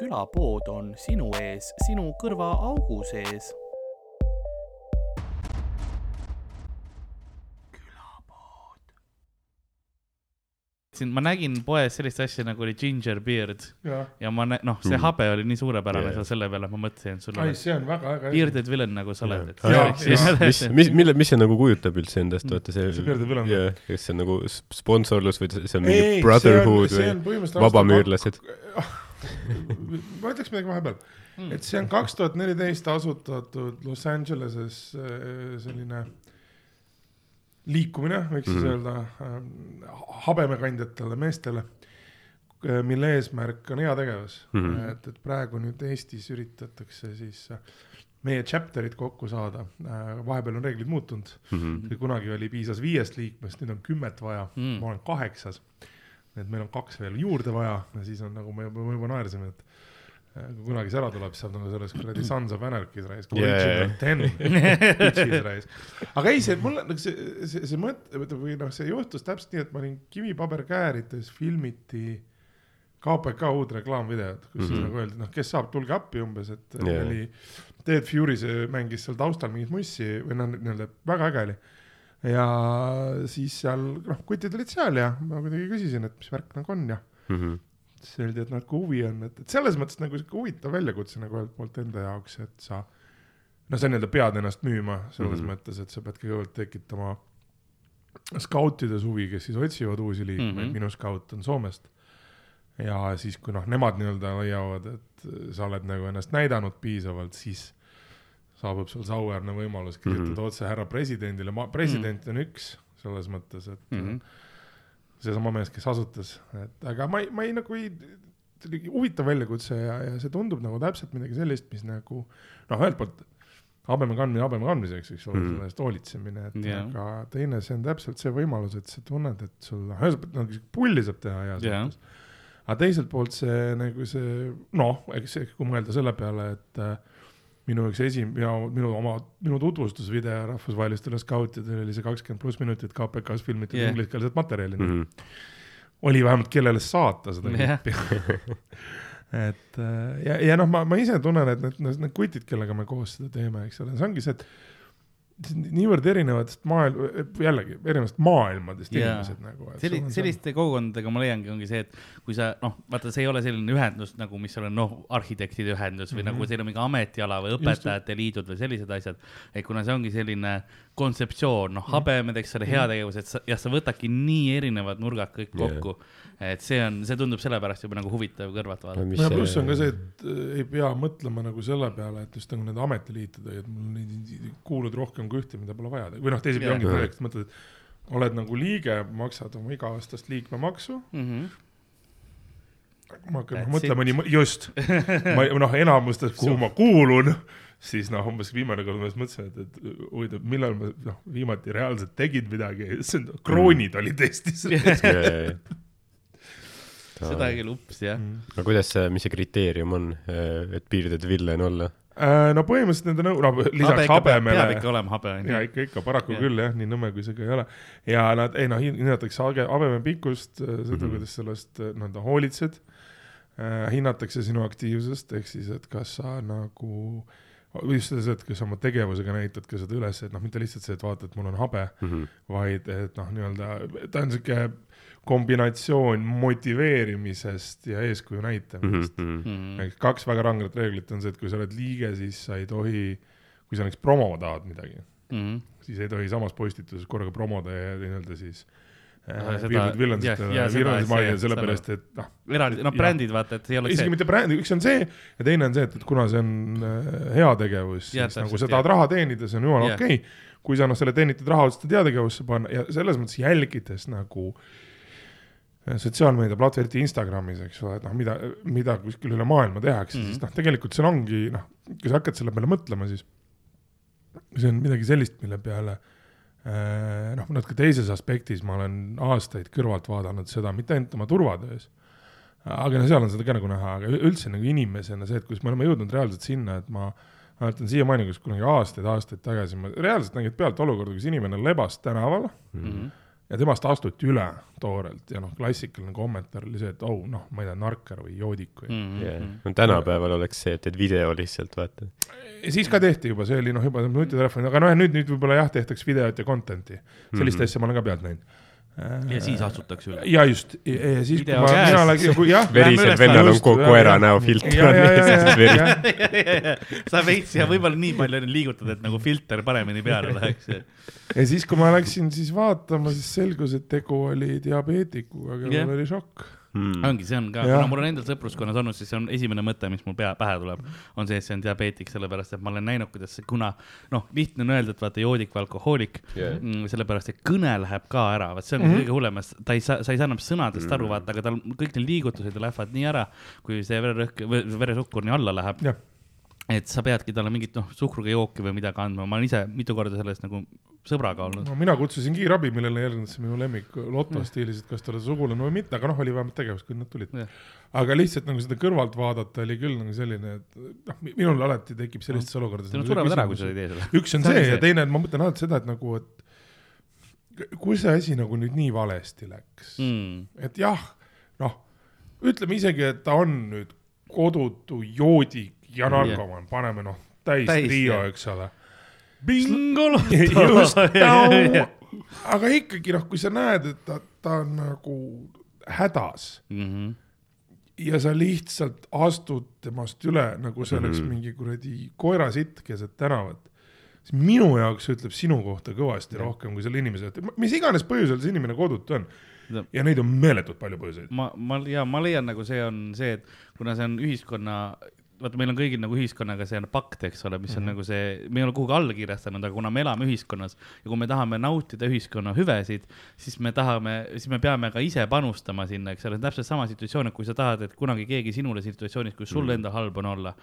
külapood on sinu ees, sinu kõrvaaugu sees. siin ma nägin poes sellist asja nagu oli ginger beard jah, ja ma nä-, noh, see Mm. habe oli nii suurepärane seal selle peale, et ma mõtlesin, et sul ai on see on väga äge bearded villain nagu sa oled, mis, siis mis, mis, mille, mis see nagu kujutab üldse endast, vaata see, See Bearded Villain. jah, kas see on nagu sponsorlus või see on mingi brotherhood või vabamüürlased? ma ütleks midagi vahepeal, Hmm. et see on kaks tuhat neliteist asutatud Los Angeleses äh, selline liikumine, võiks siis Mhm. öelda äh, habemekandjatele meestele, mille eesmärk on heategevus mm. -hmm. et, et praegu nüüd Eestis üritatakse siis äh, meie chapter'id kokku saada, vahepeal on reeglid muutunud, Mhm. kunagi oli, piisas viiest liikmest, nüüd on kümmet vaja Mm. ma olen kaheksas. Et meil on kaks veel juurde vaja ja siis on nagu me juba, me juba naersime, et äh, kui kunagi see ära tuleb, siis saab nagu selles kuradi Sons of Anarchy's Yeah. original ten bitches reis. aga ei, see mulle nagu see, see, see mõte või noh, see juhtus täpselt nii, et ma olin kivipaberkäärides, filmiti KPK uut reklaamvideot, kus mm -hmm. Mhm. nagu öeldi, noh, kes saab, tulge appi umbes, et Yeah. oli Ted Fury, see mängis seal taustal mingit mussi või noh, nii-öelda väga äge oli ja siis seal noh, kutid olid seal ja ma kuidagi küsisin, et mis värk nagu on ja Mhm. siis öeldi, et noh, et kui huvi on, et, et selles mõttes nagu sihuke huvitav väljakutse nagu ühelt poolt enda jaoks, et sa noh, sa nii-öelda pead ennast müüma selles mm. -hmm. mõttes, et sa pead kõigepealt tekitama skautides huvi, kes siis otsivad uusi liikmeid mm. -hmm. minu skaut on Soomest. ja siis, kui noh, nemad nii-öelda leiavad, et sa oled nagu ennast näidanud piisavalt, siis saabub sul sauväärne võimalus kirjutada mm. -hmm. otse härra presidendile, ma, president on üks selles mõttes, et mm. -hmm. seesama mees, kes asutas, et aga ma ei, ma ei nagu ei, huvitav väljakutse ja, ja see tundub nagu täpselt midagi sellist, mis nagu noh, ühelt poolt habeme kandmine habeme kandmiseks, eks ole mm. -hmm. selle eest hoolitsemine, et yeah. aga teine, see on täpselt see võimalus, et sa tunned, et sul noh, ühelt poolt nagu pulli saab teha heas Jah. mõttes. aga teiselt poolt see nagu see noh, eks kui mõelda selle peale, et äh, minu üks esim- ja minu oma, minu tutvustusvideo rahvusvahelistele skautidele oli see kakskümmend pluss minutit KPK-s filmitud yeah. ingliskeelset materjali mm. -hmm. oli vähemalt kellele saata seda klippi et äh, ja, ja noh, ma, ma ise tunnen, et need, need, kutid, kellega me koos seda teeme, eks ole, see ongi see, et see on niivõrd erinevatest maailm, jällegi erinevatest maailmadest Jaa. inimesed nagu. selli-, selliste kogukondadega ma leiangi, ongi see, et kui sa noh, vaata, see ei ole selline ühendus nagu, mis on noh, arhitektide ühendus või mm Mhm. -hmm. nagu teil on mingi ametiala või õpetajate liidud või sellised asjad. et kuna see ongi selline kontseptsioon, noh, habemed, eks ole, heategevused sa, ja sa võtadki nii erinevad nurgad kõik Jah. kokku yeah.. Et see on, see tundub sellepärast juba nagu huvitav kõrvalt vaadata. ja pluss on ka see, et äh, ei pea mõtlema nagu selle peale, et just nagu nende ametiliitudega, et mul neid kuulud rohkem kui ühte, mida pole vaja või noh, teisipidi ongi projekt, mõtled, et oled nagu liige, maksad oma iga-aastast liikmemaksu, Mm -hmm. ma hakkan mõtlema nii, just, ma noh, enamustes, kuhu ma kuulun, siis noh, umbes viimane kord ma just mõtlesin, et, et huvitav, millal ma noh, viimati reaalselt tegid midagi, see on, kroonid olid Eestis. seda küll ups jah. no kuidas see, mis see kriteerium on, et bearded villain olla? Äh, no põhimõtteliselt nende nõu-, no lisaks habemele peab ikka olema habe on ja ju. ikka, ikka paraku yeah. küll jah, nii nõme kui see ka ei ole. ja nad, ei noh, hinnatakse hage- habeme pikkust, seda mm. -hmm. kuidas sellest äh, nii-öelda hoolitsed äh,. hinnatakse sinu aktiivsust, ehk siis, et kas sa nagu, just see, et kas sa oma tegevusega näitad ka seda üles, et noh, mitte lihtsalt see, et vaata, et mul on habe, Mhm. vaid et noh, nii-öelda ta on sihuke kombinatsioon motiveerimisest ja eeskuju näitamisest mm. -hmm. kaks väga ranget reeglit on see, et kui sa oled liige, siis sa ei tohi, kui sa näiteks promoma tahad midagi, siis ei tohi samas postituses korraga promoda ja nii-öelda siis äh, sellepärast, et noh, eraldi, noh brändid vaata, et ei oleks isegi see. mitte brändi, üks on see ja teine on see, et, et kuna see on äh, heategevus, siis nagu sa tahad raha teenida, see on jumala okei okay.. kui sa noh, selle teenitud raha otsustad heategevusse panna ja selles mõttes jälgides nagu äh, sotsiaalmeedia platvorm, eriti Instagramis, eks ole, et noh, mida, mida kuskil üle maailma tehakse mm, Mhm. -hmm. siis noh, tegelikult seal ongi noh, kui sa hakkad selle peale mõtlema, siis see on midagi sellist, mille peale äh, noh, natuke teises aspektis ma olen aastaid kõrvalt vaadanud seda, mitte ainult oma turvatöös, aga no seal on seda ka nagu näha, aga üldse nagu inimesena see, et kus me oleme jõudnud reaalselt sinna, et ma mäletan siiamaani, kus kunagi aastaid-aastaid tagasi ma reaalselt nägin pealt olukorda, kus inimene lebas tänaval Mhm. Ja temast astuti üle toorelt ja noh, klassikaline kommentaar oli see, et oh noh, ma ei tea, narkar või joodik või mm.. yeah.. no tänapäeval oleks see, et teed video lihtsalt, vaata. siis ka tehti juba, see oli noh, juba nutitelefon, aga noh, nüüd, nüüd võib-olla jah, tehtaks videot ja content'i. sellist mm. -hmm. asja ma olen ka pealt näinud. Ja siis astutakse üle. ja just, ja siis, kui Video ma, käes. mina läksin, kui jah. verisel üles- vennal on just, ko jah, koera näofilter sa veits ja võib-olla nii palju liigutad, et nagu filter paremini peale läheks. ja siis, kui ma läksin siis vaatama, siis selgus, et tegu oli diabeetikuga, kellel Jah. oli šokk. Hmm. ongi, see on ka, kuna mul on endal sõpruskonnas olnud, siis see on esimene mõte, mis mul pea, pähe tuleb, on see, et see on diabeetik, sellepärast et ma olen näinud, kuidas see, kuna noh, lihtne on öelda, et vaata joodik või alkohoolik yeah., sellepärast et kõne läheb ka ära, vot see on mm. -hmm. kõige hullem, ta ei saa, sa ei saa enam sõnadest aru, vaata, aga tal kõik need liigutused lähevad nii ära, kui see vererõhk, veresuhkur nii alla läheb jah, et sa peadki talle mingit noh, suhkruga jooki või midagi andma, ma olen ise mitu korda sellest nagu sõbraga olnud. no mina kutsusin kiirabi, millele järgnes minu lemmik loto stiilis, et kas ta oli sugulane või mitte, aga noh, oli vähemalt tegevus, kui nad tulid aga lihtsalt nagu seda kõrvalt vaadata oli küll nagu selline, et noh, minul alati tekib sellistes olukordades. Nad surevad ära, kui sa ei tee seda. üks on See see ja teine, et ma mõtlen alati seda, et nagu, et kui see asi nagu nüüd nii valesti läks Mm. et jah, noh, ütleme isegi, et ta on nüüd kodutu joodik ja narkomaan, paneme noh, täis Täis, trio, eks ole. bingo just, aga ikkagi noh, kui sa näed, et ta, ta on nagu hädas Mhm. ja sa lihtsalt astud temast üle, nagu see oleks Mhm. mingi kuradi koerasitt keset tänavat, siis minu jaoks ütleb sinu kohta kõvasti Jah. rohkem kui selle inimese, mis iganes põhjusel see inimene kodutu on ja neid on meeletult palju põhjuseid. ma, ma ja ma leian nagu see on see, et kuna see on ühiskonna, vaata, meil on kõigil nagu ühiskonnaga see on pakt, eks ole, mis on mm -hmm. nagu see, me ei ole kuhugi alla kirjastanud, aga kuna me elame ühiskonnas ja kui me tahame nautida ühiskonna hüvesid, siis me tahame, siis me peame ka ise panustama sinna, eks ole, täpselt sama situatsioon, et kui sa tahad, et kunagi keegi sinule situatsioonis, kus sul mm -hmm. endal halb on olla,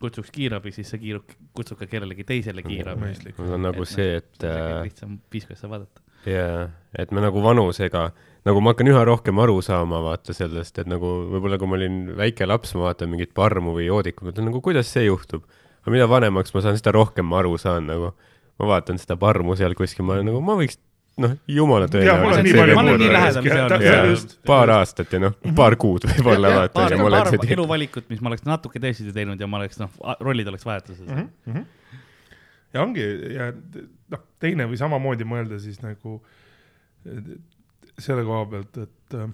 kutsuks kiirabi, siis sa kiiru-, kutsud ka kellelegi teisele kiirabi. mul on nagu see, et äh, lihtsam viis, kuidas sa vaadata. jaa, et me nagu vanusega, nagu ma hakkan üha rohkem aru saama, vaata sellest, et nagu võib-olla kui ma olin väike laps, ma vaatan mingit parmu või joodikut, mõtlen nagu kuidas see juhtub. aga mida vanemaks ma saan, seda rohkem ma aru saan nagu. ma vaatan seda parmu seal kuskil, ma olen nagu, ma võiks, noh, jumala ma just., paar aastat ja noh, paar kuud võib-olla vaata, paar, ma paar teinud. eluvalikut, mis ma oleks natuke teisiti teinud ja ma oleks noh, rollid oleks vahetuses mm. mm. -hmm. ja ongi ja noh, teine või samamoodi mõelda siis nagu selle koha pealt, et äh,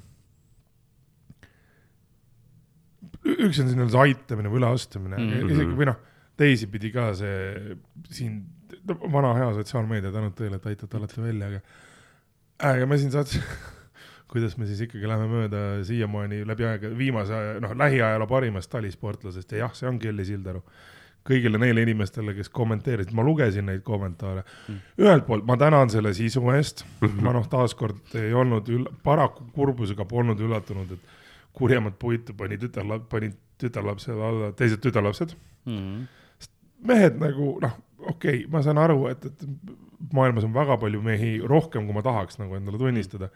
üks on selline see aitamine või üleastumine mm. -hmm. isegi või noh, teisipidi ka see siin vana hea sotsiaalmeedia, tänud teile, et aitate alati välja, aga aga me siin saates kuidas me siis ikkagi läheme mööda siiamaani läbi aega viimase noh, lähiajaloo parimast talisportlasest ja jah, see on Kelly Sildaru kõigile neile inimestele, kes kommenteerisid, ma lugesin neid kommentaare mm.. ühelt poolt ma tänan selle sisu eest, ma noh, taaskord ei olnud üll-, paraku kurbusega polnud üllatunud, et kurjemat puitu pani tütarlap-, pani tütarlapsele alla teised tütarlapsed. -hmm. mehed nagu noh, okei okay,, ma saan aru, et, et maailmas on väga palju mehi, rohkem kui ma tahaks nagu endale tunnistada,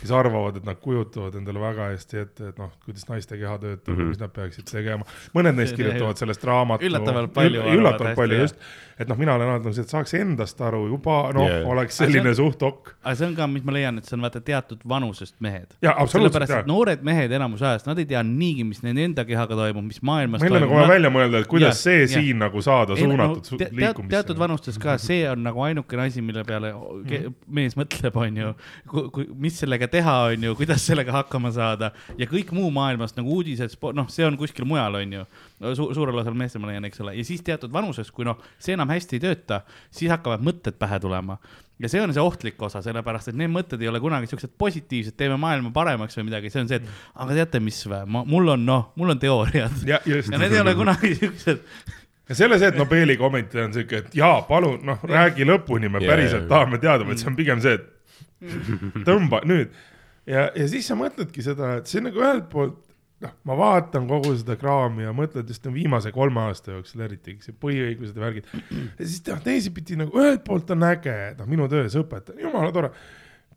kes arvavad, et nad kujutavad endale väga hästi ette, et noh, kuidas naiste keha töötab mm. -hmm. mis nad peaksid tegema. mõned neist kirjutavad sellest raamatu. Üllatavalt palju üllatavalt palju just, et noh, mina olen alati see, et saaks endast aru juba noh yeah., oleks selline on- suht ok. aga see on ka, mis ma leian, et see on vaata teatud vanusest mehed. sellepärast, et. noored mehed enamus ajast, nad ei tea niigi, mis nende enda kehaga toimub, mis maailmas meil on nagu toimub vaja. välja mõelda, et kuidas Jah, see jah. siin nagu saada Ei, no, suunatud su- te- liikumisse. teatud vanustes ka, see on nagu ainukene asi, mille peale ke- Mhm. mees mõtleb, onju. mis sellega teha, onju, kuidas sellega hakkama saada. Ja kõik muu maailmast nagu uudised, noh, see on kuskil mujal, onju Su. suurel osal meestel ma leian, eks ole, ja siis teatud vanuses, kui noh, see enam hästi ei tööta, siis hakkavad mõtted pähe tulema. Ja see on see ohtlik osa, sellepärast et need mõtted ei ole kunagi siuksed positiivsed, teeme maailma paremaks või midagi, see on see, et aga teate, mis või, ma, mul on noh, mul on teooriad. Ja just. Ja need ei ole kunagi siuksed. Ja selle see, et Nobeli kommentaar on siuke, et jaa, palun noh, räägi lõpuni, me Jaa, päriselt jaa. tahame teada, vaid see on pigem see, et tõmba nüüd. ja, ja siis sa mõtledki seda, et see nagu ühelt poolt noh, ma vaatan kogu seda kraami ja mõtled just no viimase kolme aasta jooksul eriti, ju, põhiõigused ja värgid. ja siis noh, teisipidi nagu ühelt poolt on äge, noh, minu töös õpetaja, jumala tore.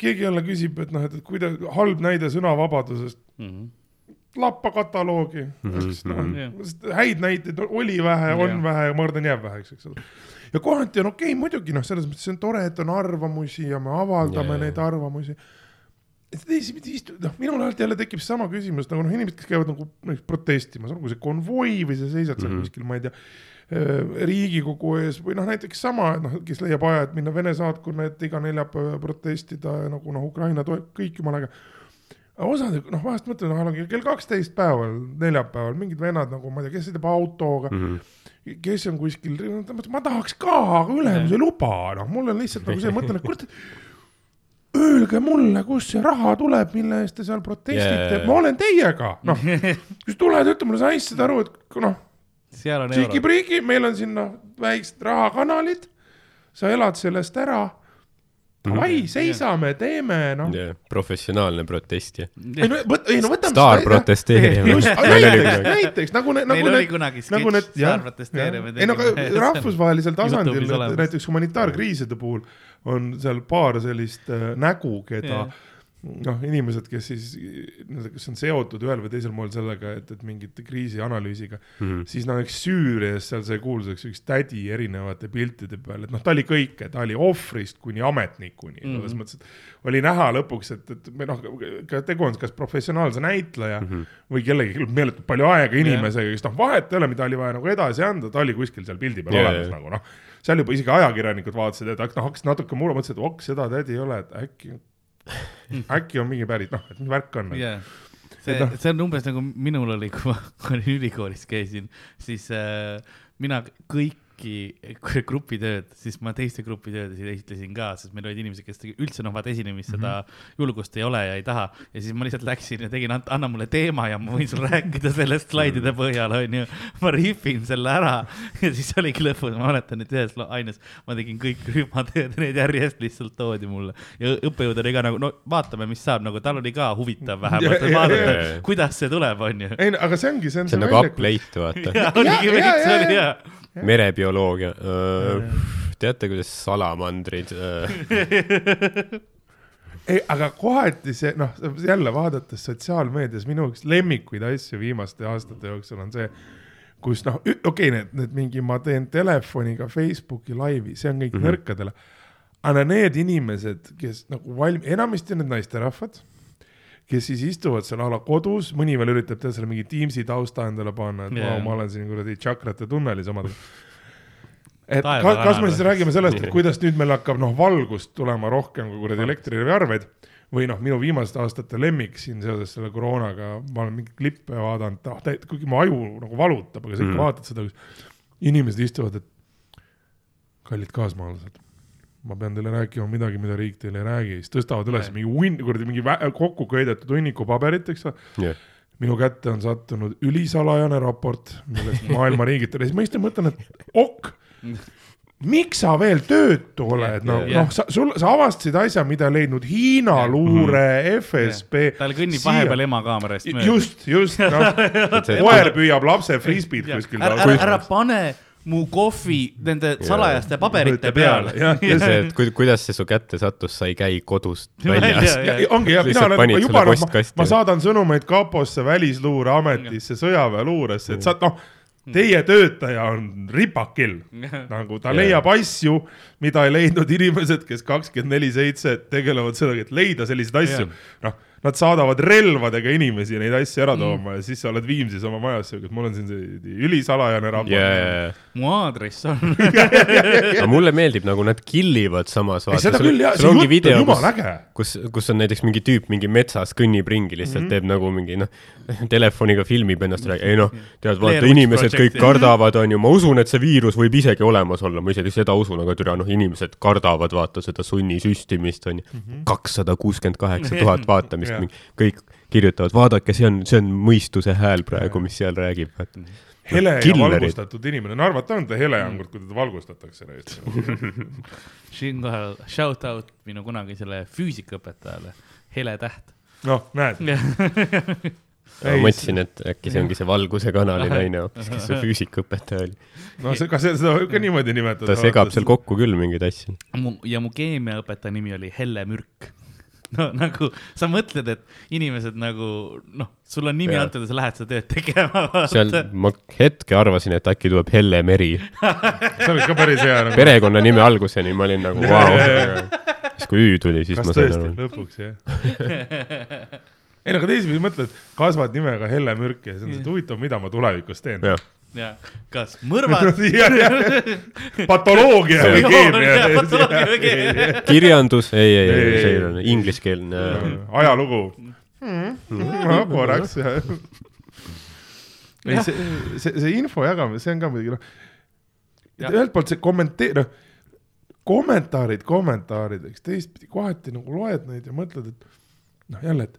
keegi jälle küsib, et noh, et kuidas halb näide sõnavabadusest mm. -hmm. Lappa kataloogi mm. Mhm. Jah. -hmm. häid näiteid oli vähe, on Jah. vähe ja ma arvan, jääb väheks, eks ole. ja kohati on okei okay,, muidugi noh, selles mõttes see on tore, et on arvamusi ja me avaldame yeah. neid arvamusi. teisipidi istu-, noh, minul alati jälle tekib sama küsimus nagu noh, inimesed, kes käivad nagu näiteks protestimas, olgu see konvoi või sa seisad seal mm. -hmm. kuskil, ma ei tea, Riigikogu ees või noh, näiteks sama, noh, kes leiab aja, et minna Vene saatkonna ette iga neljapäev ja protestida ja nagu noh, Ukraina toetab kõik jumala äge. Osad noh, vahest mõtlen, noh, kell kaksteist päeval, neljapäeval mingid vennad nagu ma ei tea, kes sõidab autoga mm. -hmm. kes on kuskil, ma tahaks ka, aga ülemus ei luba, noh, mul on lihtsalt nagu see, mõtlen, et kurat, öelge mulle, kust see raha tuleb, mille eest te seal protestite Jaa. ma olen teiega, noh, kui sa tuled, ütle mulle, sa andsid aru, et noh, seal on euro. tšiki-priki, meil on siin noh, väiksed rahakanalid, sa elad sellest ära, davai, seisame, teeme, noh. professionaalne protestija. ei no võt-, ei no võtame. staar protesteerija. just, näiteks, näiteks nagu, meil nagu need, nagu need, jah ei no aga rahvusvahelisel tasandil näiteks humanitaarkriiside puhul on seal paar sellist äh, nägu, keda Jah. noh, inimesed, kes siis, kes on seotud ühel või teisel moel sellega, et, et mingite kriisianalüüsiga mm. -hmm. siis noh, eks Süürias seal sai kuulsaks üks tädi erinevate piltide peal, et noh, ta oli kõike, ta oli ohvrist kuni ametnikuni mm. -hmm. selles mõttes, et oli näha lõpuks, et, et me noh, ka tegu on kas professionaalse näitleja mm -hmm. või kellegi meeletult palju aega inimesega, kes noh, vahet ei ole, mida oli vaja nagu edasi anda, ta oli kuskil seal pildi peal yeah, olemas jaa. nagu noh, seal juba isegi ajakirjanikud vaatasid, et noh, hakkasid natuke mure, mõtlesid, et ok, seda tädi ei ole, et äkki, äkki on mingi päris noh, et mis värk on nagu.. jaa, see noh-, see on umbes nagu minul oli, kui ma olin ülikoolis käisin, siis äh, mina kõiki grupitööd, siis ma teiste grupitöödesid esitlesin ka, sest meil olid inimesed, kes üldse noh, vaata esinemist seda Mhm. julgust ei ole ja ei taha. ja siis ma lihtsalt läksin ja tegin, anna mulle teema ja ma võin sulle rääkida sellest slaidide põhjal, onju. ma rihvin selle ära ja siis oligi lõpus, ma mäletan, et ühes aines ma tegin kõik rühmatööd ja need järjest lihtsalt toodi mulle. ja õppejõud oli ka nagu, no vaatame, mis saab, nagu tal oli ka huvitav vähemalt, vaadata kuidas see tuleb, onju. ei no aga see ongi, see on see on nagu uplate, vaata. ja oligi Ja, ja, merebioloogia. teate, kuidas salamandrid ei, aga kohati see noh, jälle vaadates sotsiaalmeedias minu üks lemmikuid asju viimaste aastate jooksul on see, kus noh, okei okay,, need, need mingi, ma teen telefoniga Facebooki laivi, see on kõik mm -hmm. nõrkadele. aga need inimesed, kes nagu valm-, enamasti on need naisterahvad, kes siis istuvad seal a la kodus, mõni veel üritab teha selle mingi Teamsi tausta endale panna, et yeah. ma olen siin kuradi tšakrate tunnelis omadega et Taeva ka, kas me siis räägime sellest, et kuidas nüüd meil hakkab noh, valgust tulema rohkem kui kuradi elektriarveid või noh, minu viimaste aastate lemmik siin seoses selle koroonaga, ma olen mingeid klippe vaadanud, noh, kuigi mu aju nagu valutab, aga sa ikka mm. vaatad seda, kus inimesed istuvad, et kallid kaasmaalased, ma pean teile rääkima midagi, mida riik teile ei räägi, siis tõstavad üles mingi hunn, kuradi mingi kokku köidetud hunniku paberit, eks ole jah. minu kätte on sattunud ülisalajane raport, millest maailma riigid, ja siis ma ja mõtlen, et ok, miks sa veel töötu oled, no jah. noh, sa, sul, sa avastasid asja, mida ei leidnud Hiina Jah. luure, FSB. tal kõnnib vahepeal ema kaamerast mööda. just, just, noh, koer püüab lapse frisbeed kuskil. ära, ära pane mu kohvi nende salajaste paberite peale. jah, ja see, et ku- kuidas see su kätte sattus, sa ei käi kodust väljas. Välja, ja ongi jah, mina olen panid juba, noh, ma, saadan sõnumeid kaposse, välisluureametisse, sõjaväeluuresse, et sa noh, teie töötaja on ripakil, nagu ta leiab asju, mida ei leidnud inimesed, kes kakskümmend neli seitse tegelevad sellega, et leida selliseid asju. Noh, nad saadavad relvadega inimesi neid asju ära tooma ja siis sa oled Viimsis oma majas, et mul on siin see ülisalajane raport ja, ja, ja, mu aadress on. aga mulle meeldib nagu nad kill ivad samas. seda küll jah, see jutt on jumala äge. kus, kus on näiteks mingi tüüp mingi metsas kõnnib ringi, lihtsalt mm -hmm. teeb nagu mingi noh, telefoniga filmib ennast, ei noh, tead, vaata inimesed kõik Project, jah. kardavad, onju, ma usun, et see viirus võib isegi olemas olla, ma isegi seda usun, aga türa noh, inimesed kardavad vaata seda sunnisüstimist onju. kakssada kuuskümmend kaheksa tuhat vaatamist Jah., kõik kirjutavad, vaadake, see on, see on mõistuse hääl praegu, mis seal räägib. hele ja Killerid. valgustatud inimene, no arvata on ta hele angur, kui teda valgustatakse. siinkohal shout out minu kunagisele füüsikaõpetajale, Hele Täht. noh, näed. ma mõtlesin, et äkki see ongi see Valguse kanali naine hoopis, kes see füüsikaõpetaja oli. no see, kas seda võib ka niimoodi nimetada? ta segab seal kokku küll mingeid asju. mu ja mu keemiaõpetaja nimi oli Helle Mürk. no nagu sa mõtled, et inimesed nagu noh, sul on nimi antud ja sa lähed seda tööd tegema. seal ma hetke arvasin, et äkki tuleb Helle Meri. see oleks ka päris hea nagu. perekonnanime alguseni ma olin nagu vau. siis kui Ü tuli, siis kas ma sain aru,. lõpuks jah? ei no aga teisipidi mõtled, kasvad nimega Helle Mürk ja siis on see, et huvitav, mida ma tulevikus teen. jah, ja kas mõrvad patoloogia või Jaa, keemia. kirjandus, ei, ei, Ei, see ei. on ingliskeelne. ajalugu. korraks jah. ei, see, see, see info jagamine, see on ka muidugi noh, ühelt poolt see kommentee-, noh, kommentaarid kommentaarideks, teistpidi kohati nagu loed neid ja mõtled, et noh, jälle, et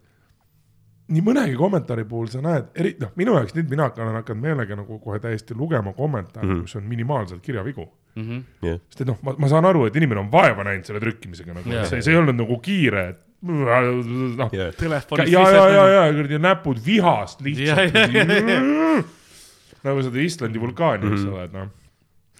nii mõnegi kommentaari puhul sa näed, eri, noh, minu jaoks nüüd mina olen hakanud meelega nagu kohe täiesti lugema kommentaare mm, Mhm. -hmm. kus on minimaalselt kirjavigu. Mhm. jah, sest et noh, ma, ma saan aru, et inimene on vaeva näinud selle trükkimisega nagu Jaa., see, see ei olnud nagu kiire, et noh, jah, ja, ja, ja, ja, ja kuradi näpud vihast lihtsalt ja,. nagu seda Islandi vulkaani, eks Mhm. ole, et noh.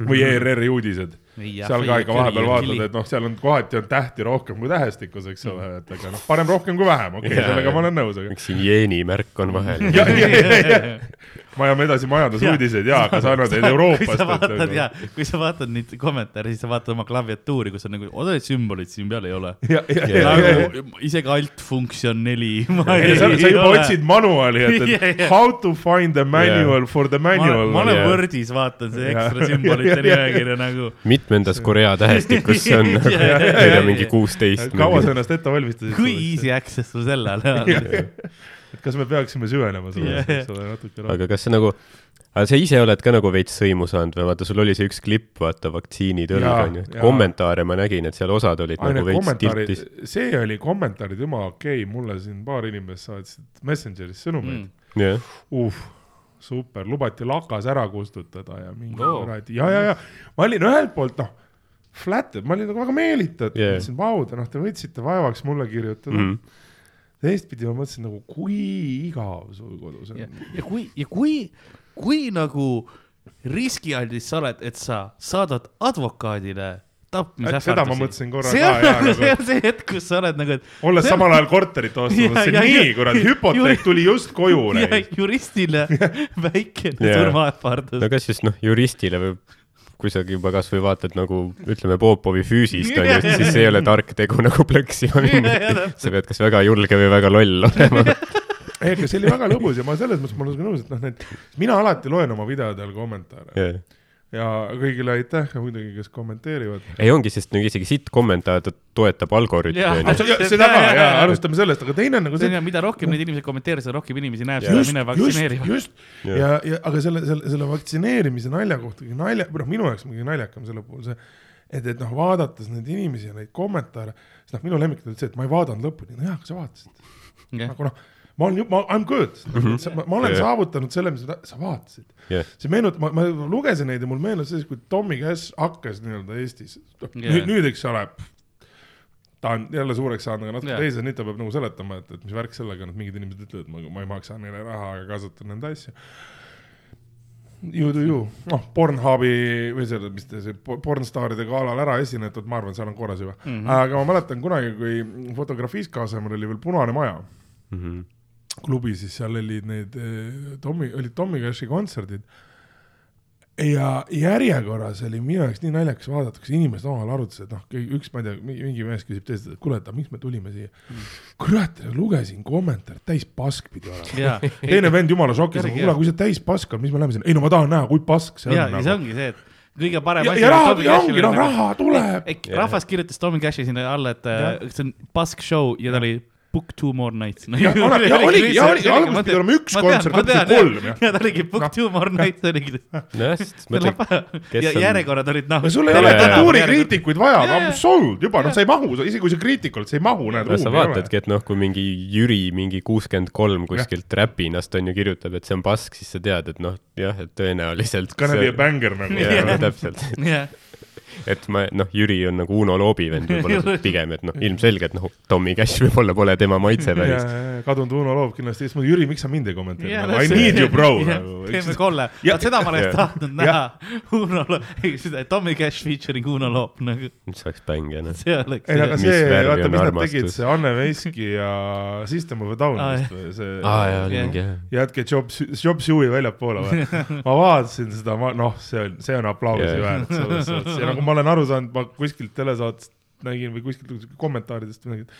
või ERR-i uudised, seal ka ikka vahepeal vaatad, et noh, seal on kohati on tähti rohkem kui tähestikus, eks ole, et aga noh, parem rohkem kui vähem, okei okay,, sellega ma olen nõus, aga. üks siin jeeni märk on vahel. ja, ja, ja, ja, me ajame edasi majandusuudiseid ja, aga sa annad neid kui Euroopast. sa vaatad ja, kui sa vaatad neid kommentaare, siis sa vaatad oma klaviatuuri, kus on nagu, osa neid sümboleid siin peal ei ole. ja, ja, ja, ja, nagu isegi alt funktsioon neli. ja sa, sa juba otsid manuali, et, Ja, et ja. how to find the manual for the manual ma. olen. Wordis, vaatan see ekstra sümbolite Ja, ja, ja. nimekirja nagu. mitmendas Korea tähestikus see on nagu, Ja, ja, ja, ei tea, ja. mingi kuusteist. kaua sa ennast ette valmistasid? kui easy access sul selle all on. Et kas me peaksime süvenema sellesse, jah. eks ole, natuke rohkem. aga kas sa nagu, aga sa ise oled ka nagu veits sõimu saanud või vaata, sul oli see üks klipp, vaata vaktsiinitõlg Jaa, onju, jaa. kommentaare ma nägin, et seal osad olid ai, nagu veits tiltis., see oli kommentaarid jumala okei okay., mulle siin paar inimest saatsid Messengeris sõnumeid mm.. jah, uh, super, lubati lakas ära kustutada ja mingi kuradi ja, ja, ja ma olin ühelt poolt noh, flattered, ma olin nagu väga meelitatud Yeah. yeah., mõtlesin, vau, te noh, te võtsite vaevaks mulle kirjutada mm. -hmm. Teistpidi ma mõtlesin nagu, kui igav sul kodus on ja, kui, ja kui, kui nagu riskialdis sa oled, et sa saadad advokaadile tapmisähvardused. seda ma mõtlesin korra see ka on ja nagu, see on see hetk, kus sa oled nagu, et olles See on- samal ajal korterit ostmas, Ja, mõtlesin nii kurat, hüpoteek ju- tuli just koju juristile väikene Jaa. surmaähvardus no. kas just noh, juristile või kui sa juba kasvõi vaatad nagu ütleme Popovi füüsist onju, siis see ei ole tark tegu nagu plõksima minna. sa pead kas väga julge või väga loll olema. ei, aga see oli väga lõbus ja ma selles mõttes ma olen sinuga nõus, et noh, need, mina alati loen oma videodel kommentaare ja kõigile aitäh ja muidugi, kes kommenteerivad. ei ongi, sest nagu isegi sitt kommentaar ta toetab algoritmi Jaa. seda ka Ja, ja, ja ja. alustame sellest, aga teine on nagu see see on, mida rohkem neid inimesi kommenteerivad, seda rohkem inimesi näeb Jaa. seda, mine just, vaktsineerima. just ja, ja aga selle, selle, selle vaktsineerimise nalja kohta, nalja, või noh, minu jaoks muidugi naljakam selle puhul see, et, et noh, vaadates neid inimesi ja neid kommentaare, siis noh, minu lemmik oli see, et ma ei vaadanud lõpuni, no jaa, aga sa vaatasid. nagu noh, ma olen, ma, I m good mm, -hmm. ma, ma olen yeah. saavutanud selle, mis sa, vaatasid jah, see meenutab, ma, ma lugesin neid ja mul meenus siis, kui Tommy Cash hakkas nii-öelda Eestis yeah., nüüd, eks ole, ta on jälle suureks saanud, aga natuke yeah. teises, nüüd ta peab nagu seletama, et, et mis värk sellega on, et mingid inimesed ütlevad, ma, ma ei maksa neile raha, aga kasutan nende asju. You do you, noh, Pornhubi või selle, mis ta see po- pornstaaride galal ära esinetud, ma arvan, seal on korras juba mm. -hmm. aga ma mäletan kunagi, kui Fotografiska asemel oli veel Punane Maja klubi, siis seal olid need eh, Tommy, olid Tommy Cashi kontserdid. ja järjekorras oli minu jaoks nii naljakas vaadata, kus inimesed omavahel arutasid, noh, üks, ma ei tea, mingi mees küsib teiselt, et kuule, et miks me tulime siia mm.. kurat, lugesin kommentaare, täis pask pidi olema. ja, teine vend jumala šokis, kuule, kui see täis pask on, mis me läheme sinna, ei no ma tahan näha, kui pask see ja, on ja see nagu.. ongi see, et kõige parem ja, ja raha, ja ongi, noh, raha tuleb. rahvas kirjutas Tommy Cashi sinna alla, et äh, see on pask show ja ta oli book two more nights. ja, ja oligi, ja oligi, alguses pidi olema üks kontsert, lõpuks oli kolm, ja ta oligi book Noh. two more nights oligi. nojah, sest mõtle, kes ja on- järjekorrad olid noh. no sul ei ole kultuurikriitikuid vaja, aga jaa. sold juba, noh, sa ei mahu, isegi kui sa kriitik oled, sa ei mahu, näed, no sa vaatadki, et noh, kui mingi Jüri mingi kuuskümmend kolm kuskilt räpinast on ju kirjutab, et see on pask, siis sa tead, et noh, jah, et tõenäoliselt. Gonna be a banger nagu. jah, täpselt. Et ma noh, Jüri on nagu Uno Loobi vend võib-olla pigem, et noh, ilmselgelt noh, Tommy Cash võib-olla pole tema maitse päris. kadunud Uno Loov kindlasti, siis ma, Jüri, miks sa mind ei kommenteeri nagu,? I need you bro nagu. teeme kolle, Ja- vot seda ma oleks tahtnud näha. Uno Loop, ei seda Tommy Cash featuring Uno Loop nagu, see oleks bäng jah noh. see oleks. ei, aga see, vaata, mis nad tegid, see Anne Veski ja System of a Down vist või see aa jaa, oli mingi jah. jätke job, job sue'i väljapoole või? ma vaatasin seda, ma noh, see on, see on aplausi väärt selles suhtes ja nagu ma olen aru saanud, ma kuskilt telesaatest nägin või kuskilt kommentaaridest midagi, et,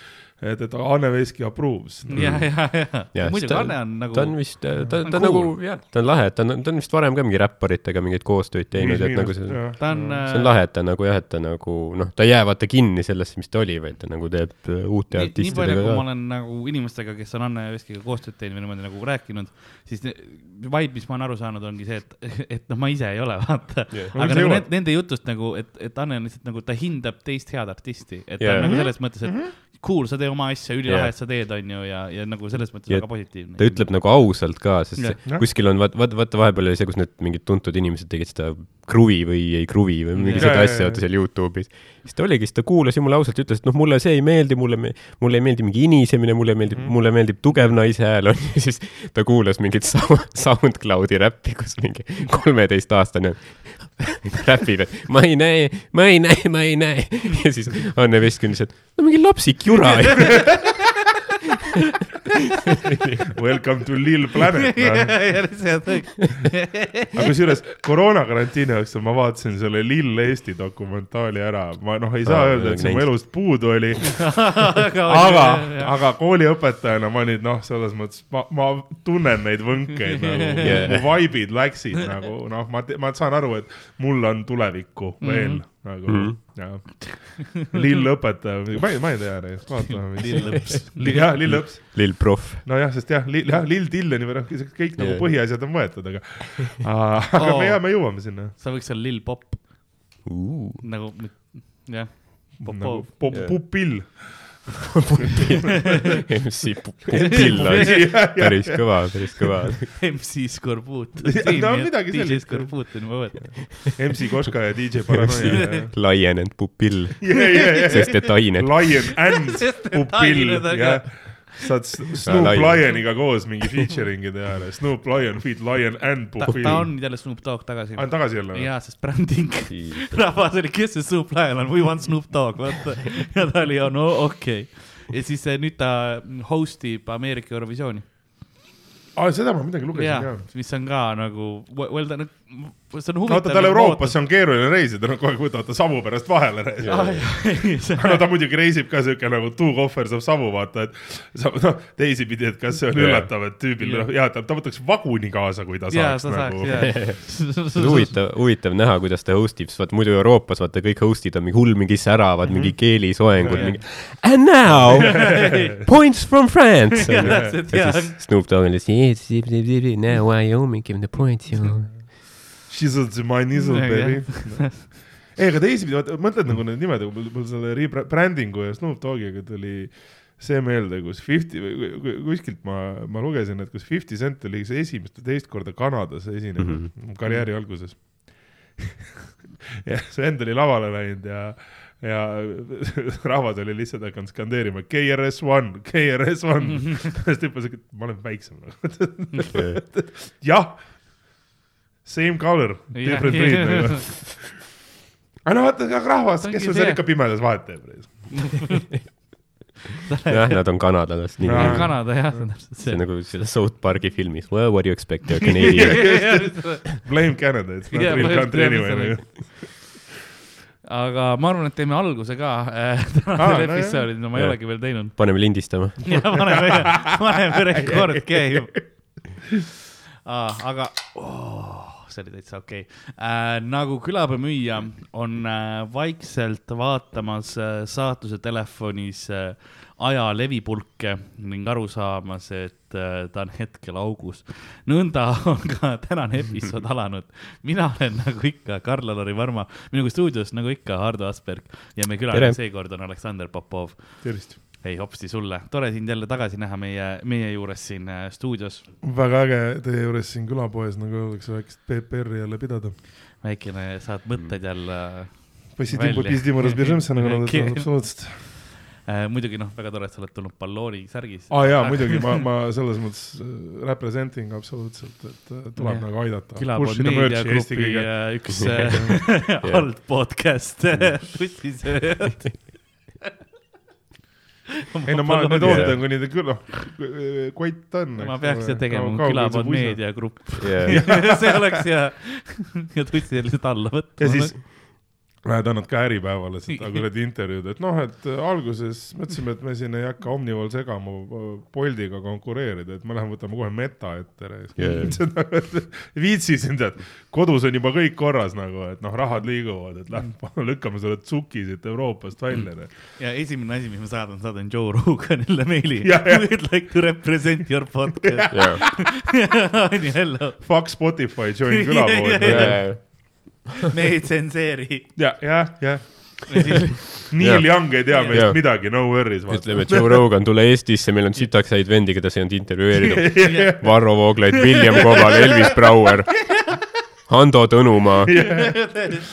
et Anne Veski approves. ja, ja, ja. Jah,, muidugi ta- Anne on nagu ta on vist, ta, ta, on ta cool. nagu ta on lahe, ta on, ta on vist varem ka mingi räpparitega mingeid koostööd teinud, et nagu see, ta on, see on lahe, et ta nagu jah, et ta nagu noh, ta ei jää vaata kinni sellesse, mis ta oli, vaid ta nagu teeb äh, uute nii, nii palju, artistidega kui ma olen nagu inimestega, kes on Anne Veskiga koostööd teinud või niimoodi nagu rääkinud, siis vibe, mis ma olen aru saanud, ongi see, et, et noh, ma ise ei ole, vaata. No aga nagu nende, jutust nagu, et, et Anne on lihtsalt nagu, ta hindab teist head artisti, et ta Jaa. on nagu selles mõttes, et cool, sa tee oma asja, ülilahe, et sa teed, onju, ja, ja nagu selles mõttes Ja väga positiivne. ta ütleb nagu ausalt ka, sest see, kuskil on vaata, vaata vahepeal oli see, kus need mingid tuntud inimesed tegid seda kruvi või ei kruvi või mingi Jaa, seda jaa, asja jaa. vaata seal Youtube'is. siis ta oligi, siis ta kuulas ja mulle ausalt ütles, et noh, mulle see ei meeldi, mulle, mulle ei meeldi mingi inisemine, mulle meeldib mm, mulle meeldib tugev naise hääl on ja siis ta kuulas mingit Sound- SoundCloudi räppi, kus mingi kolmeteistaastane räpib, et ma ei näe, ma ei näe, ma ei näe ja siis Anne Veski on lihtsalt, no mingi lapsik jura Welcome to Lil Planet aga kusjuures koroona karantiini jooksul ma vaatasin selle Lill Eesti dokumentaali ära, ma noh, ei saa Aa, öelda, et see mu elust puudu oli, aga, aga kooliõpetajana ma nüüd noh, selles mõttes ma, ma tunnen neid võnkeid nagu Yeah. mu vibe'id läksid nagu noh, ma, ma saan aru, et mul on tulevikku veel. Mm -hmm. Nagu mm. -hmm. ja Lill õpetaja, ma ei, ma ei tea, vaatame. Lill Õps. jah, Lill Õps lill proff. nojah, sest jah, jah, Lill Dilloni või noh, kõik nagu põhiasjad on võetud, aga, aga Oo. me jääme, jõuame sinna. sa võiks olla Lil Pop nagu, jah, nagu Popov. pop-, pupill. MC Pupill on päris kõva, päris kõva. MC Scorbuut. No midagi DJ sellist. Scorbuut on juba võetud. MC Koška ja DJ Paranoia. laienenud pupill, sest sest et ained. Lion and pupill jah saad S- Snoop Lion. Lioniga koos mingi featuring'i teha, Snoop Lion feat Lion and ta, pupill. ta on jälle Snoop Dogg tagasi. on tagasi jälle või? jaa, sest bränding. rahvas oli, kes see Snoop Lion on, we want Snoop Dogg, vaata. ja ta oli, no okei okay.. ja siis eh, nüüd ta host ib Ameerika Eurovisiooni. aa, seda ma midagi lugesin ka., mis on ka nagu, well ta, see on vaata huvitav. tal Euroopasse on keeruline reisida, no kohe võtavad ta savu pärast vahele. aga no ta muidugi reisib ka siuke nagu two coffers of savu, vaata, et sa noh, teisipidi, et kas see on Jaa. üllatav, et tüübil noh, jaa, ta, ta võtaks vaguni kaasa, kui ta jaa, saaks sa saaks, nagu. jaa. huvitav, huvitav näha, kuidas ta host ib, sest vaata muidu Euroopas vaata kõik host'id on mingi hull, mingi säravad, mingi keelisoengud, Jaa. mingi and now points from France. Ja siis Snoop Dogg on lihtsalt now Wyoming give the points you know. Shizzle my nizzle baby. ei, aga teisipidi, vaata, mõtled nagu need nimed, mul mul selle rebranding'u ja Snoop Dogiga tuli see meelde, kus Fifty, kuskilt ma, ma lugesin, et kus Fifty Cent oli see esimest või teist korda Kanadas esinenud mm. -hmm. karjääri alguses. ja see vend oli lavale läinud ja, ja rahvas oli lihtsalt hakanud skandeerima KRS One, KRS One. siis ta hüppas, et ma olen väiksem nagu. jah, same color, Jah, different breed jah. nagu. aga no vaata, aga rahvas, kes sul seal ikka pimedas vahet teeb. jah, nad on kanadalast nii Jaa. nagu Kanada jah, see on täpselt see see on. nagu selles South Park'i filmis, well what do you expect you are Canadian. Blame Canada, it's not Jah, real country anyway nagu. aga ma arvan, et teeme alguse ka äh, Aa, tänasel no episoodil, no ma ei Jah. olegi veel teinud. paneme lindistama. ja paneme, paneme rekord käima. aga oh, see oli täitsa okei okay. äh,. nagu külapäevamüüja on äh, vaikselt vaatamas äh, saatuse telefonis äh, aja levipulke ning aru saamas, et äh, ta on hetkel augus. nõnda on ka tänane episood alanud. mina olen nagu ikka Karl-Alari Varma, minuga stuudios nagu ikka Hardo Asperg ja meie külaline seekord on Aleksander Popov tervist ei hopsti sulle , tore sind jälle tagasi näha meie , meie juures siin äh, stuudios . väga äge teie juures siin külapoes , nagu öeldakse , väikest PPR-i jälle pidada . väikene , saad mõtted jälle . Спасибо, Välja. пизди, мы разбежимся, nagu nad Okei. ütlevad absoluutselt . äh, . muidugi noh , väga tore , et sa oled tulnud ballooni särgis . aa ah, jaa , muidugi ma , ma selles mõttes äh, representing absoluutselt , et äh, tuleb Jah. nagu aidata . külapood meediagrupi äh, üks äh, alt podcast tussisööjad . ei no ma nüüd ootan, kuni ta küll, noh, kott on. ma peaks seda tegema, külapood. meediagrupp. yeah.. see oleks hea. ja tussi lihtsalt alla võtta. ja siis lähed annad ka Äripäevale seda kuradi intervjuud, et noh, et äh, alguses mõtlesime, et me siin ei hakka Omnival segama äh, Boltiga konkureerida, et me läheme võtame kohe meta ette. Yeah. viitsisin tead, kodus on juba kõik korras nagu, et noh, rahad liiguvad, et lähme lükkame selle tsuki siit Euroopast välja. ja esimene asi, mis ma saadan, saadan Joe Roganile meili. We'd like to represent your podcast. Yeah. onju, hello. Fuck Spotify, join külapood. Yeah. me ei tsenseeri. ja, jah, jah. ja Neil Young ei tea meist midagi, no worries. ütleme, Joe Rogan, tule Eestisse, meil on sitaks häid vendi, keda sa ei olnud intervjueerinud. Varro Vooglaid, William Koval, Elvis Brouer, Hando Tõnumaa,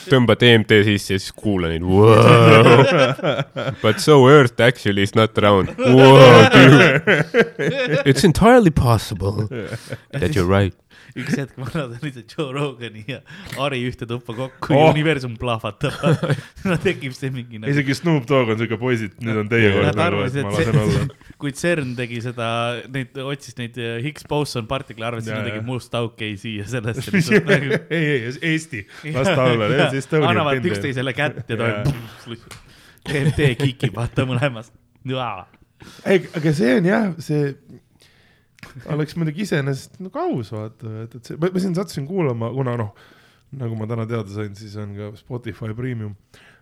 tõmba DMT sisse ja siis kuula neid wow.. But so Earth actually is not around wow,. It's entirely possible that you are right. Üks hetk ma lasen lihtsalt Joe Rogani ja Ari ühte tuppa kokku Oh. ja universum plahvatab. no tekib see mingi nagu. isegi Snoop Dogg on siuke poisid, nüüd on teie kord nagu, et ma lasen olla. kui CERN tegi seda, neid, otsis neid äh, Higgs boson partikli, Jaa, nad tegid must auk ei siia lihtsalt nagu ei, ei, Eesti, las ta olla, Estonia. annavad üksteisele kätt ja toimub. TNT kikib vaata mõlemast. ei, aga see on jah, see oleks muidugi iseenesest nagu aus vaata, et, et see, ma, siin sattusin kuulama, kuna noh, nagu ma täna teada sain, siis on ka Spotify Premium.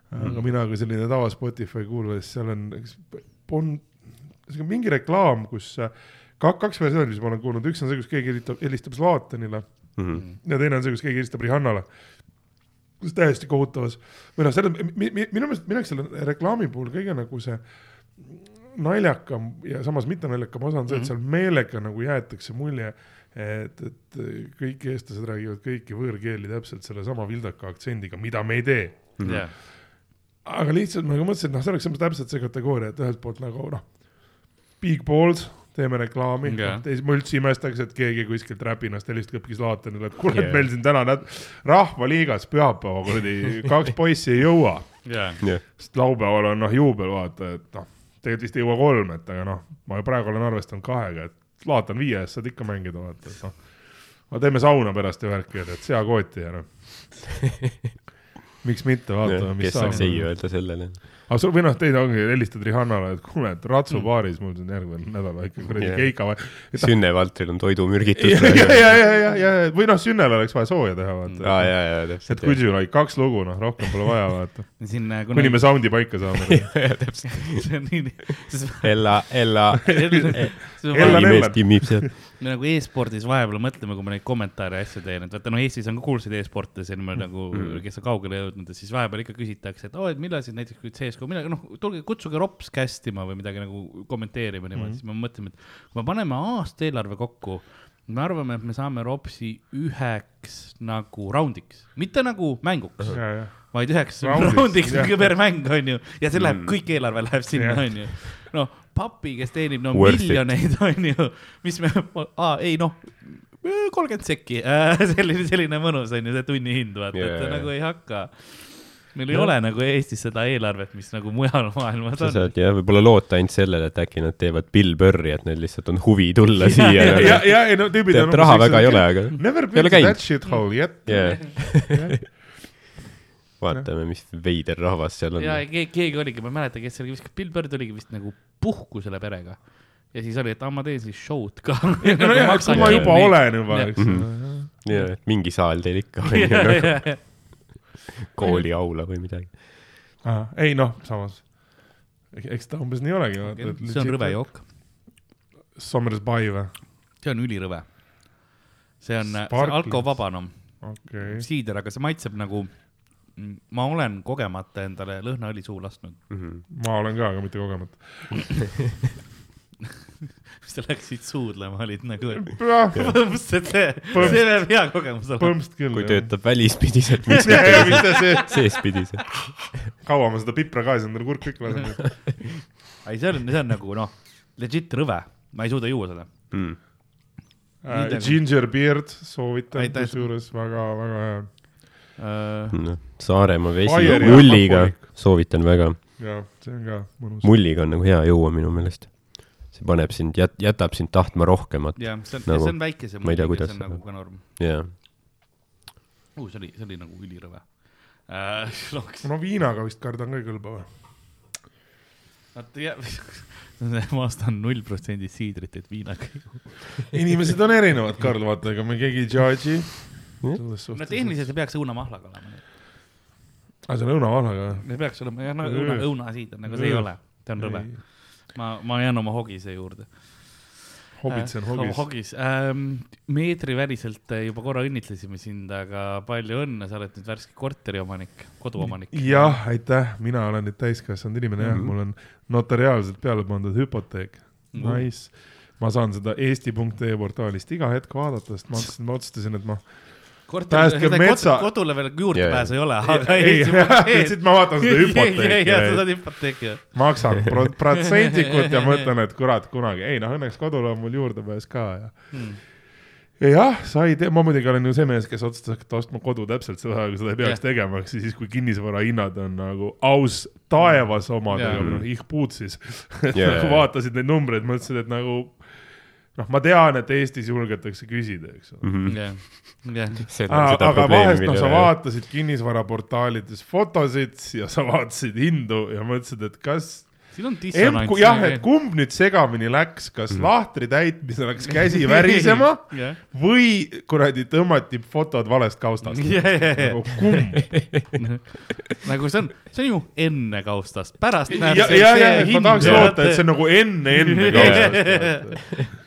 aga mina kui selline tava Spotify kuulaja, siis seal on, on mingi reklaam, kus äh, ka, kaks versiooni, mis ma olen kuulnud, üks on see, kus keegi helistab, helistab Zlatanile ja teine on see, kus keegi helistab Rihannale. kus täiesti kohutavas. Või noh, selle mi, mi, minu meelest minu jaoks selle reklaami puhul kõige nagu see naljakam ja samas mitte naljakam osa on see, et seal meelega nagu jäetakse mulje, et, et kõik eestlased räägivad kõiki võõrkeeli täpselt sellesama vildaka aktsendiga, mida me ei tee. jah, aga lihtsalt ma nagu mõtlesin, et noh, see oleks umbes täpselt see kategooria, et ühelt poolt nagu noh, big balls, teeme reklaami yeah., ma üldse imestaks, et keegi kuskilt räpinast helistabki Zlatanile, et kuule yeah., meil siin täna näed rahvaliigas pühapäeva kuradi kaks poissi ei jõua, jah. sest laupäeval on noh juubel, vaata, et noh, tegelikult vist ei jõua kolm, et aga noh, ma praegu olen arvestanud kahega, et Zlatan viie eest saad ikka mängida, vaata, et noh. no teeme sauna pärast ja värki, et seakooti ja noh. miks mitte, vaatame, mis kes saab saaks. ei öelda sellele. Aga sul või noh, teid ongi, helistad Rihannale, et kuule, et Ratsu baaris mul siin järgmine nädal väike kuradi keika vaja. Sünne Valtril on toidumürgitus ja, ja, ja, ja, ja, ja või noh, sünnele oleks vaja sooja teha, aa, vaata. ja, ja et täpselt. could you like kaks lugu, noh, rohkem pole vaja, vaata. äh, kuni me sound'i paika saame. täpselt. see on nii, Ella, Ella, Ella vaja- Me nagu e-spordis vahepeal mõtleme, kui ma neid kommentaare ja asju teen, et vaata noh, Eestis on ka kuulsaid e-sportlasi on meil nagu mm., kes on kaugele jõudnud ja siis vahepeal ikka küsitakse, et oo, et millal siis näiteks kui CSGO, millal, noh, tulge kutsuge Rops kästima või midagi nagu kommenteerima niimoodi mm., siis me mõtleme, et kui me paneme aasta eelarve kokku, me arvame, et me saame Ropsi üheks nagu raundiks, mitte nagu mänguks, ja, ja, vaid üheks Raundiks, raundiks per mäng onju ja see läheb Mm. mm., kõik eelarve läheb sinna onju. noh, papi, kes teenib no Worth miljoneid onju, mis me, aa ei noh, kolmkümmend sekki, selline, selline mõnus onju see tunnihind vaata yeah., et ta nagu ei hakka. meil ei Jah. ole nagu Eestis seda eelarvet, mis nagu mujal maailmas sa on. saad jah, võib-olla loota ainult sellele, et äkki nad teevad Bill Burri, et neil lihtsalt on huvi tulla siia ja, ja, ja, ja ei no tüübid tead, raha väga ei ole, aga Never been to that shit hole yet. yeah. vaatame, mis veider rahvas seal on. ja keegi, keegi oligi, ma ei mäleta, kes seal vist, Bill Bird oligi vist nagu puhkusele perega. ja siis oli, et aa, ma teen siis show'd ka. no jah, kui ma juba olen juba, eks Mhm. ole. ja, et mingi saal teil ikka on ju, nagu kooliaula või midagi. ei noh, samas, eks ta umbes nii olegi. see on rõve. jook, Summers by või? see on ülirõve. see on see Sparkling. alkovaba noh, okei. siider, aga see maitseb nagu, ma olen kogemata endale lõhnaõli suhu lasknud. Mhm. ma olen ka, aga mitte kogemata. mis sa läksid suudlema, olid nagu, jah, see, see peab hea kogemus olema. põhimõtteliselt küll. kui. töötab välispidiselt, miks mitte see, seespidiselt? kaua ma seda pipra ka siis endale kurku ikka lasen. ei, see on, see on nagu noh, legit rõve, ma ei suuda juua seda. Mm. Äh, Ginger beard soovitan kusjuures väga-väga hea. Uh, No, Saaremaa vesi mulliga soovitan väga. jah, see on ka mõnus. mulliga on nagu hea juua minu meelest. see paneb sind, jät-, jätab sind tahtma rohkemat. jah, see on Nagu- see on väike, see ma ei tea, mulliga, see on nagu ka norm jaa. uh,. see oli, see oli nagu ülirõve uh. loks, no viinaga vist kardan ka ei kõlba või? vaata jah, ma ostan null protsenti siidrit, et viinaga ei joo. inimesed on erinevad, Karl, vaata, ega me keegi ei judge'i. No tehniliselt ei peaks õunamahlaga olema, aa, see on õunavahlaga või? ei peaks olema, jah, no õuna, õunasiid on, aga see ei ole, see on rõve. ma, ma jään oma hogise juurde. Hobitsen hogis. hogis ähm,. meetriväliselt äh, juba korra õnnitlesime sind, aga palju õnne, sa oled nüüd värske korteriomanik, koduomanik. jah, aitäh, mina olen nüüd täiskasvanud inimene jah, Mhm. mul on notariaalselt peale pandud hüpoteek. Mhm. Nice. ma saan seda eesti.ee portaalist iga hetk vaadata, sest ma otsustasin, et ma Päästke metsa- kodule veel juurdepääsu ei ole, ei aga, ei, siit ma vaatan seda ja, ja sa hüpoteeki, saad hüpoteeki. maksan pro- protsendikut ja mõtlen, et kurat, kunagi, ei noh, õnneks kodule on mul juurdepääs ka ja Hmm. ja jah, sai te-, ma muidugi olen ju see mees, kes otsustas hakata ostma kodu täpselt seda kui seda ei peaks Jah. tegema, ehk siis kui kinnisvara hinnad on nagu aus taevas omadega Jah., noh, ich puutsis. Jaa, nagu vaatasid neid numbreid, mõtlesid, et nagu noh, ma tean, et Eestis julgetakse küsida, eks ole. Jah, jah. seda, seda aga probleemi vahest, noh, sa vaatasid kinnisvaraportaalides fotosid ja sa vaatasid hindu ja mõtlesid, et kas siin on dissonants. jah, et kumb nüüd segamini läks, kas Mhm. lahtri täitmisel läks käsi värisema jah, või kuradi tõmmati fotod valest kaustast. ja, ja, ja nagu kumb? nagu see on, see on ju enne kaustast, pärast ja, näeb ja, ja, et ma tahaks loota, et see on nagu enne, enne kaustast.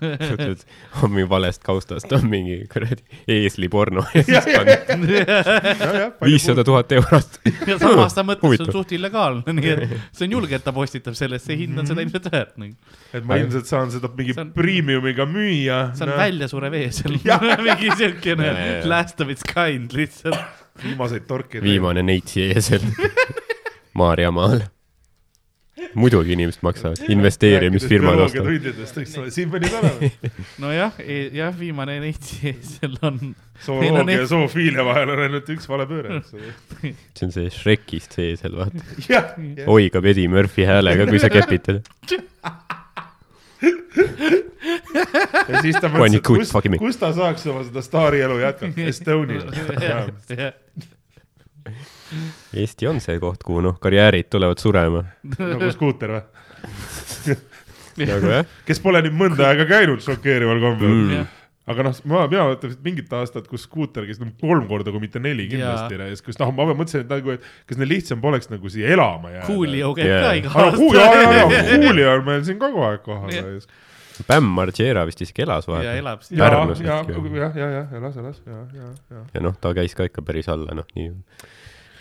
Mingi valest kaustast, on mingi kuradi eesliporno. viissada tuhat eurot. ja samas ta mõtles, see on suht illegaalne, nii et see on julge, et ta postitab sellest, see hind on seda ilmselt väärt. see et ma ilmselt saan seda mingi See on- premiumiga müüa. on väljasurev eesel, mingi siukene Ja, ja, ja. last of its kind lihtsalt. viimaseid torke. viimane neitsi eesel Maarjamaal. Muidugi inimesed maksavad, investeerimisfirmad ostavad. tundidest, eks ole, siin panid olema. nojah, jah, viimane neitsi eesel on, zooloogia ja zoofiilia vahel on ainult üks vale pööre, eks ole. see on see Shrekist see eesel, vaata. oigab Eddie Murphy häälega, kui sa kepitad. ja siis ta mõtles, et kus kus ta saaks oma seda staarielu jätkata, Estonial. Eesti on see koht, kuhu noh, karjäärid tulevad surema. nagu skuuter või? nagu jah. kes pole nüüd mõnda aega käinud šokeerival kombel Mm. aga noh, ma, mina vist mingit aastat, kus skuuter käis nagu kolm korda, kui mitte neli kindlasti ja siis, kus noh, ma mõtlesin, et nagu, et kas neil lihtsam poleks nagu siia elama jääda. Coolio käib Jaa. ka iga aga Kuu- jaa, jaa, jaa, aasta. Coolio on meil siin kogu aeg kohal ja, Bam Margera vist isegi elas ja vahepeal. elab siin. ja, ja, ja, ja, ja elas, elas, ja, ja, ja. ja noh, ta käis ka ikka päris alla, noh nii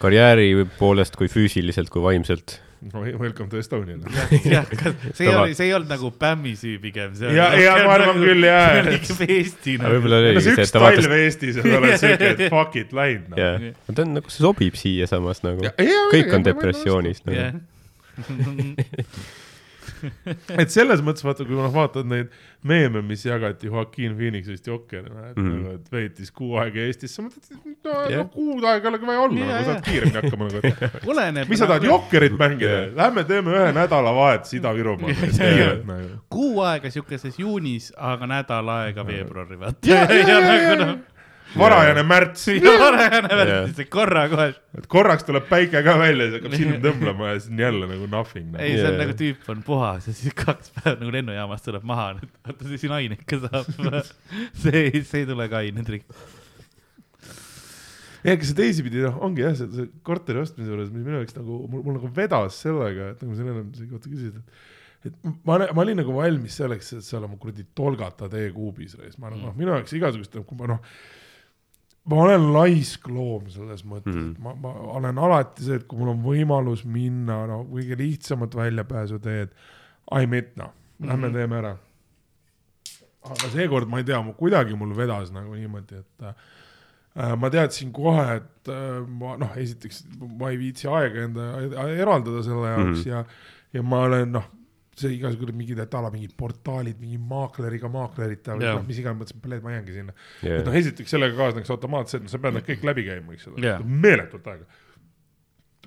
karjääri poolest kui füüsiliselt kui vaimselt. no welcome to Estonia'le. jah, see ei Tava- olnud, see ei olnud nagu Bämmi süü pigem. Ja- ja ma arvan küll, jaa, oli Eesti nagu. võib-olla no oligi see et ta vaatas Eestis ja sa oled siuke, et fuck it, läinud noh. jah, ta on nagu, see sobib siia samas nagu kõik ja- on ja- depressioonis nagu. et selles mõttes vaata, kui noh, vaatad neid meeme, mis jagati Joaquin Phoenixist Jokkerina, et mm. nagu, et veetis kuu aega Eestis, sa mõtled, et no, Jah. no kuu aega ei olegi vaja olla Jaa, nagu saad jaa. kiiremini hakkama nagu, oleneb. mis sa tahad, Jokkerit mängida Jah., lähme teeme ühe nädalavahetuse Ida-Virumaal, kiirelt nagu. kuu aega siukeses juunis, aga nädal aega veebruari vaata. Ja- ja- ja- ja- ja- noh, varajane märts, varajane värk, korra kohe. et korraks tuleb päike ka välja, siis hakkab silm tõmblema ja siis on jälle nagu nothing ei, nagu.. see on Jaa. nagu tüüp on puhas ja siis kaks päeva nagu lennujaamast tuleb maha, vaata see siin aine ikka saab. see, see ei tule ka aine trikk. ja ega see teisipidi noh, ongi jah, see, korteri ostmise juures, mis minu jaoks nagu mul, mul nagu vedas sellega, et nagu sa ennem selle kohta küsisid, et et ma, ma olin nagu valmis selleks, et seal oma kuradi tolgata teekuubis reis, ma noh, minu jaoks igasugust, kui ma noh, ma olen laisk loom selles mõttes mm. -hmm. ma, ma olen alati see, et kui mul on võimalus minna no kõige lihtsamat väljapääsuteed, I admit noh, lähme Mhm. teeme ära. aga seekord ma ei tea, kuidagi mul vedas nagu niimoodi, et äh, ma teadsin kohe, et äh, ma noh, esiteks ma ei viitsi aega enda eraldada selle jaoks mm -hmm. ja, ja ma olen noh, see igasugune mingid, et ala mingid portaalid, mingi maakleriga maaklerita või Jaa. noh, mis iganes, mõtlesin, et ma jäängi sinna yeah. et noh, esiteks sellega kaasneks automaatselt, sa pead need kõik läbi käima, eks ole yeah., meeletult aega.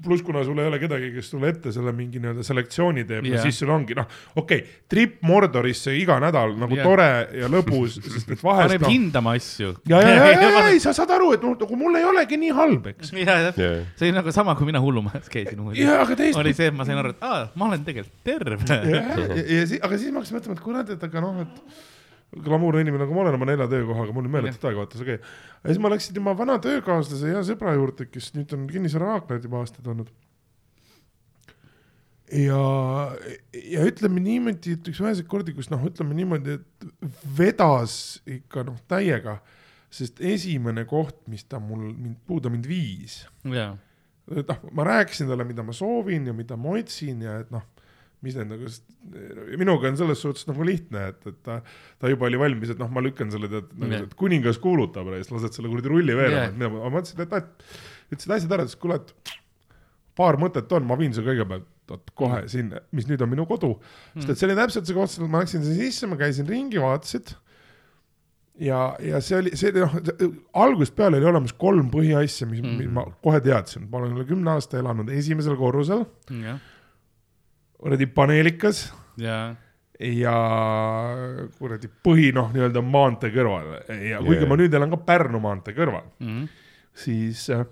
pluss, kuna sul ei ole kedagi, kes sulle ette selle mingi nii-öelda selektsiooni teeb yeah. Ja siis sul ongi noh, okei okay,, trip Mordorisse iga nädal nagu yeah. tore ja lõbus, sest et vahest paneb noh, hindama asju. ja, ja, ja, ja, ja ei, sa saad aru, et noh, nagu mul ei olegi nii halb, eks. ja, ja see oli nagu sama, kui mina hullumajas käisin muidu. ja, aga teist oli see, et ma sain aru, et aa, ma olen tegelikult terve. ja, ja, ja siis, aga siis ma hakkasin mõtlema, et kurat, et aga noh, et glamuurne inimene nagu ma olen oma nelja töökohaga, mul on meeletult aega vaata, see okay.. ja siis ma läksin tema vana töökaaslase ja sõbra juurde, kes nüüd on kinnisvaramaaklerid juba aastaid olnud. ja, ja ütleme niimoodi, et üks väheseid kordi, kus noh, ütleme niimoodi, et vedas ikka noh, täiega, sest esimene koht, mis ta mul, mind, kuhu ta mind viis noh, ma rääkisin talle, mida ma soovin ja mida ma otsin ja et noh, mis need nagu, minuga on selles suhtes nagu lihtne, et, et ta, ta juba oli valmis, et noh, ma lükkan selle tead nagu yeah., et kuningas kuulutab ja siis lased selle kuradi rulli veerema yeah., mida ma, ma mõtlesin, et et ütlesid asjad ära, siis kuule, et paar mõtet on, ma viin su kõigepealt vot kohe sinna, mis nüüd on minu kodu mm., sest et see oli täpselt see koht, ma läksin sisse, ma käisin ringi, vaatasid ja, ja see oli, see noh, algusest peale oli olemas kolm põhiasja, mis mm. ma kohe teadsin, ma olen üle kümne aasta elanud esimesel korrusel, jah, kuradi paneelikas jaa, ja kuradi põhi noh, nii-öelda maantee kõrval ja kuigi Jaa. ma nüüd elan ka Pärnu maantee kõrval, Mhm. siis äh,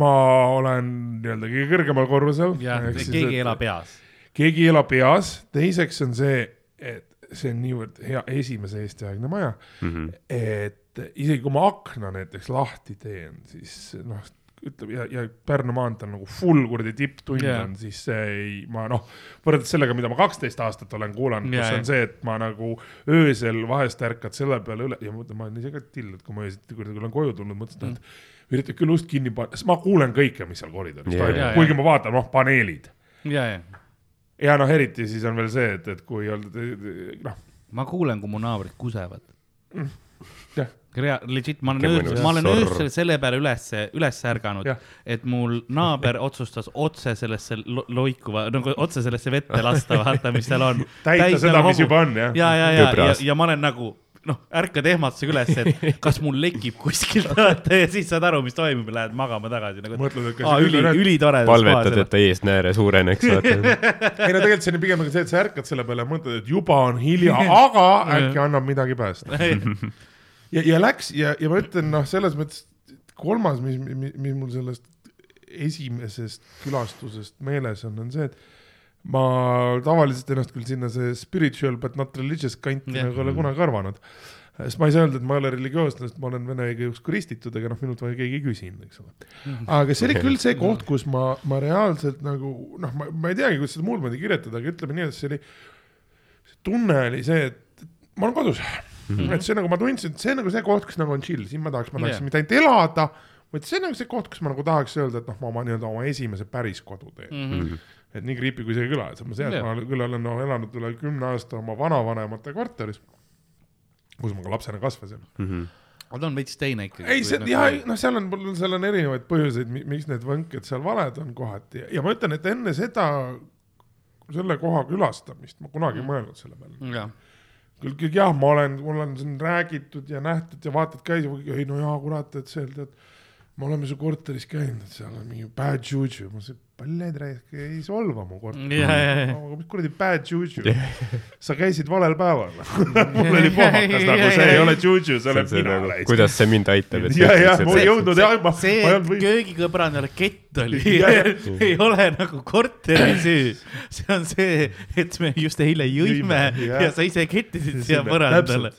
ma olen nii-öelda kõige kõrgemal korrusel. jah, keegi elab peas. keegi ei ela peas, teiseks on see, et see on niivõrd hea esimese Eesti-aegne maja Mm -hmm. et isegi kui ma akna näiteks lahti teen, siis noh, ütleme ja, ja Pärnu maantee on nagu full kuradi tipptund yeah. on, siis see ei, ma noh, võrreldes sellega, mida ma kaksteist aastat olen kuulanud yeah,, kus on see, et ma nagu öösel vahest ärkad selle peale üle ja ma mõtlen, ma olen ise ka till, et kui ma öösiti kuradi olen koju tulnud, mõtlesin, et üritan küll ust kinni panna, sest ma kuulen kõike, mis seal koridoris Jaa, toimub. jaa,, kuigi jaa. ma vaatan, noh, paneelid. Ja, ja ja noh, eriti siis on veel see, et, et kui olnud noh, ma kuulen, kui mu naabrid kusevad. jah, Rea-, legit, ma olen öösel, ma olen öösel selle peale üles, üles ärganud et mul naaber otsustas otse sellesse lo- loikuva, nagu otse sellesse vette lasta, vaata, mis seal on. täita seda, mis juba on, jah. ja, ja, ja, ja Kübras., ja ma olen nagu noh, ärkad ehmatusega üles, et kas mul lekib kuskilt vaata ja siis saad aru, mis toimub ja lähed magama tagasi nagu. mõtled, et kas aa, üli, ülitore. palvetad, et ta eesnääre suureneks, vaata. ei no tegelikult see on pigem nagu see, et sa ärkad selle peale ja mõtled, et juba on hilja, aga äkki annab midagi päästa. ja, ja läks ja, ja ma ütlen, noh, selles mõttes kolmas, mis, mis, mis mul sellest esimesest külastusest meeles on, on see, et ma tavaliselt ennast küll sinna see spiritual but not religious kanti Jah. nagu ei ole kunagi arvanud. sest ma ei saa öelda, et ma ei ole religioosne, sest ma olen vene õigeusk kristitud, ega noh, minult keegi ei küsinud, eks ole. aga see oli küll see koht, kus ma, ma reaalselt nagu noh, ma, ma ei teagi, kuidas seda muud moodi kirjutada, aga ütleme nii, et see oli, see tunne oli see, et ma olen kodus mm. -hmm. et see nagu ma tundsin, et see nagu see koht, kus nagu on chill, siin ma tahaks, ma tahaks Jah. yeah. mitte ainult elada, vaid see on nagu see koht, kus ma nagu tahaks öelda, et noh, ma oma nii-öelda oma esimese päris kodu teen mm. -hmm. et nii creepy kui see ei kõla, et ma Jah. yeah., ma küll olen no, elanud üle kümne aasta oma vanavanemate kvartalis, kus ma ka lapsena kasvasin. aga ta on veits teine ikkagi. ei, see ja ei, noh, seal on, seal on erinevaid põhjuseid, miks need võnked seal valed on kohati ja, ja ma ütlen, et enne seda, selle koha külastamist ma kunagi ei mõelnud selle peale. küll, küll jah, ma olen, mul on siin räägitud ja nähtud ja vaatad käis, ei no jaa, kurat, et seal tead, me oleme su korteris käinud, et seal on mingi bad juju, ma ütlesin, palju raisk ei solva mu korterit. ja. aga mis kuradi bad juju, sa käisid valel päeval. mul oli pohmakas nagu see ei ole juju, see olen mina. nagu, kuidas see mind aitab, et ja, ja ma ei jõudnud jah, ma, see, et köögikõbrandale kett oli ei ole nagu korteri süü. see on see, et me just eile jõime ja sa ise kettisid siia põrandale.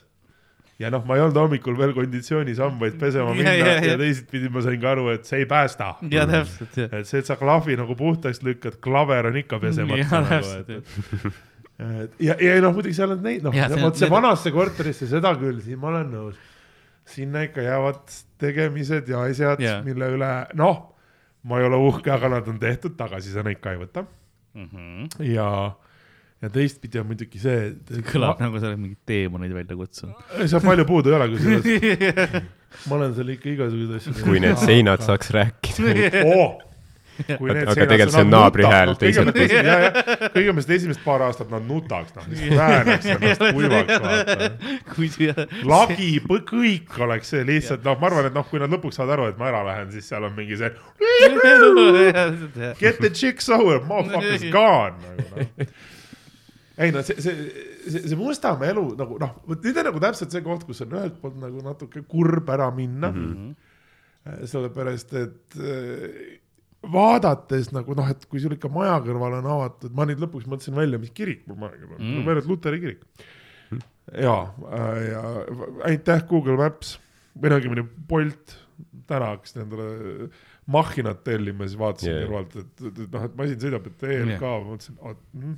Ja noh, ma ei olnud hommikul veel konditsionis hambaid pesema minna ja, ja, ja, ja. teisipidi ma sain ka aru, et see ei päästa. ja täpselt, jah. et see, et sa klahvi nagu puhtaks lükkad, klaver on ikka pesemata ja nagu, et, ja, ja noh, muidugi seal on neid, noh vot see need- vanasse korterisse, seda küll, siin ma olen nõus. sinna ikka jäävad tegemised ja asjad Ja. mille üle, noh, ma ei ole uhke, aga nad on tehtud, tagasi sa neid ka ei võta Mhm. ja, ja teistpidi on muidugi see. kõlab nagu sa oled mingid teemonid välja kutsunud. seal palju puudu ei ole, kusjuures. ma olen seal ikka igasuguseid asju. kui need seinad saaks rääkida. oh!. Aga- aga tegelikult see on naabri hääl teiselt poolt. kõigepealt seda esimest paar aastat nad nutaks, noh, lihtsalt väänaks ennast kuivaks, lagi, kõik oleks see lihtsalt, noh, ma arvan, et noh, kui nad lõpuks saavad aru, et ma ära lähen, siis seal on mingi see get the chicks over, motherfuckers gone nagu noh. Ei no see, see, see, see Mustamäe elu nagu noh, vot nüüd on nagu täpselt see koht, kus on ühelt poolt nagu natuke kurb ära minna mm. -hmm. sellepärast, et äh, vaadates nagu noh, et kui sul ikka maja kõrval on avatud, ma nüüd lõpuks mõtlesin välja, mis kirik mul maja kõrval on mm., ma arvan, et luteri kirik. ja, ja aitäh Google Maps või no õigemini Bolt, täna hakkasin endale mahhinat tellima, siis vaatasin Yeah. kõrvalt, et, et, et noh, et masin sõidab, et ELK yeah., ma mõtlesin, mm.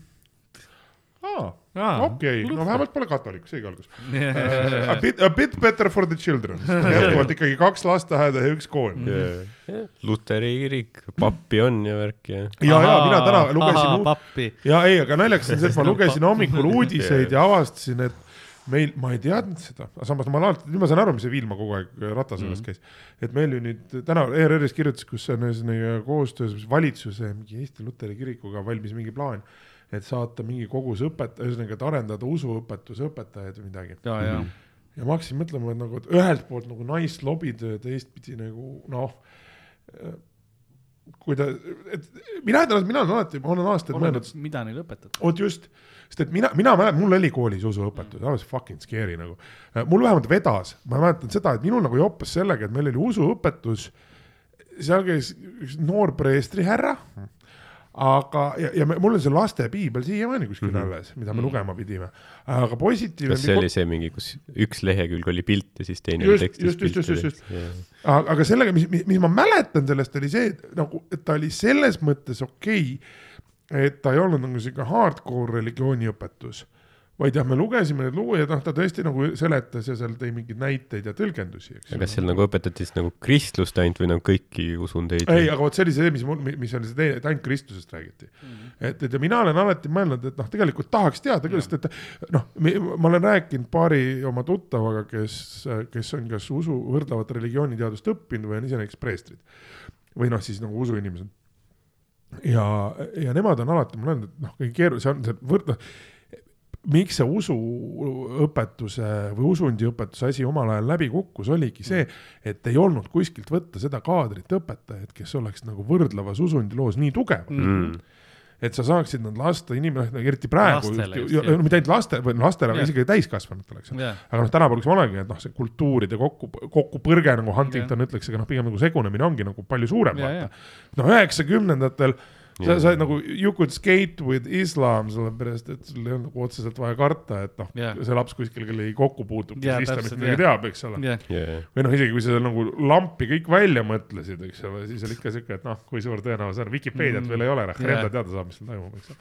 aa, okei, no vähemalt pole katolik, seegi algus. A bit, a bit better for the children, jätkuvalt ikkagi kaks lasteaeda ja üks kool. Luteri kirik, pappi on ja värk ja. ja, ja mina täna lugesin ja ei, aga naljakas on see, et ma lugesin hommikul uudiseid ja avastasin, et meil, ma ei teadnud seda, aga samas ma alati, nüüd ma saan aru, mis see Viilma kogu aeg Ratase juures käis. et meil ju nüüd täna ERR-is kirjutas, kus on ühesõnaga koostöös valitsuse mingi Eesti Luteri kirikuga valmis mingi plaan, et saata mingi kogus õpet-, ühesõnaga, et arendada usuõpetuse õpetajaid või midagi. ja, ja. ja ma hakkasin mõtlema, et nagu et ühelt poolt nagu nice lobitöö, teistpidi nagu noh, kui ta, et mina ütlen, et mina olen alati, ma olen aastaid mõelnud, mida neile õpetada. vot just, sest et mina, mina mäletan, mul oli koolis usuõpetus, that was fucking scary nagu. mul vähemalt vedas, ma mäletan seda, et minul nagu joppas sellega, et meil oli usuõpetus, seal käis üks noor preestrihärra, aga, ja, ja me, mul on see laste piibel siiamaani kuskil mm -hmm. alles, mida me lugema pidime, aga positiivne kas see oli see mingi, kus üks lehekülg oli pilt ja siis teine Just, oli tekstis just, just, just, just. pilt? aga, sellega, mis, mis, ma mäletan sellest oli see, et nagu, et ta oli selles mõttes okei okay,, et ta ei olnud nagu sihuke hardcore religiooniõpetus, vaid jah, me lugesime neid lugu ja noh, ta tõesti nagu seletas ja seal tõi mingeid näiteid ja tõlgendusi, eks aga kas seal nagu õpetati siis nagu kristlust ainult või nagu kõiki usundeid? ei, aga vot see oli see, mis mul, mis oli see teine, et ainult Kristusest räägiti mm. -hmm. et, et ja mina olen alati mõelnud, et noh, tegelikult tahaks teada küll, sest et noh, ma olen rääkinud paari oma tuttavaga, kes, kes on kas usu, võrdlevat religiooniteadust õppinud või on ise näiteks preestrid. või noh, siis nagu usuinimesed. ja, ja nemad on alati mulle öelnud, et noh, kõige keerulisem on see võrdle, miks see usuõpetuse või usundiõpetuse asi omal ajal läbi kukkus, oligi see, et ei olnud kuskilt võtta seda kaadrit õpetajat, kes oleks nagu võrdlevas usundiloos nii tugevad mm.. et sa saaksid nad lasta inimesed, eriti praegu, mitte ainult laste või lastele, aga isegi täiskasvanutele, eks ole. jah, aga noh, tänapäeval, eks olegi, et noh, see kultuuride kokku, kokkupõrge nagu Huntington ütleks, aga noh, pigem nagu segunemine ongi nagu palju suurem, ja. vaata. noh, üheksakümnendatel sa Jaa. said nagu you could skate with islam, sellepärast et sul ei olnud nagu otseselt vaja karta, et noh Jah. see laps kuskil kellegagi kokku puutub, kes islamist täpselt, midagi jah. teab, eks ole. jah, Yeah. või noh, isegi kui sa nagu lampi kõik välja mõtlesid, eks ole, siis oli ikka siuke, et noh, kui suur tõenäosus on, Vikipeediat Mm. veel ei ole, noh, Jah. enda teada saab, mis seal toimub, eks ole.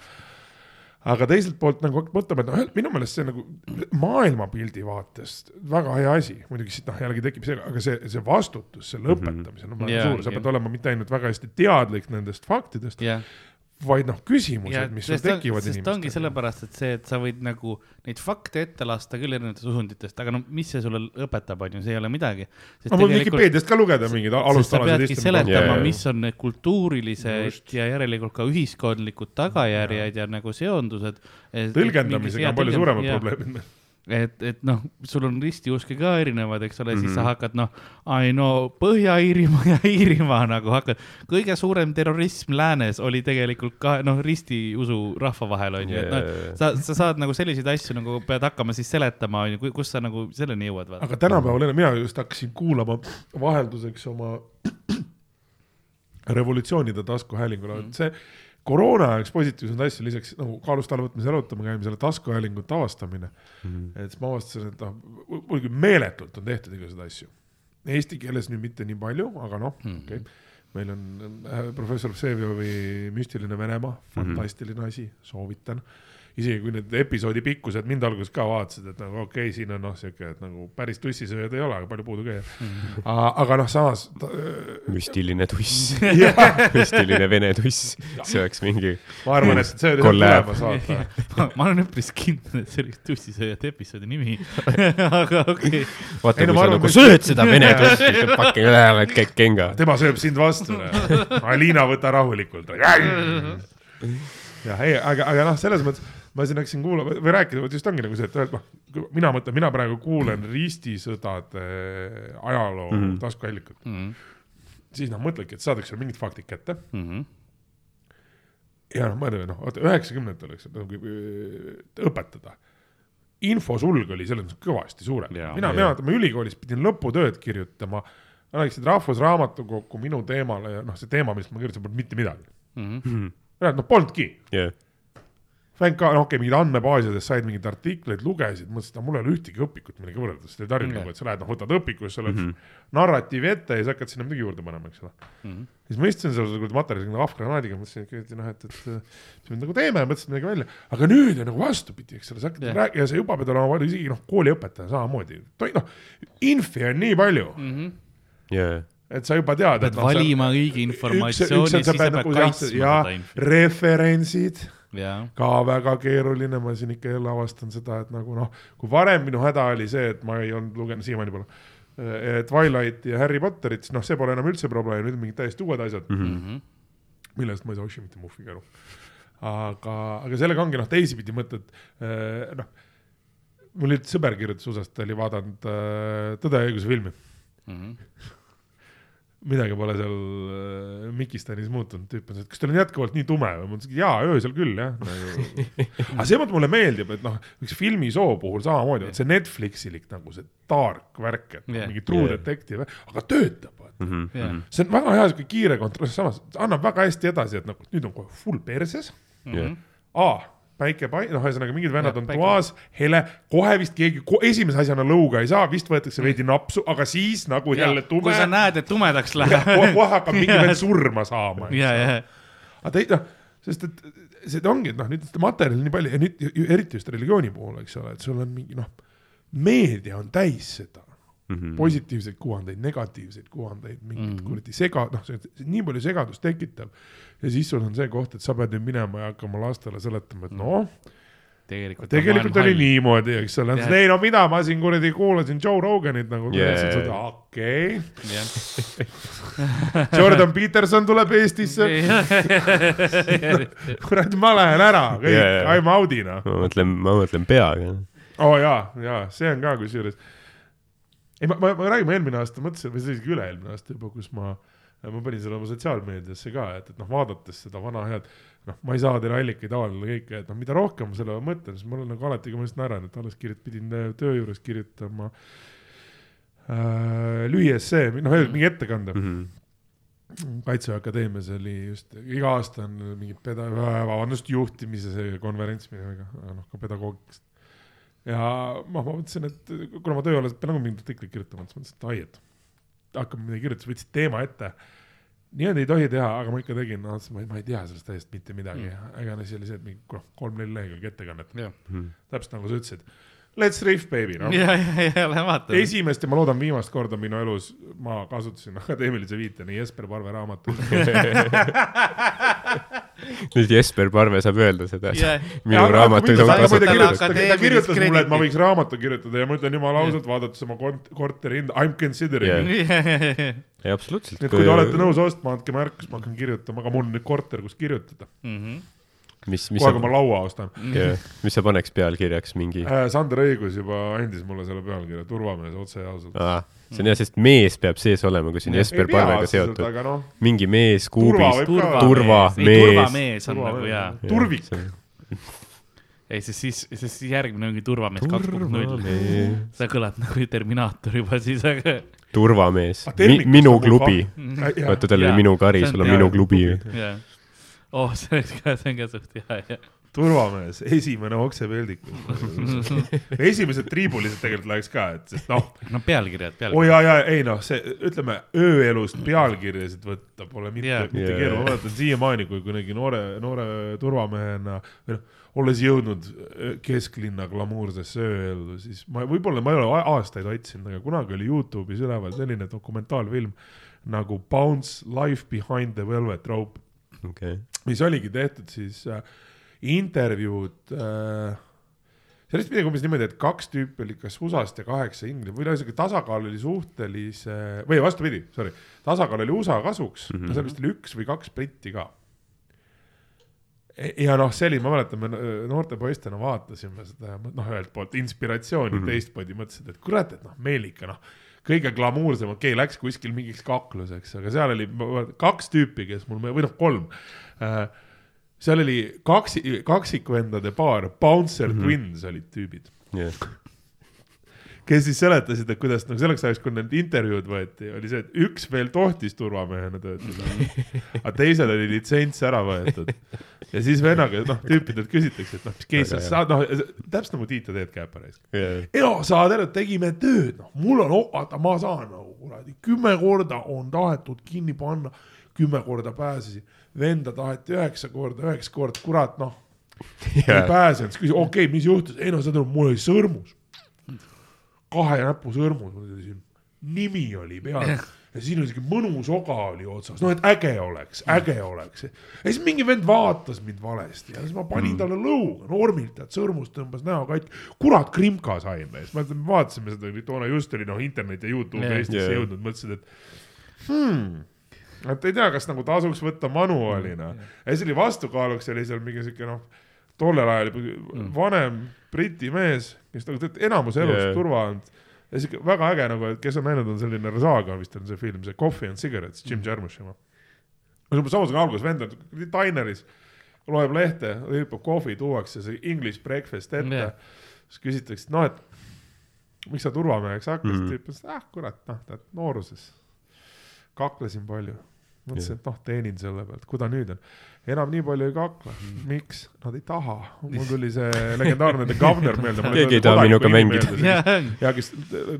Aga teiselt poolt nagu hakkad mõtlema, et noh, minu meelest see nagu maailmapildi vaatest väga hea asi, muidugi siit noh, jällegi tekib see, aga see, see vastutus selle Mhm. õpetamisel on väga Jaa, suur, sa jah. pead olema mitte ainult väga hästi teadlik nendest faktidest, jah. Vaid noh, küsimused, mis sul tekivad sest ongi inimestel. sellepärast, et see, et sa võid nagu neid fakte ette lasta küll erinevatest usunditest, aga no mis see sulle õpetab, on ju, see ei ole midagi. ma võin Vikipeediast ka lugeda mingeid istumid. seletama mis on need kultuurilised Just. ja järelikult ka ühiskondlikud tagajärjed ja nagu seondused. tõlgendamisega on palju suuremad probleemid. et, et noh, sul on ristiuske ka erinevad, eks ole mm, -hmm. siis sa Mhm. hakkad noh, ai no Põhja-Iirimaa ja Iirimaa nagu hakkad, kõige suurem terrorism läänes oli tegelikult ka noh, ristiusu rahva vahel on ju, et noh, Yeah. sa, sa saad nagu selliseid asju nagu pead hakkama siis seletama, on ju, kus sa nagu selleni jõuad, aga tänapäeval jälle, mina just hakkasin kuulama vahelduseks oma revolutsioonide taskuhäälingule mm, -hmm. see koroona üks positiivseid asju lisaks nagu kaalust alla võtmise arutama käimisele taskuhäälingute avastamine mm. Mhm. -hmm. et siis ma avastasin, et noh, küll meeletult on tehtud igasuguseid asju. Eesti keeles nüüd mitte nii palju, aga noh mm -hmm., okei okay.. meil on äh, professor Vsevijovi Müstiline Venemaa, fantastiline mm -hmm. asi, soovitan. Isegi kui need episoodi pikkused mind alguses ka vaatasid, et nagu okei okay,, siin on noh, siuke, et nagu päris tussisööjad ei ole, aga palju puudu käia mm.. aga noh, samas ta, müstiline tuss, müstiline vene tuss, see oleks mingi ma arvan, et see oli Collab. tulemas, vaata. ma, olen üpris kindel, et see oli tussisööjate episoodi nimi. aga okei okay., vaata, Ei, kui sa arvan, nagu et- sööd seda vene tussi, siis fucking lähevad kõik kenga. tema sööb sind vastu. Alina, võta rahulikult. jah, ei, aga, aga noh, selles mõttes ma siin hakkasin kuulama või rääkida, vot just ongi nagu see, et öelda noh, mina mõtlen, mina praegu kuulen ristisõdade ajaloo mm. -hmm. taskuallikat, Mhm. siis noh, mõtledki, et saadakse mingid faktid kätte Mhm. ja noh, mõtle noh, vaata üheksakümnendatel, eks nagu öö, õpetada. infosulg oli selles mõttes kõvasti suurem. Mina, mina, ma ülikoolis pidin lõputööd kirjutama, läksid Rahvusraamatukokku minu teemale ja noh, see teema, millest ma kirjutasin, polnud mitte midagi. Mhm. noh, polnudki. jah, Frank ka, noh okei okay,, mingid andmebaasidest said mingeid artikleid, lugesid, mõtlesid, et mul ei ole ühtegi õpikut, millega võrrelda, sest ei tarvitse Jah. nagu, et sa lähed, noh, võtad õpiku, siis sul on mm. -hmm. narratiivi ette ja siis hakkad sinna midagi juurde panema, eks ole. Mhm. siis ma istusin seal selle materjaliga nagu ahvgranaadiga, mõtlesin, et noh, et, et mis me nagu teeme, mõtlesin midagi välja, aga nüüd on nagu vastupidi, eks ole, sa hakkad Jah. rääkima ja sa juba pead olema palju, isegi noh, kooliõpetaja samamoodi, noh, infi on nii palju, Mhm. jah, et sa juba tead, pead et sa- valima õige informatsiooni, siis sa pead nagu kaitsma ja seda infot. referentsid jaa, ka väga keeruline, ma siin ikka jälle avastan seda, et nagu noh, kui varem minu häda oli see, et ma ei olnud lugenud siiamaani pole, Twilighti ja Harry Potterit, siis noh, see pole enam üldse probleem, nüüd on mingid täiesti uued asjad mm, Mhm. -hmm. millest ma ei saa oši mitte muhvigi aru. aga, aga sellega ongi noh, teisipidi mõtled, noh, mul üks sõber kirjutas USA-st, ta oli vaadanud äh, Tõde ja õiguse filmi Mhm. Midagi pole seal äh, Mikistanis muutunud, tüüp on see, et kas teil on jätkuvalt nii tume või ma ütlesin, et jaa, öösel küll jah nagu. aga see mulle meeldib, et noh, üks filmisoo puhul samamoodi, et see Netflixilik nagu see dark värk, et yeah. mingi True Yeah. yeah. Detective, aga töötab. Mhm. Jah. see on väga hea siuke kiire kontroll, samas annab väga hästi edasi, et nagu nüüd on kohe full perses. jah, A, päike pai-, noh, ühesõnaga mingid vennad on toas, hele, kohe vist keegi ko, esimese asjana lõuga ei saa, vist võetakse veidi napsu, aga siis nagu jälle tume kui sa. näed, et tumedaks läheb. kohe hakkab mingi vend surma saama. ja, ja, aga tei-, noh, sest et see ongi, et noh, nüüd seda materjali nii palju ja nüüd eriti just religiooni puhul, eks ole, et sul on mingi noh, meedia on täis seda Mhm. positiivseid kuvandeid, negatiivseid kuvandeid, mingit mm. -hmm. kuradi sega, noh, see see nii palju segadust tekitav. Ja siis sul on see koht, et sa pead nüüd minema ja hakkama lastele seletama, et noh, tegelikult. tegelikult oli. niimoodi, eks ole ei no mida ma siin kuradi kuulasin Joe Roganit nagu Yeah. okei okay. Jordan Peterson tuleb Eestisse, kurat, ma lähen ära, kõik Yeah. I m out'i noh. ma mõtlen, ma mõtlen peaga. oo oh, jaa, jaa, see on ka kusjuures. ei, ma, ma, ma räägin, ma eelmine aasta mõtlesin, või see oli isegi üle-eelmine aasta juba, kus ma, ma panin selle oma sotsiaalmeediasse ka, et, et noh, vaadates seda vana head, noh, ma ei saa teile allikaid avaldada kõike, et noh, mida rohkem ma selle peale mõtlen, siis mul on nagu alati, kui ma just naeran, et alles kirjut-, pidin äh, töö juures kirjutama äh, lühiessee, noh, mingi ettekande Mhm. Kaitseväe Akadeemias oli just, iga aasta on mingi peda-, vabandust, juhtimise konverents midagi, noh ka pedagoogikast. ja noh, ma mõtlesin, et kuna ma tööalas pean nagu mingit artiklit kirjutama, siis mõtlesin, et ai, et hakkame midagi kirjutama, siis võtsin teema ette. niimoodi ei tohi teha, aga ma ikka tegin, noh, ma, ei- ma ei tea sellest täiesti mitte midagi mm., ega asi oli see, et mingi kolm-neli lehekülge ettekannet, jah, täpselt nagu sa ütlesid. Let's riff baby, noh. ja, ja, ja lähe vaata. esimest ja ma loodan viimast korda minu elus ma kasutasin akadeemilise viitena Jesper Parve raamatut. nüüd Jesper Parve saab öelda seda Jah. minu raamatuid on kasutatud. ta- kirjutas mulle, et ma võiks raamatu kirjutada ja ma ütlen jumala ausalt, vaadates oma korteri hinda, I m considering Yeah. yeah.. ei, absoluutselt. nii et kui te olete nõus ostma, andke märku, siis ma hakkan kirjutama, aga mul on nüüd korter, kus kirjutada. mis, mis kohe, kui ma, laua ostan. mis sa paneks pealkirjaks mingi? Sander Õigus juba andis mulle selle pealkirja, turvamees otse ja ausalt. See on hea, sest mees peab sees olema, kui see on Jesper Parvega seotud. noh, mingi mees turva kuubis. võib ka. Turvamees. turvamees on nagu jaa. turvik. ei, sest siis, siis järgmine ongi turvamees kaks punkt null. turvamees, see kõlab nagu Terminaator juba siis, aga. turvamees Ah,, minu on mul klubi. jah, vaata, tal oli minu kari, see on sul on minu klubi. jah. oh, see on ka, see on ka suht hea, jah. turvamees, esimene oksepeldikus. esimesed triibulised tegelikult läheks ka, et sest noh, no pealkirjad, oi pealkirjad. ja, ja ei noh, see ütleme ööelust pealkirjasid võtta pole mitte yeah., mitte yeah. keeruline, ma mäletan siiamaani, kui kunagi noore, noore turvamehena või noh, olles jõudnud öö, kesklinna glamuursesse ööellu, siis ma võib-olla ma ei ole aastaid otsinud, aga kunagi oli Youtube'is üleval selline dokumentaalfilm nagu Bounce Life Behind the Velvet Rope, okei, mis oligi tehtud siis äh, intervjuud äh, see oli vist midagi umbes niimoodi, et kaks tüüpi oli kas USA-st ja kaheksa Inglismaa või ühesõnaga tasakaal oli suhtelise või vastupidi, sorry, tasakaal oli USA kasuks mm. -hmm. seal vist oli üks või kaks britti ka. ja noh, see oli, ma mäletan, me noorte poistena vaatasime seda noh, ühelt poolt inspiratsiooni mm. -hmm. teist poolt mõtlesid, et kurat, et noh, meil ikka noh, kõige glamuursem, okei okay,, läks kuskil mingiks kakluseks, aga seal oli kaks tüüpi, kes mul või noh, kolm äh, seal oli kaksi, kaksikvendade paar, Bouncer mm. -hmm. Twins olid tüübid, jah, kes siis seletasid, et kuidas nagu selleks ajaks, kui need intervjuud võeti, oli see, et üks veel tohtis turvamehena töötada, aga teisel oli litsents ära võetud. ja siis vennaga, noh, tüüpidelt küsitakse, et noh, mis case sa saad, noh, täpselt nagu Tiit ja Teet Käpareis. jah, ei no saad aru, tegime tööd, noh, mul on, vaata, ma saan nagu kuradi, kümme korda on tahetud kinni panna, kümme korda pääsesin, venda taheti üheksa korda, üheksa korda, kurat, noh, ei jah, pääsenud, siis küsis, okei okay,, mis juhtus, ei no saad aru, mul oli sõrmus, kahe näpu sõrmus, mul oli siin, nimi oli peal. Ja siin oli siuke mõnus oga oli otsas, no et äge oleks, äge oleks. ja siis mingi vend vaatas mind valesti ja siis ma panin talle lõuga. Normilt, et sõrmus tõmbas näo katki. kurat, krimka saime. Ja siis me me vaatasime seda, toona just oli noh, internet ja Youtube Jah. Eestisse Jah. jõudnud, mõtlesid, et hmm, et ei tea, kas nagu tasuks võtta manuaalina ja siis oli vastukaaluks oli seal mingi siuke noh, tollel ajal juba vanem Briti mees, kes nagu enamus elust yeah. turva olnud ja siuke väga äge nagu, et kes on näinud, on selline Saaga vist on see film, see Coffee and Cigarettes, Jim Jarmusch oma. samasugune algus, vend on dineris, loeb lehte, hüppab kohvi, tuuakse see English breakfast ette yeah.. siis küsitakse, et noh, et miks sa turvameheks hakkasid mm., tüüp ütles, ah kurat, noh, tead nooruses kaklesin palju. mõtlesin, et noh, teenin selle pealt, kui ta nüüd on. enam nii palju ei kakle, miks? Nad ei taha, mul tuli see legendaarne The Governor meelde. Keegi ei taha minuga mängida. ja kes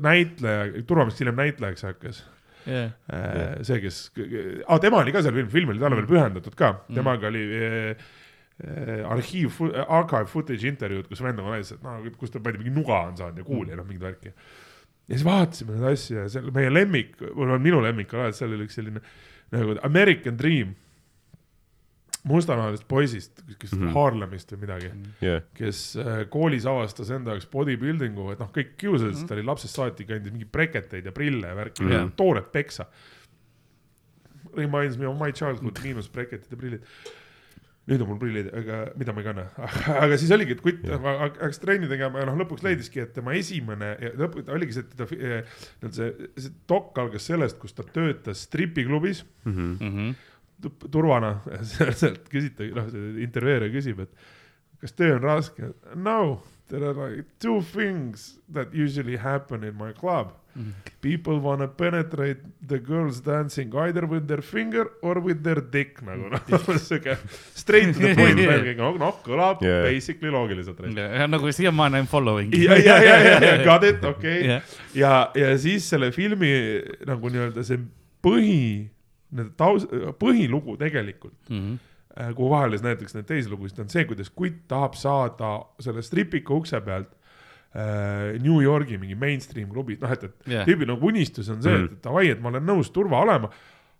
näitleja, turvamees hiljem näitlejaks hakkas. jah, see, kes ah,, tema oli ka seal film, film oli talle veel pühendatud ka, temaga oli äh, äh, arhiiv, archive footage intervjuud, kus vend nagu näitas, et noh, kus ta mingi nuga on saanud ja kuuli ja noh, mingit värki. ja siis vaatasime neid asju ja seal meie lemmik, või minu lemmik on alati, seal oli üks selline nagu American Dream mustanahalisest poisist, kes mm. -hmm. Haarlemist või midagi, jah, kes äh, koolis avastas enda jaoks bodybuilding'u, et noh, kõik kiusasid Mhm. mm, -hmm. ta oli lapsest saati kandis mingeid breketeid ja prille ja värki mm. -hmm. tooret peksa. Reminds me of my childhood miinus breketid ja prillid. Nüüd on mul prillid, aga mida ma ei kanna, aga siis oligi, et kutt hakkas trenni tegema ja noh, lõpuks leidiski, et tema esimene, lõpuks oligi see, et ta, see, see dok algas sellest, kus ta töötas stripiklubis. Mhm. tu- turvana, sealt küsiti, noh, intervjueerija küsib, et kas töö on raske? No, there are like two things that usually happen in my club. People wanna penetrate the girls dancing either with their finger or with their dick nagu noh, siuke straight to the point, noh, kõlab Yeah. basically loogiliselt. nagu siiamaani I m following. ja, ja, ja, ja, ja got it, okei Jah. ja, ja siis selle filmi nagu nii-öelda see põhi, need taus-, põhilugu tegelikult, Mhm. Kuhu vahele siis näiteks neid teisi lugusid on see, kuidas kutt tahab saada selle stripika ukse pealt äh, New Yorgi mingi mainstream klubi, noh et, et yeah. tüübi nagu unistus on see Mhm. mm., et davai, et ma olen nõus turva olema,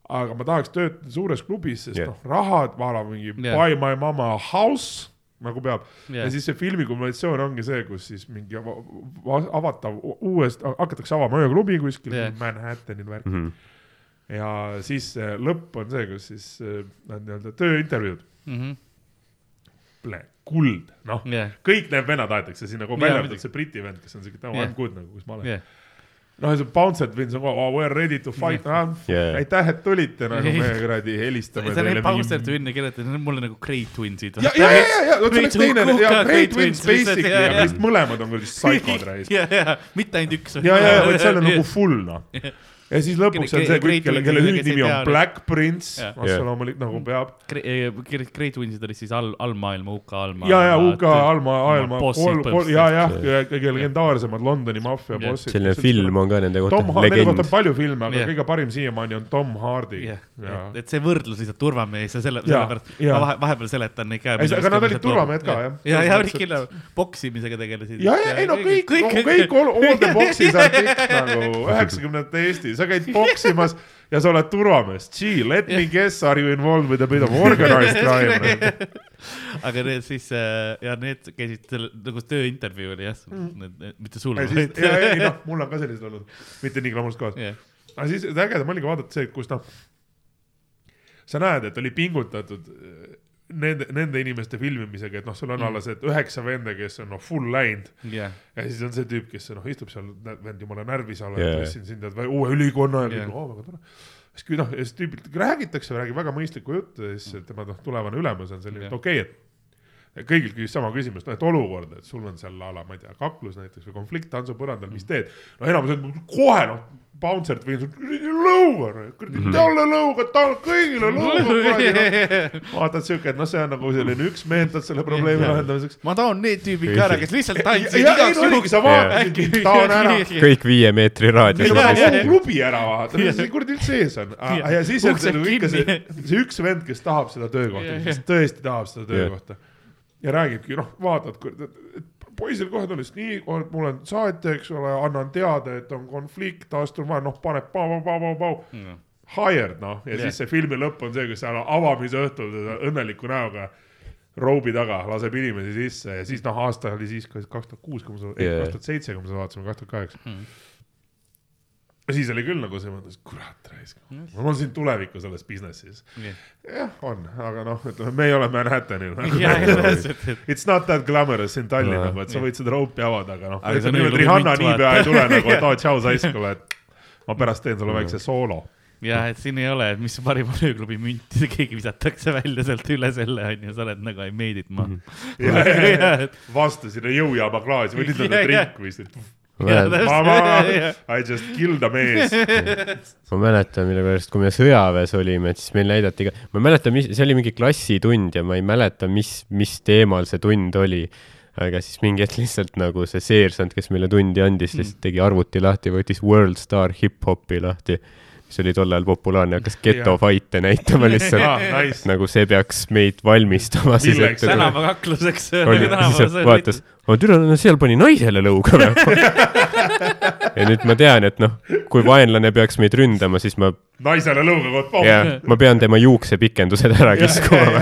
aga ma tahaks töötada suures klubis, sest yeah. noh, rahad, ma arvan mingi yeah. buy my mama house nagu peab yeah. ja siis see filmi kulminatsioon ongi see, kus siis mingi ava- va- avatav uuest, hakatakse avama ühe klubi kuskil yeah. Manhattanil värk mm. -hmm. Ja siis äh, lõpp on see, kus siis äh, nad nii-öelda tööintervjuud, kuld, noh jah, kõik need vennad aetakse sinna kogu välja muidugi. arvatud see Briti vend, kes on siuke, no Jah. I m good nagu, kus ma olen jah. noh, ja see Bounced Wins on ka oh,, we are ready to fight, Yeah. aitäh, et tulite, nagu me kuradi helistame neid Bowser Twin'e kirjutad, on mulle nagu Great Twinsid. ja, ja, ja, ja, vot see oleks teine, ja Great Twins basically, ja, aga vist mõlemad on kuradi psychod reis. ja, ja mitte ainult üks. ja, ja, ja vot seal on nagu full noh. Ja siis lõpuks on see kõik, kelle, kelle hüüdnimi on Black Prince, otse Jah. loomulikult nagu peab. Great, Great Windsid olid siis all, allmaailma, UK allmaailma. ja, ja UK Alma, Alma, bossid ja, jah, kõige legendaarsemad Londoni maffia bossid. selline film on ka nende kohta, nende kohta on. palju filme, aga kõige parim siiamaani on Tom Hardy. et, see võrdlus lihtsalt turvamees ja selle, sellepärast ma vahe, vahepeal seletan neid ka. Ei, see- aga nad olid turvamehed ka, jah. ja, ja olid kindla poksimisega tegelesid. ja, ja ei no kõik, kõik, kõik all, the box'is on kõik nagu üheksakümnendate Eesti, sa käid poksimas ja sa oled turvamees. Gee, let me guess, are you involved with a bit of organized crime? aga need siis äh, ja need käisid nagu tööintervjuu oli jah, need mitte sul. ja siis, ja, ei noh, mul on ka sellised olnud, mitte nii glamurses kohas. jah, aga siis ägedam oligi vaadata see, kus noh, sa näed, et oli pingutatud nende, nende inimeste filmimisega, et noh, sul on Mm. alles, et üheksa venda, kes on noh, full läinud jah, ja siis on see tüüp, kes noh, istub seal, vend jumala närvis, Jaa. yeah. tõstsin sind tead uue ülikonna ja Jaa. kõik, oo väga tore. siis kui noh, ja siis tüübilt räägitakse, räägib väga mõistlikku juttu ja siis tema noh, tulevane ülemus on selline, et Jah. okei okay,, et kõigilt küsis sama küsimust, noh et olukord, et sul on seal a la, ma ei tea, kaklus näiteks või konflikt tantsupõrandal, mis teed? no enamus on kohe noh, bouncer'd või lõuga, kuradi talle lõuga, talle kõigile lõuga kuradi noh. vaatad siuke, et noh, see on nagu selline üks meetod selle probleemi lahendamiseks. ma taon need tüübid ka ära, kes lihtsalt ei igaks juhuks. sa vaatasid, taon ära kõik viie meetri ei raadiuses no on kogu klubi ära vaata, mis see kuradi üldse ees on. Ja siis on nagu ikka see see üks vend, kes tahab seda töökohta, kes tõesti tahab seda töökohta. Ja räägibki, noh, vaatad, poisil kohe tuli siis nii, mul on saatja, eks ole, annan teada, et on konflikt, astun vahele, noh, paneb pau-pau-pau-pau. Hired noh, ja Jah. siis see filmi lõpp on see, kus seal avamise õhtul õnneliku näoga roobi taga laseb inimesi sisse ja siis noh, aasta oli siis kaks tuhat kuus, kui me seda, kaks tuhat seitse, kui me seda vaatasime, kaks tuhat kaheksa Mhm. Siis oli küll nagu see mõte, et kurat raisk, mul on siin tulevikku selles business'is. jah, on, aga noh, ütleme, meie oleme Manhattanil nagu.. It's not that glamorous in Tallinn Jaa. nagu, et sa võid seda roupi avada, aga noh, ütleme niimoodi, Rihanna niipea ei tule nagu, et aa, tšau, saiskule, et ma pärast teen sulle väikse soolo. jah, et siin ei ole, et mis parim on ööklubi münt, keegi visatakse välja sealt üle selle onju, sa oled nagu I made it ma. vastu sinna jõujaama klaasi või nüüd on drink vist. Jah., I just killed a mees. ma mäletan, mille pärast, kui me sõjaväes olime, et siis meil näidati ka, ma ei mäleta, mis, see oli mingi klassitund ja ma ei mäleta, mis, mis teemal see tund oli. aga siis mingi hetk lihtsalt nagu see seersant, kes meile tundi andis, lihtsalt tegi arvuti lahti, võttis World Star hip-hopi lahti, mis oli tol ajal populaarne, hakkas geto Jaa. fight'e näitama lihtsalt Ah, nice. nagu see peaks meid valmistama siis ette. tänavakakluseks. vaatas, ma türa, no seal pani naisele lõuga või? ja nüüd ma tean, et noh, kui vaenlane peaks meid ründama, siis ma, naisele lõuga koht jaa, ma pean tema juuksepikendused ära kiskuma.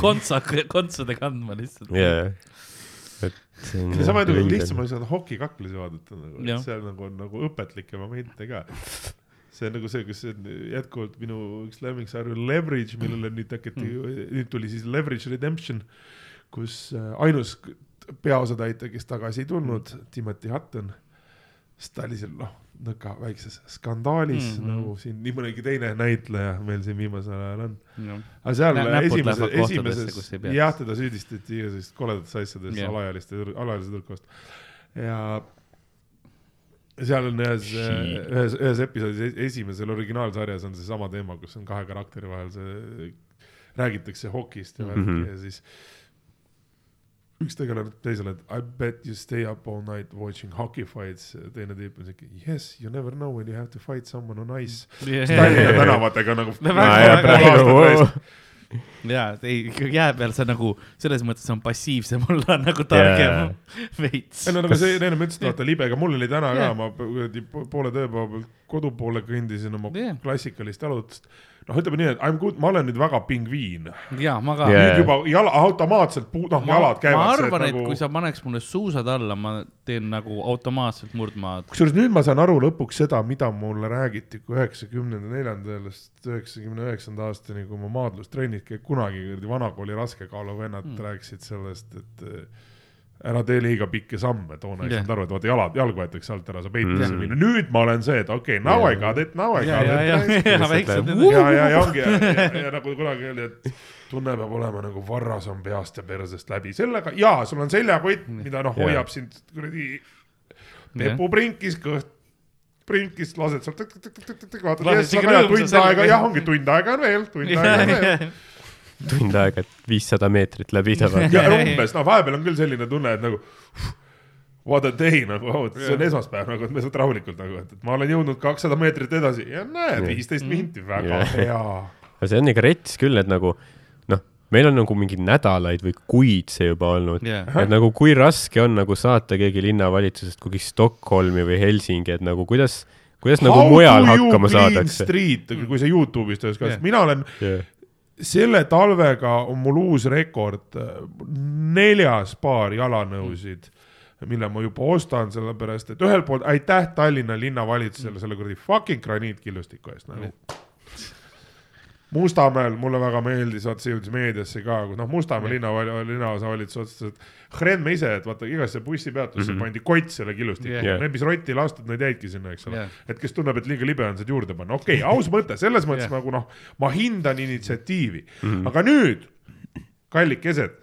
kontsa, kontsude kandma lihtsalt. et see on. sama nagu lihtsam oleks saada hokikaklusi vaadata nagu, Jah. et seal nagu on nagu õpetlikke momente ka. See on nagu see, kus on jätkuvalt minu üks lemmiksarju Leverage, millele nüüd tekiti mm., nüüd tuli siis Leverage Redemption, kus äh, ainus peaosatäitja, kes tagasi ei tulnud Timothy Hutton, siis ta oli seal noh, nõka väikses skandaalis mm. -hmm. nagu siin nii mõnegi teine näitleja meil siin viimasel ajal on. jah, aga seal Nä- esimeses ei, peaks. jah, teda süüdistati igasugustes koledates asjades Jah. yeah. alaealiste, alaealise tüdrukust. ja seal on ühes, ühes, ühes episoodis, esimesel originaalsarjas on seesama teema, kus on kahe karakteri vahel see, räägitakse hokist ja värki mm. -hmm. ja siis üks tegelane ütleb teisele, et I bet you stay up all night watching hockey fights, teine tüüp on siuke yes, you never know when you have to fight someone on ice. Tallinna tänavatega nagu Ja ei, jää peal sa nagu selles mõttes on passiivsem olla nagu targem veits ei. no nagu see, enne ma ütlesin, et vaata libe, aga mul oli täna ka Jah., ma kuradi po- poole tööpäeva pealt kodu poole kõndisin oma Jah. klassikalist jalutust. noh, ütleme nii, et I m good, ma olen nüüd väga pingviin. ja ma ka Jaa. nüüd juba jala, automaatselt puu-, noh, ma, jalad ma käivad. arvan, et Nagu... kui sa paneks mulle suusad alla, ma teen nagu automaatselt murdmaad. kusjuures nüüd ma saan aru lõpuks seda, mida mulle räägiti, kui üheksakümnenda neljandast üheksakümne üheksanda aastani, kui ma maadlustrennis käin, kunagi kuradi vanakooli raskekaaluvennad mm. rääkisid sellest, et ära tee liiga pikki samme, toona ei Jah. saanud aru, et vaata jalad, jalg võetakse alt ära, saab peitesse Mm. minna. nüüd ma olen see, et okei okay,, now I got it, now I ja, got ja, it. ja ja, ja, ja ongi ja, ja, ja nagu kunagi öeldi, et tunne peab olema nagu varras on peast ja persest läbi, sellega ja sul on seljakott, mida noh, hoiab sind kuradi pepuprinkis kõht, sprinkis, lased sealt, vaatad, rõõmsalt tund aega, jah, ongi tund aega on veel, tund aega on veel. Tund aega, et viissada meetrit läbida vaata. ja umbes, no vahepeal on küll selline tunne, et nagu what a day nagu oh,, see on esmaspäev nagu, et me saad rahulikult nagu, et, ma olen jõudnud kakssada meetrit edasi ja näed, viisteist minti, väga Jah. hea. aga see on ikka rets küll, et nagu noh, meil on nagu mingeid nädalaid või kuid see juba olnud Jah. et nagu kui raske on nagu saata keegi linnavalitsusest kuhugi Stockholmi või Helsingi, et nagu kuidas, kuidas nagu How mujal hakkama saadakse. Street, kui sa Youtube'is töös kasutad Jah. mina olen Yeah. Selle talvega on mul uus rekord, neljas paar jalanõusid, mille ma juba ostan, sellepärast et ühelt poolt aitäh Tallinna linnavalitsusele selle kuradi fucking graniitkillustiku eest nagu. Mustamäel mulle väga meeldis, vaata see jõudis meediasse ka, kus noh, Mustamäe linna, linnaosavalitsus otsustas, et Hren me ise, et vaata igasse bussipeatusse mm -hmm. pandi kott selle killustiku yeah. Need, mis rotti ei lastud, need jäidki sinna, eks ole yeah.. et kes tunneb, et liiga libe on, saad juurde panna, okei okay,, aus mõte, selles mõttes yeah. nagu noh, ma hindan initsiatiivi mm, -hmm. aga nüüd, kallikesed,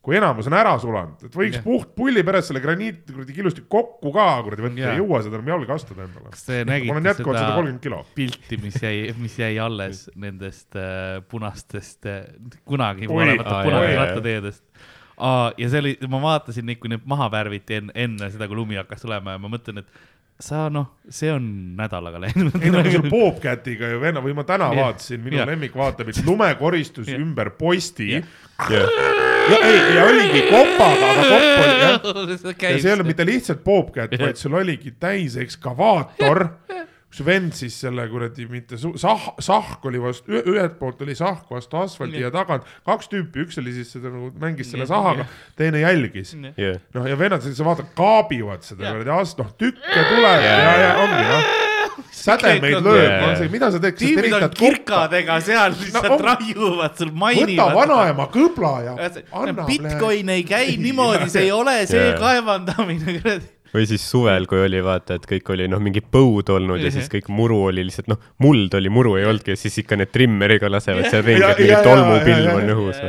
kui enamus on ära sulanud, et võiks yeah. puht pulli pärast selle graniit kuradi killustik kokku ka kuradi võtta yeah., ei jõua seda enam jalga astuda endale. kas te ma nägite seda pilti, mis jäi, mis jäi alles nendest äh, punastest äh,, kunagi aa, punastest rattateedest ja see oli, ma vaatasin neid, kui need maha värviti enne, enne seda, kui lumi hakkas tulema ja ma mõtlen, et sa noh, see on nädalaga läinud. ei no sul Bobcatiga ju venna või ma täna Jah. vaatasin, minu Jah. lemmik vaatepilt, lumekoristus Jah. ümber posti Jah. Yeah. ja ei, ja oligi kopaga, aga kopp oli jah. ja see ei olnud mitte lihtsalt Jah. vaid sul oligi täis ekskavaator, kus vend siis selle kuradi mitte sah-, sahk oli vastu, ühelt poolt oli sahk vastu asfalti Jah. ja tagant kaks tüüpi, üks oli siis seda nagu mängis selle Jah. sahaga, teine jälgis. Noh, ja vennad, sa vaatad, kaabivad seda Jah. kuradi ast-, noh tükke tuleb ja, ja ongi noh, sädemeid lööb Jah., mida sa teed, tiimid on kirkadega seal lihtsalt on- raiuvad sul, võta mainivad. vanaema kõbla ja anna. Bitcoin ei käi niimoodi, see ei ole see kaevandamine, kuradi. Või siis suvel, kui oli vaata, et kõik oli noh, mingi põud olnud ja siis kõik muru oli lihtsalt noh, muld oli, muru ei olnudki ja siis ikka need trimmeriga lasevad seal ringi, et mingi tolmupilv on õhus.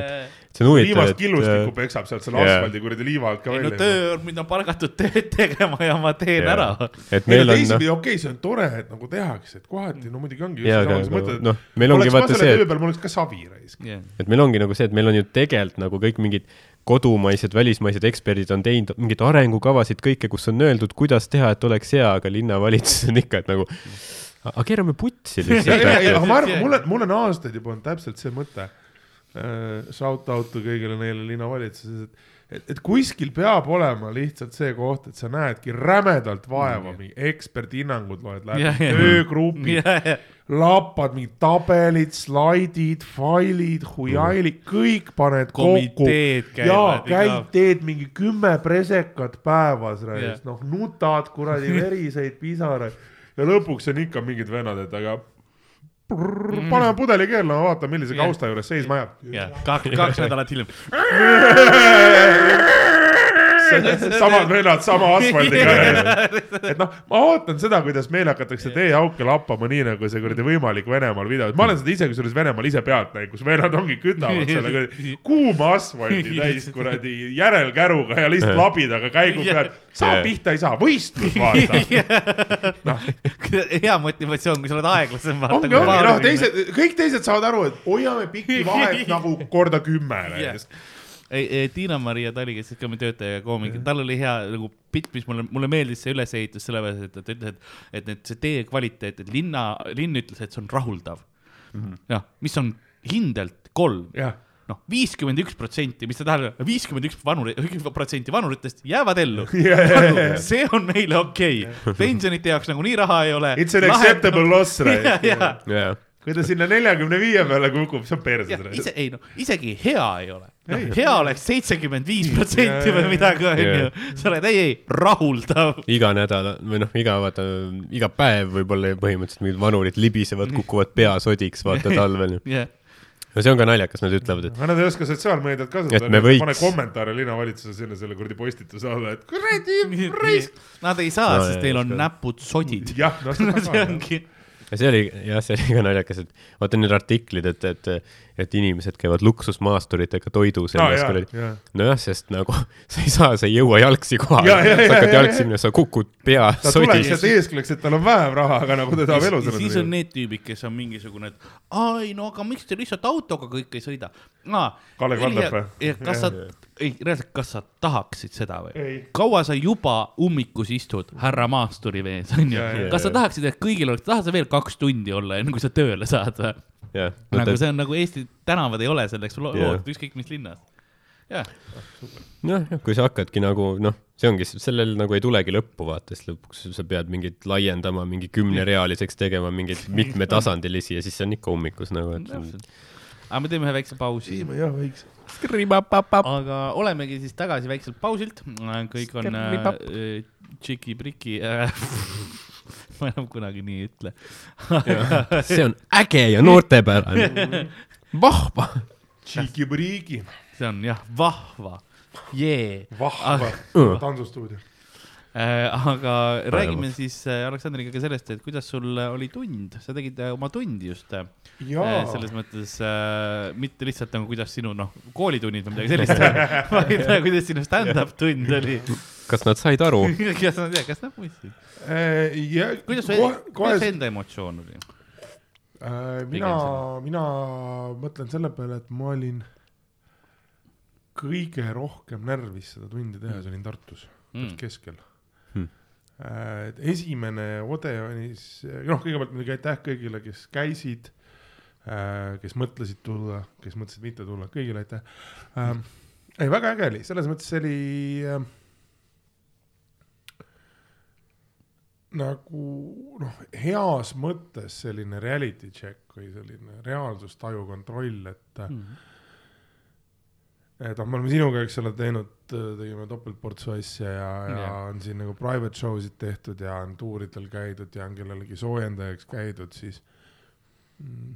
See on huvitav, viimast et killustikku peksab sealt selle Jaa. asfaldi kuradi liiva alt ka ei no välja. töö, mind on palgatud tööd tegema ja ma teen Jaa. ära. et meil on on noh, teisipidi okei, see on tore, et nagu tehakse, et kohati no muidugi ongi. Jaa, aga nagu, noh, meil ongi vaata see, töö peal mul oleks ka savi raisk. et meil ongi nagu see, et meil on ju tegelikult nagu kõik mingid kodumaised, välismaised eksperdid on teinud mingeid arengukavasid, kõike, kus on öeldud, kuidas teha, et oleks hea, aga linnavalitsus on ikka, et nagu, aga keerame putsi lihtsalt aga ma arvan, mul on, mul on aastaid juba olnud täpselt see mõte äh,. Shout out kõigile neile linnavalitsuses, et, et, et kuskil peab olema lihtsalt see koht, et sa näedki rämedalt vaeva, mingi eksperthinnangud loed läbi. Töögrupid, lappad mingid tabelid, slaidid, failid, huiailid, kõik paned kokku. komiteed ja käivad käid, teed mingi kümme presekat päevas, noh nutad kuradi veriseid pisaraid. Ja lõpuks on ikka mingid vennad, et aga paneme pudeli keerlema, vaatame, millise kausta juures seisma jääb. kaks, kaks nädalat hiljem. samad vennad sama asfaldiga. et noh, ma ootan seda, kuidas meil hakatakse teeauke lappama nii nagu see kuradi võimalik Venemaal videos, ma olen seda ise kusjuures Venemaal ise pealt näinud, kus vennad ongi kütavad selle kuradi kuuma asfaldi täis kuradi järelkäruga ja lihtsalt labidaga käigu peal. saa Jah. pihta ei saa, võistlus vaata. noh, hea motivatsioon, kui sa oled aeglasem. ongi, ongi, noh, teised, kõik teised saavad aru, et hoiame pikki vahet nagu korda kümme näiteks. ei, ei Tiina-Maria Tali, kes siis ka meie töötaja ja koomik, tal oli hea nagu bitt, mis mulle, mulle meeldis see ülesehitus sellepärast, et ta ütles, et, et need, see tee kvaliteet, et linna, linn ütles, et see on rahuldav mm -hmm.. noh, mis on hindelt kolm jah, noh, viiskümmend üks protsenti, mis see tähendab, viiskümmend üks vanuri, protsenti vanuritest jäävad ellu ja. see on neile okei okay. pensionite jaoks nagunii raha ei ole. It's an acceptable loss, ja, right? Kui ta sinna neljakümne viie peale kukub, see on perses ise, ei noh, isegi hea ei ole no, Ei.. hea oleks seitsekümmend viis protsenti või midagi, onju. sa oled, ei, ei, rahuldav. iga nädal või noh, iga vaata, iga päev võib-olla põhimõtteliselt mingid vanurid libisevad, kukuvad pea sodiks, vaata talvel. jah, no see on ka naljakas, nad ütlevad, et aga nad ei oska sotsiaalmeediat kasutada Et me, võiks- pane kommentaare linnavalitsuse sinna selle kuradi postituse alla, et kuradi raisk. Nad ei saa No sest ei, neil on näpud sodid. jah, noh seda see ka. ongi, ja see oli, jah, see oli ka naljakas, et vaata need artiklid, et, et, et inimesed käivad luksusmaasturitega toidu selles Aa, no, nojah, sest nagu sa ei saa, sa ei jõua jalgsi kohale, jaa, sa hakkad jalgsi minema, sa kukud pea ta sodis sealt. eeskleks, et tal on vähem raha, aga nagu ta tahab elus ja siis on need tüübid, kes on mingisugune, et ai no aga miks te lihtsalt autoga kõik ei sõida. Kalle Kaldep või? kas sa, ei reaalselt, kas sa tahaksid seda või kaua sa juba ummikus istud, härra maasturi vees, onju kas sa tahaksid, et kõigil oleks, tahad sa veel kaks tundi olla, enne kui sa tööle saad või? jah, nagu see on nagu Eesti tänavad ei ole selleks loodud ükskõik mis linnas. jah, noh, kui sa hakkadki nagu noh, see ongi, sellel nagu ei tulegi lõppu, vaata, sest lõpuks sa pead mingit laiendama, mingi kümnerealiseks tegema mingeid mitmetasandilisi ja siis see on ikka ummikus nagu, et. Aga me teeme ühe väikse pausi. jah, väikse. aga olemegi siis tagasi väikselt pausilt, kõik on äh, tšiki-priki äh. ma enam kunagi nii ei ütle. see on äge ja noortepärane, vahva. Tšiki-priigi, see on jah, vahva, jee. vahva Mm. tantsustuudio. Äh, aga räägime siis äh, Aleksandriga ka sellest, et kuidas sul äh, oli tund, sa tegid oma tundi just äh,. selles mõttes äh, mitte lihtsalt nagu kuidas sinu noh, koolitunnid või midagi sellist, vaid kuidas sinu stand-up tund oli. kas nad said aru? kas tean, kas nad mõistsid? Äh, ja kuidas su, kohe, kuidas su kohe, enda emotsioon oli? mina, mina mõtlen selle peale, et ma olin kõige rohkem närvis seda tundi tehes olin Tartus Mm. keskel esimene Odeonis, noh, kõigepealt muidugi aitäh kõigile, kes käisid, kes mõtlesid tulla, kes mõtlesid mitte tulla, kõigile aitäh ähm,. ei, väga äge oli, selles mõttes oli äh, nagu noh, heas mõttes selline reality check või selline reaalsustaju kontroll, et mm. Et noh, me oleme sinuga, eks ole, teinud, tegime topeltportsu asja ja, ja Jah. on siin nagu private show sid tehtud ja on tuuridel käidud ja on kellelegi soojendajaks käidud, siis mm,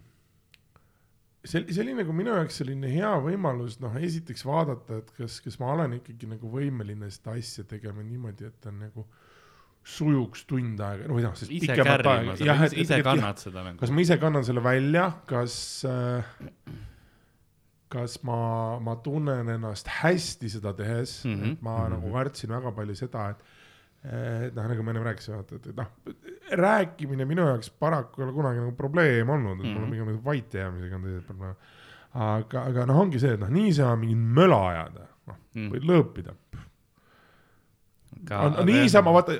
see, see oli nagu minu jaoks selline hea võimalus, noh, esiteks vaadata, et kas, kas ma olen ikkagi nagu võimeline seda asja tegema niimoodi, et on nagu sujuks tund aega, või noh, ise pikemat aega, ise, kannad seda nagu kas. ma ise kannan selle välja, kas äh, kas ma, ma tunnen ennast hästi seda tehes mm, Mhm. -hmm. et ma mm -hmm. nagu kartsin väga palju seda, et et noh, nagu me ennem rääkisime, et, et, et noh, rääkimine minu jaoks paraku ei ole kunagi nagu probleem olnud, et mm -hmm. mul on pigem nagu vait jäämisega on teised probleemid. aga, aga noh, ongi see, et noh, niisama mingit möla ajada, noh Mm. või lõõpida. niisama vaata,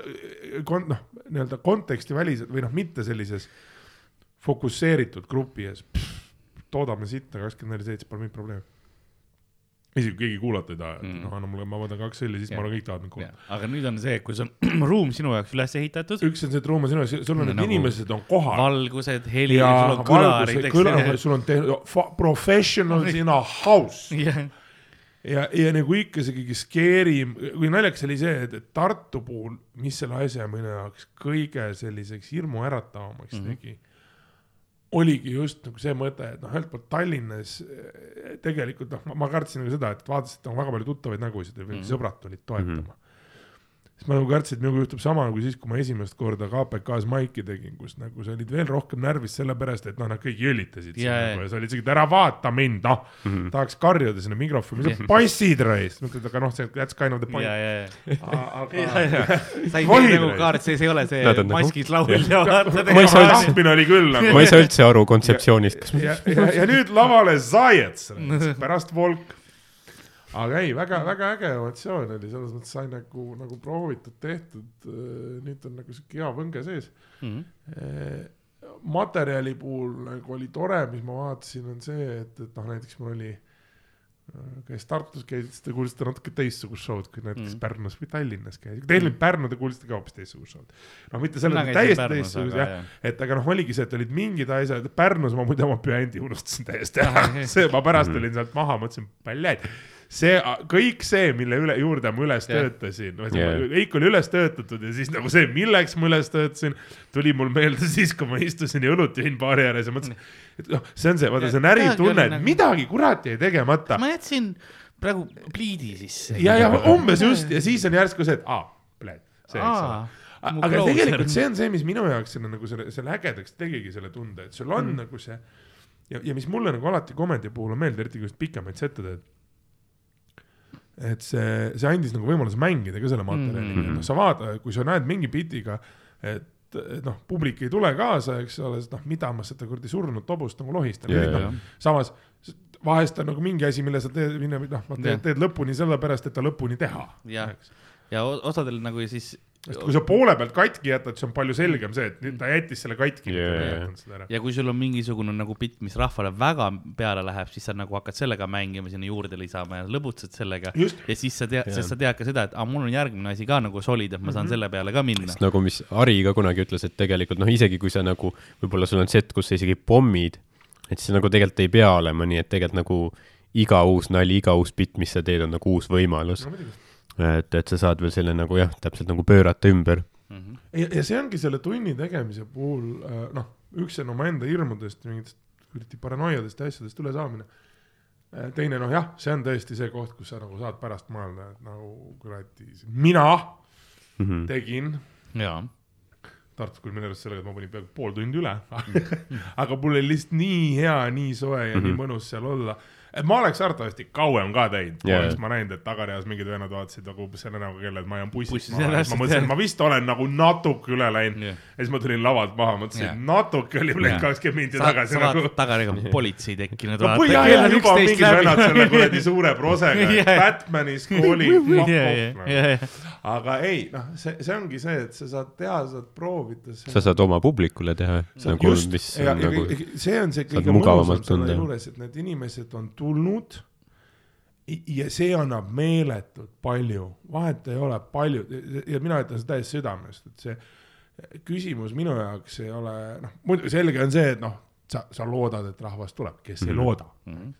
noh, nii-öelda kontekstiväliselt või noh, mitte sellises fokusseeritud grupi ees, toodame sitta kakskümmend neli seitse, pole mingit probleemi. isegi kui keegi kuulata ei taha, et Mm. noh, anna mulle, ma võtan kaks õlli, siis ma Jah. arvan, kõik tahavad mind kuulata. aga nüüd on see, kui on ruum sinu jaoks üles ehitatud, üks on see, et ruum on sinu ees, sul on need Nagu inimesed on kohal. valgused, heli, ja sul on kõlarid, valgused, kõlarid, sul on te- fa- professionals in a house jah, ja, ja nagu ikka see kõige skeerim, kui naljakas oli see, et, et Tartu puhul, mis selle asja minu jaoks kõige selliseks hirmuäratavamaks mm. -hmm. tegi, oligi just nagu see mõte, et noh, ühelt poolt Tallinnas eh, tegelikult noh, ma kartsin nagu seda, et vaatasin, et on väga palju tuttavaid nägusid ja mm. -hmm. sõbrad tulid toetama mm. -hmm siis ma nagu kartsin, et minuga juhtub sama nagu siis, kui ma esimest korda KPK-s maiki tegin, kus nagu sa olid veel rohkem närvis sellepärast, et noh, nad kõik jõllitasid Jaa, yeah. jaa. nagu ja sa olid isegi, et ära vaata mind, noh mm -hmm. tahaks karjuda sinna mikrofoni, mis sa passid reis, mõtled, aga noh, see that's kind of the point. ja, ja, aga sa ei tee nagu kaart sees ei ole see nagu- maskis laulja, tahtmine oli küll nagu ma ei saa üldse aru kontseptsioonist, kas ja, ja, ja nüüd lavale Zayats pärast Volk. Aga ei, väga, väga äge emotsioon oli, selles mõttes sai nagu, nagu proovitud, tehtud. nüüd on nagu sihuke hea võnge sees. materjali puhul nagu oli tore, mis ma vaatasin, on see, et, et noh, näiteks mul oli, käis Tartus käis, siis te kuulsite natuke teistsugust show'd kui näiteks Mm. mm. Pärnus või Tallinnas käis, teil olid Pärnu, te kuulsite ka hoopis teistsugust show'd. noh, mitte selle Mina käisin täiesti teistsugust aga jah et aga noh, oligi see, et olid mingid asjad, Pärnus ma muide oma bändi unustasin täiesti ära, see ma pärast Mhm. olin sealt maha, mõtlesin, paljad. see, kõik see, mille üle, juurde ma üles Jah. töötasin, Jah. kõik oli üles töötatud ja siis nagu see, milleks ma üles töötasin, tuli mul meelde siis, kui ma istusin ja õlut jõin baari ääres ja mõtlesin, et noh, see on see, vaata see on äritunne, et nagu- midagi kurat jäi tegemata. ma jätsin praegu pliidi sisse. ja, ja umbes just ja siis on järsku see, et aa, see, eks ole aga closer. tegelikult see on see, mis minu jaoks selle nagu selle, selle ägedaks tegigi selle tunde, et sul on mm. nagu see ja, ja mis mulle nagu alati komedi puhul on meeldinud, eriti kui sa pikemaid sette teed. Et see, see andis nagu võimaluse mängida ka selle materjaliga mm. -hmm. noh, sa vaata, kui sa näed mingi bitiga, et noh, publik ei tule kaasa, eks ole, sest noh, mida ma seda kuradi surnud tobust nagu lohistan yeah,, jaa. noh, samas vahest on nagu mingi asi, mille sa teed, noh, teed, teed lõpuni sellepärast, et ta lõpuni teha. Ja o- osadel nagu siis sest kui sa poole pealt katki jätad, siis on palju selgem see, et ta jättis selle katki ära. ja kui sul on mingisugune nagu bitt, mis rahvale väga peale läheb, siis sa nagu hakkad sellega mängima, sinna juurde lisama ja lõbutsed sellega. ja siis sa tead, Jah. sest sa tead ka seda, et aa, mul on järgmine asi ka nagu solid, et ma saan Mhm. selle peale ka minna. nagu, mis Ari ka kunagi ütles, et tegelikult noh, isegi kui sa nagu, võib-olla sul on set, kus sa isegi pommid, et siis nagu tegelikult ei pea olema nii, et tegelikult nagu iga uus nali, iga uus bitt, mis sa teed, on nagu uus võimalus no. et, et sa saad veel selle nagu jah, täpselt nagu pöörata ümber. Mhm. ja, ja see ongi selle tunni tegemise puhul äh, noh, üks on omaenda hirmudest ja mingitest kuradi paranoiadest ja asjadest ülesaamine. teine noh, jah, see on tõesti see koht, kus sa nagu saad pärast mõelda, et nagu kuradi, mina Mhm. tegin jaa, Tartus küll minu arust sellega, et ma panin peaaegu pool tundi üle aga mul oli lihtsalt nii hea, nii soe ja mm -hmm. nii mõnus seal olla. Et ma oleks arvatavasti kauem ka teinud yeah., oleks ma näinud, et tagareas mingid vennad vaatasid nagu selle näoga kella, et ma jään bussis Bussis, maha ja ma mõtlesin, et ma vist olen nagu natuke üle läinud Jah. ja siis ma tulin lavalt maha, mõtlesin yeah., natuke oli Jah. kakskümmend minti tagasi sa nagu vaatad tagasi, politsei tekkinud. no või jah, jah, juba mingid vennad selle kuradi suure prosega yeah., Batmanis kooli, aga ei, noh, see, see ongi see, et sa saad teha, saad proovida. sa saad oma publikule teha, nagu just, ja, on ja nagu nagu... see on see kõige mugavamalt mõnusam selle juures, et need inimesed on tulnud i- ja see annab meeletult palju, vahet ei ole palju ja mina ütlen seda täiesti südamest, et see küsimus minu jaoks ei ole, noh, muidu selge on see, et noh, sa, sa loodad, et rahvas tuleb, kes mm -hmm. ei Mhm. looda, Mhm.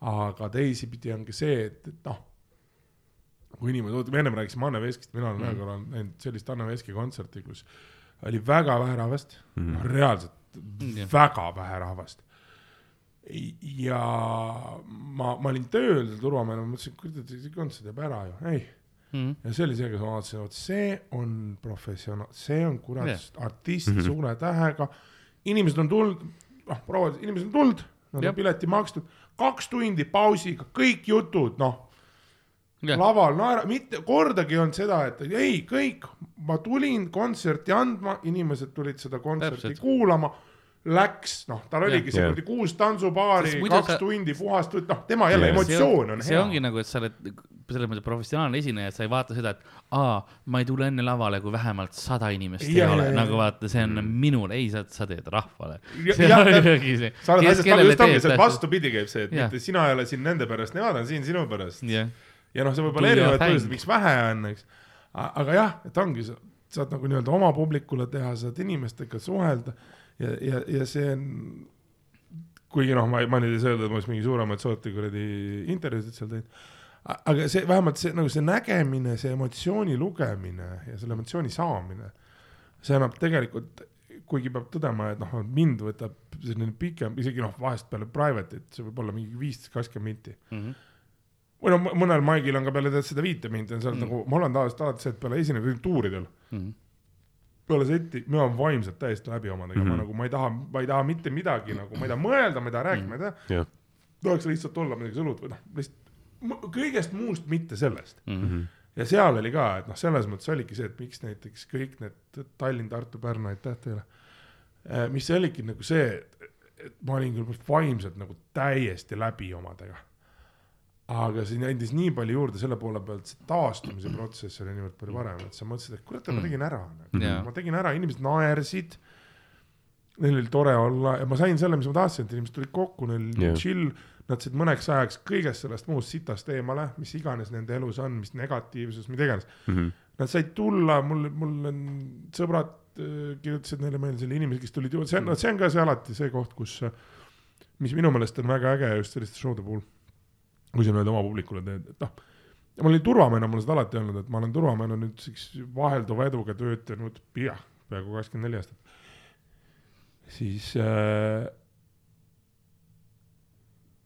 aga teisipidi on ka see, et, et noh, kui inimesed, me ennem rääkisime Anne Veskist, mina olen ühe korra näinud sellist Anne Veski kontserti, kus oli väga vähe rahvast mm, Mhm. -hmm. reaalselt Jah. väga vähe rahvast. Ja ma, ma olin tööl ma mõtlesin, kurat, see kontsert jääb ära ju, ei. Mhm. ja see oli see, kus ma vaatasin, vot see on professionaal, see on kurat yeah. artist mm -hmm. suure tähega. inimesed on tulnud, noh, prouad, inimesed on tulnud, nad on pileti makstud, kaks tundi pausiga, kõik jutud, noh Jah. laval naera, mitte kordagi ei olnud seda, et ei, kõik, ma tulin kontserti andma, inimesed tulid seda kontserti Täpselt. kuulama. Läks, noh, tal oligi see kuradi kuus tantsupaari kaks sa- tundi puhast, noh, tema jälle Jah. emotsioon on see hea. ongi nagu, et sa oled selles mõttes professionaalne esineja, et sa ei vaata seda, et aa, ma ei tule enne lavale, kui vähemalt sada inimest Ja, ei ja, ole, ja. nagu vaata, see on minul, ei, sa, sa teed rahvale. Ja- see see. sa oled asjast aru, just ongi see, et vastupidi käib see, et Jah. mitte sina ei ole siin nende pärast, nemad on siin sinu pärast. jah, ja noh, see võib olla thing. põhjuseid, miks vähe on, eks. aga jah, et ongi, sa saad nagu nii-öelda oma publikule teha, saad inimestega suhelda ja, ja, ja see on. kuigi noh, ma ei, ma nüüd ei saa öelda, et ma oleks mingi suuremaid sorti kuradi intervjuusid seal teinud. aga see vähemalt see nagu see nägemine, see emotsiooni lugemine ja selle emotsiooni saamine, see annab tegelikult, kuigi peab tõdema, et noh, mind võtab selline pikem, isegi noh, vahest peale private'it, see võib olla mingi viisteist, kakskümmend minti Mhm. või no mõnel maigil on ka peale tead seda viite minti on seal Mm. mm. nagu, ma olen tavaliselt alati see, et peale esinemist tuuridel, Mhm. Peale seti, mina olen vaimselt täiesti läbi omadega mm, -hmm. Mhm. ma nagu, ma ei taha, ma ei taha mitte midagi nagu, ma ei taha mõelda, ma ei taha rääkida mm, -hmm. ma ei taha jah, tahaks lihtsalt olla midagi sõlut või noh, lihtsalt kõigest muust, mitte sellest. Mhm. ja seal oli ka, et noh, selles mõttes oligi see, et miks näiteks kõik need Tallinn, Tartu, Pärnu, aitäh teile. mis see oligi nagu see, et ma olin küll vaimselt nagu täiesti läbi omadega. Aga siin andis nii palju juurde selle poole pealt, see taastumise protsess oli niivõrd palju parem, et sa mõtlesid, et kurat, ma tegin ära nagu. Jaa. ma tegin ära, inimesed naersid. Neil oli tore olla ja ma sain selle, mis ma tahtsin, et inimesed tulid kokku, neil oli Jah. chill, nad said mõneks ajaks kõigest sellest muust sitast eemale, mis iganes nende elus on, mis negatiivsus, mida iganes. Mhm. Nad said tulla, mul, mul on sõbrad äh, kirjutasid neile meelde selle inimesi, kes tulid juurde, see on, see on ka see alati see koht, kus, mis minu meelest on väga äge just selliste show'de puhul. Kui sa nii-öelda oma publikule teed, et noh, ma olin turvamehena, ma olen seda alati öelnud, et ma olen turvamehena nüüd siukse vahelduva eduga töötanud, jah, peaaegu kakskümmend neli aastat. siis äh,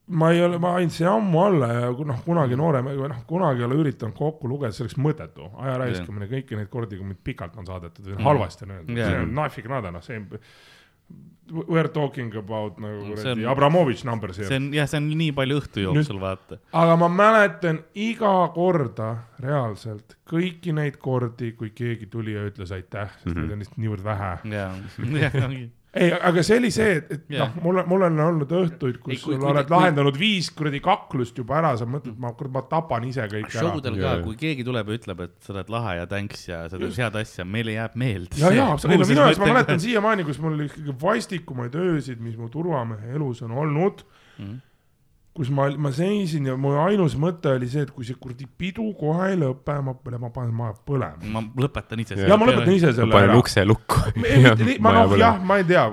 ma ei ole, ma andsin ammu alla ja noh, kunagi noorem, noh kunagi ei ole üritanud kokku lugeda, see oleks mõttetu, aja raiskamine kõiki neid kordi, kui mind pikalt on saadetud või halvasti on öeldud Jaa. see on nafig nada, noh see we are talking about nagu See kuradi on- Abramovitš numbers see here. on jah, see on nii palju õhtu jooksul, vaata. aga ma mäletan iga korda reaalselt kõiki neid kordi, kui keegi tuli ja ütles aitäh, sest Mhm. neid on lihtsalt niivõrd vähe. ja, ei, aga see oli see, et, et Jah. noh, mul, mul on olnud õhtuid, kus Ei, kui- sul kui- oled kui- lahendanud viis kuradi kaklust juba ära, sa mõtled, ma, kurat, ma tapan ise kõik ära. showdel ka kui keegi tuleb ja ütleb, et sa oled lahe ja thanks ja sa teed head asja, meile jääb meelde. ja, ja, ei no minu jaoks ma mäletan siiamaani, kus mul oli kõige vastikumaid öösid, mis mu turvamehe elus on olnud Mhm. Kus ma, ma seisin ja mu ainus mõte oli see, et kui see kuradi pidu kohe ei lõpe, ma, ma panen maja põlema. ma lõpetan ise. ja ma lõpetan ise selle panen ära. ukse lukku. ma noh, jah, ma ei tea,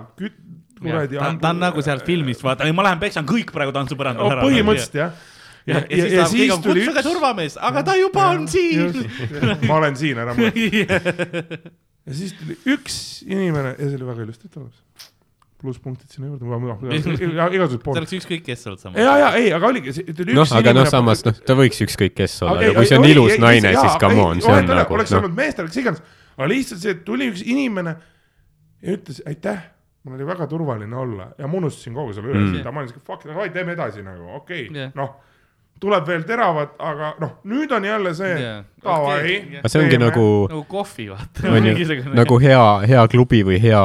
kuradi. ta, ta on nagu seal filmis, vaata, ma lähen peksan kõik praegu tantsupõrandal oh,. põhimõtteliselt jah. ja, ja, ja, ja siis tuleb, kutsuge turvamees, aga ta juba on siin. ma olen siin, ära mure. ja siis tuli üks inimene ja see oli väga ilusti ette olemas. Plusspunktid sinna juurde, igasugused see pooled. oleks ükskõik kes olnud sama. ja, ja ei, aga oligi, tuli noh, aga noh, samas noh, ta võiks ükskõik kes olla, Aga kui see on ei- ilus ei- naine, siis come on, see on nagu oleks noh, olnud meester, kes iganes, aga lihtsalt see, et tuli üks inimene ja ütles aitäh, mul oli väga turvaline olla ja ma unustasin kogu selle üle Mm. ma olin siuke fuck, davai, teeme edasi nagu, okei okay., noh, tuleb veel teravat, aga noh, nüüd on jälle see Jaa, davai okei, aga see ongi nagu, nagu kohvi, vaata. nagu hea, hea klubi või hea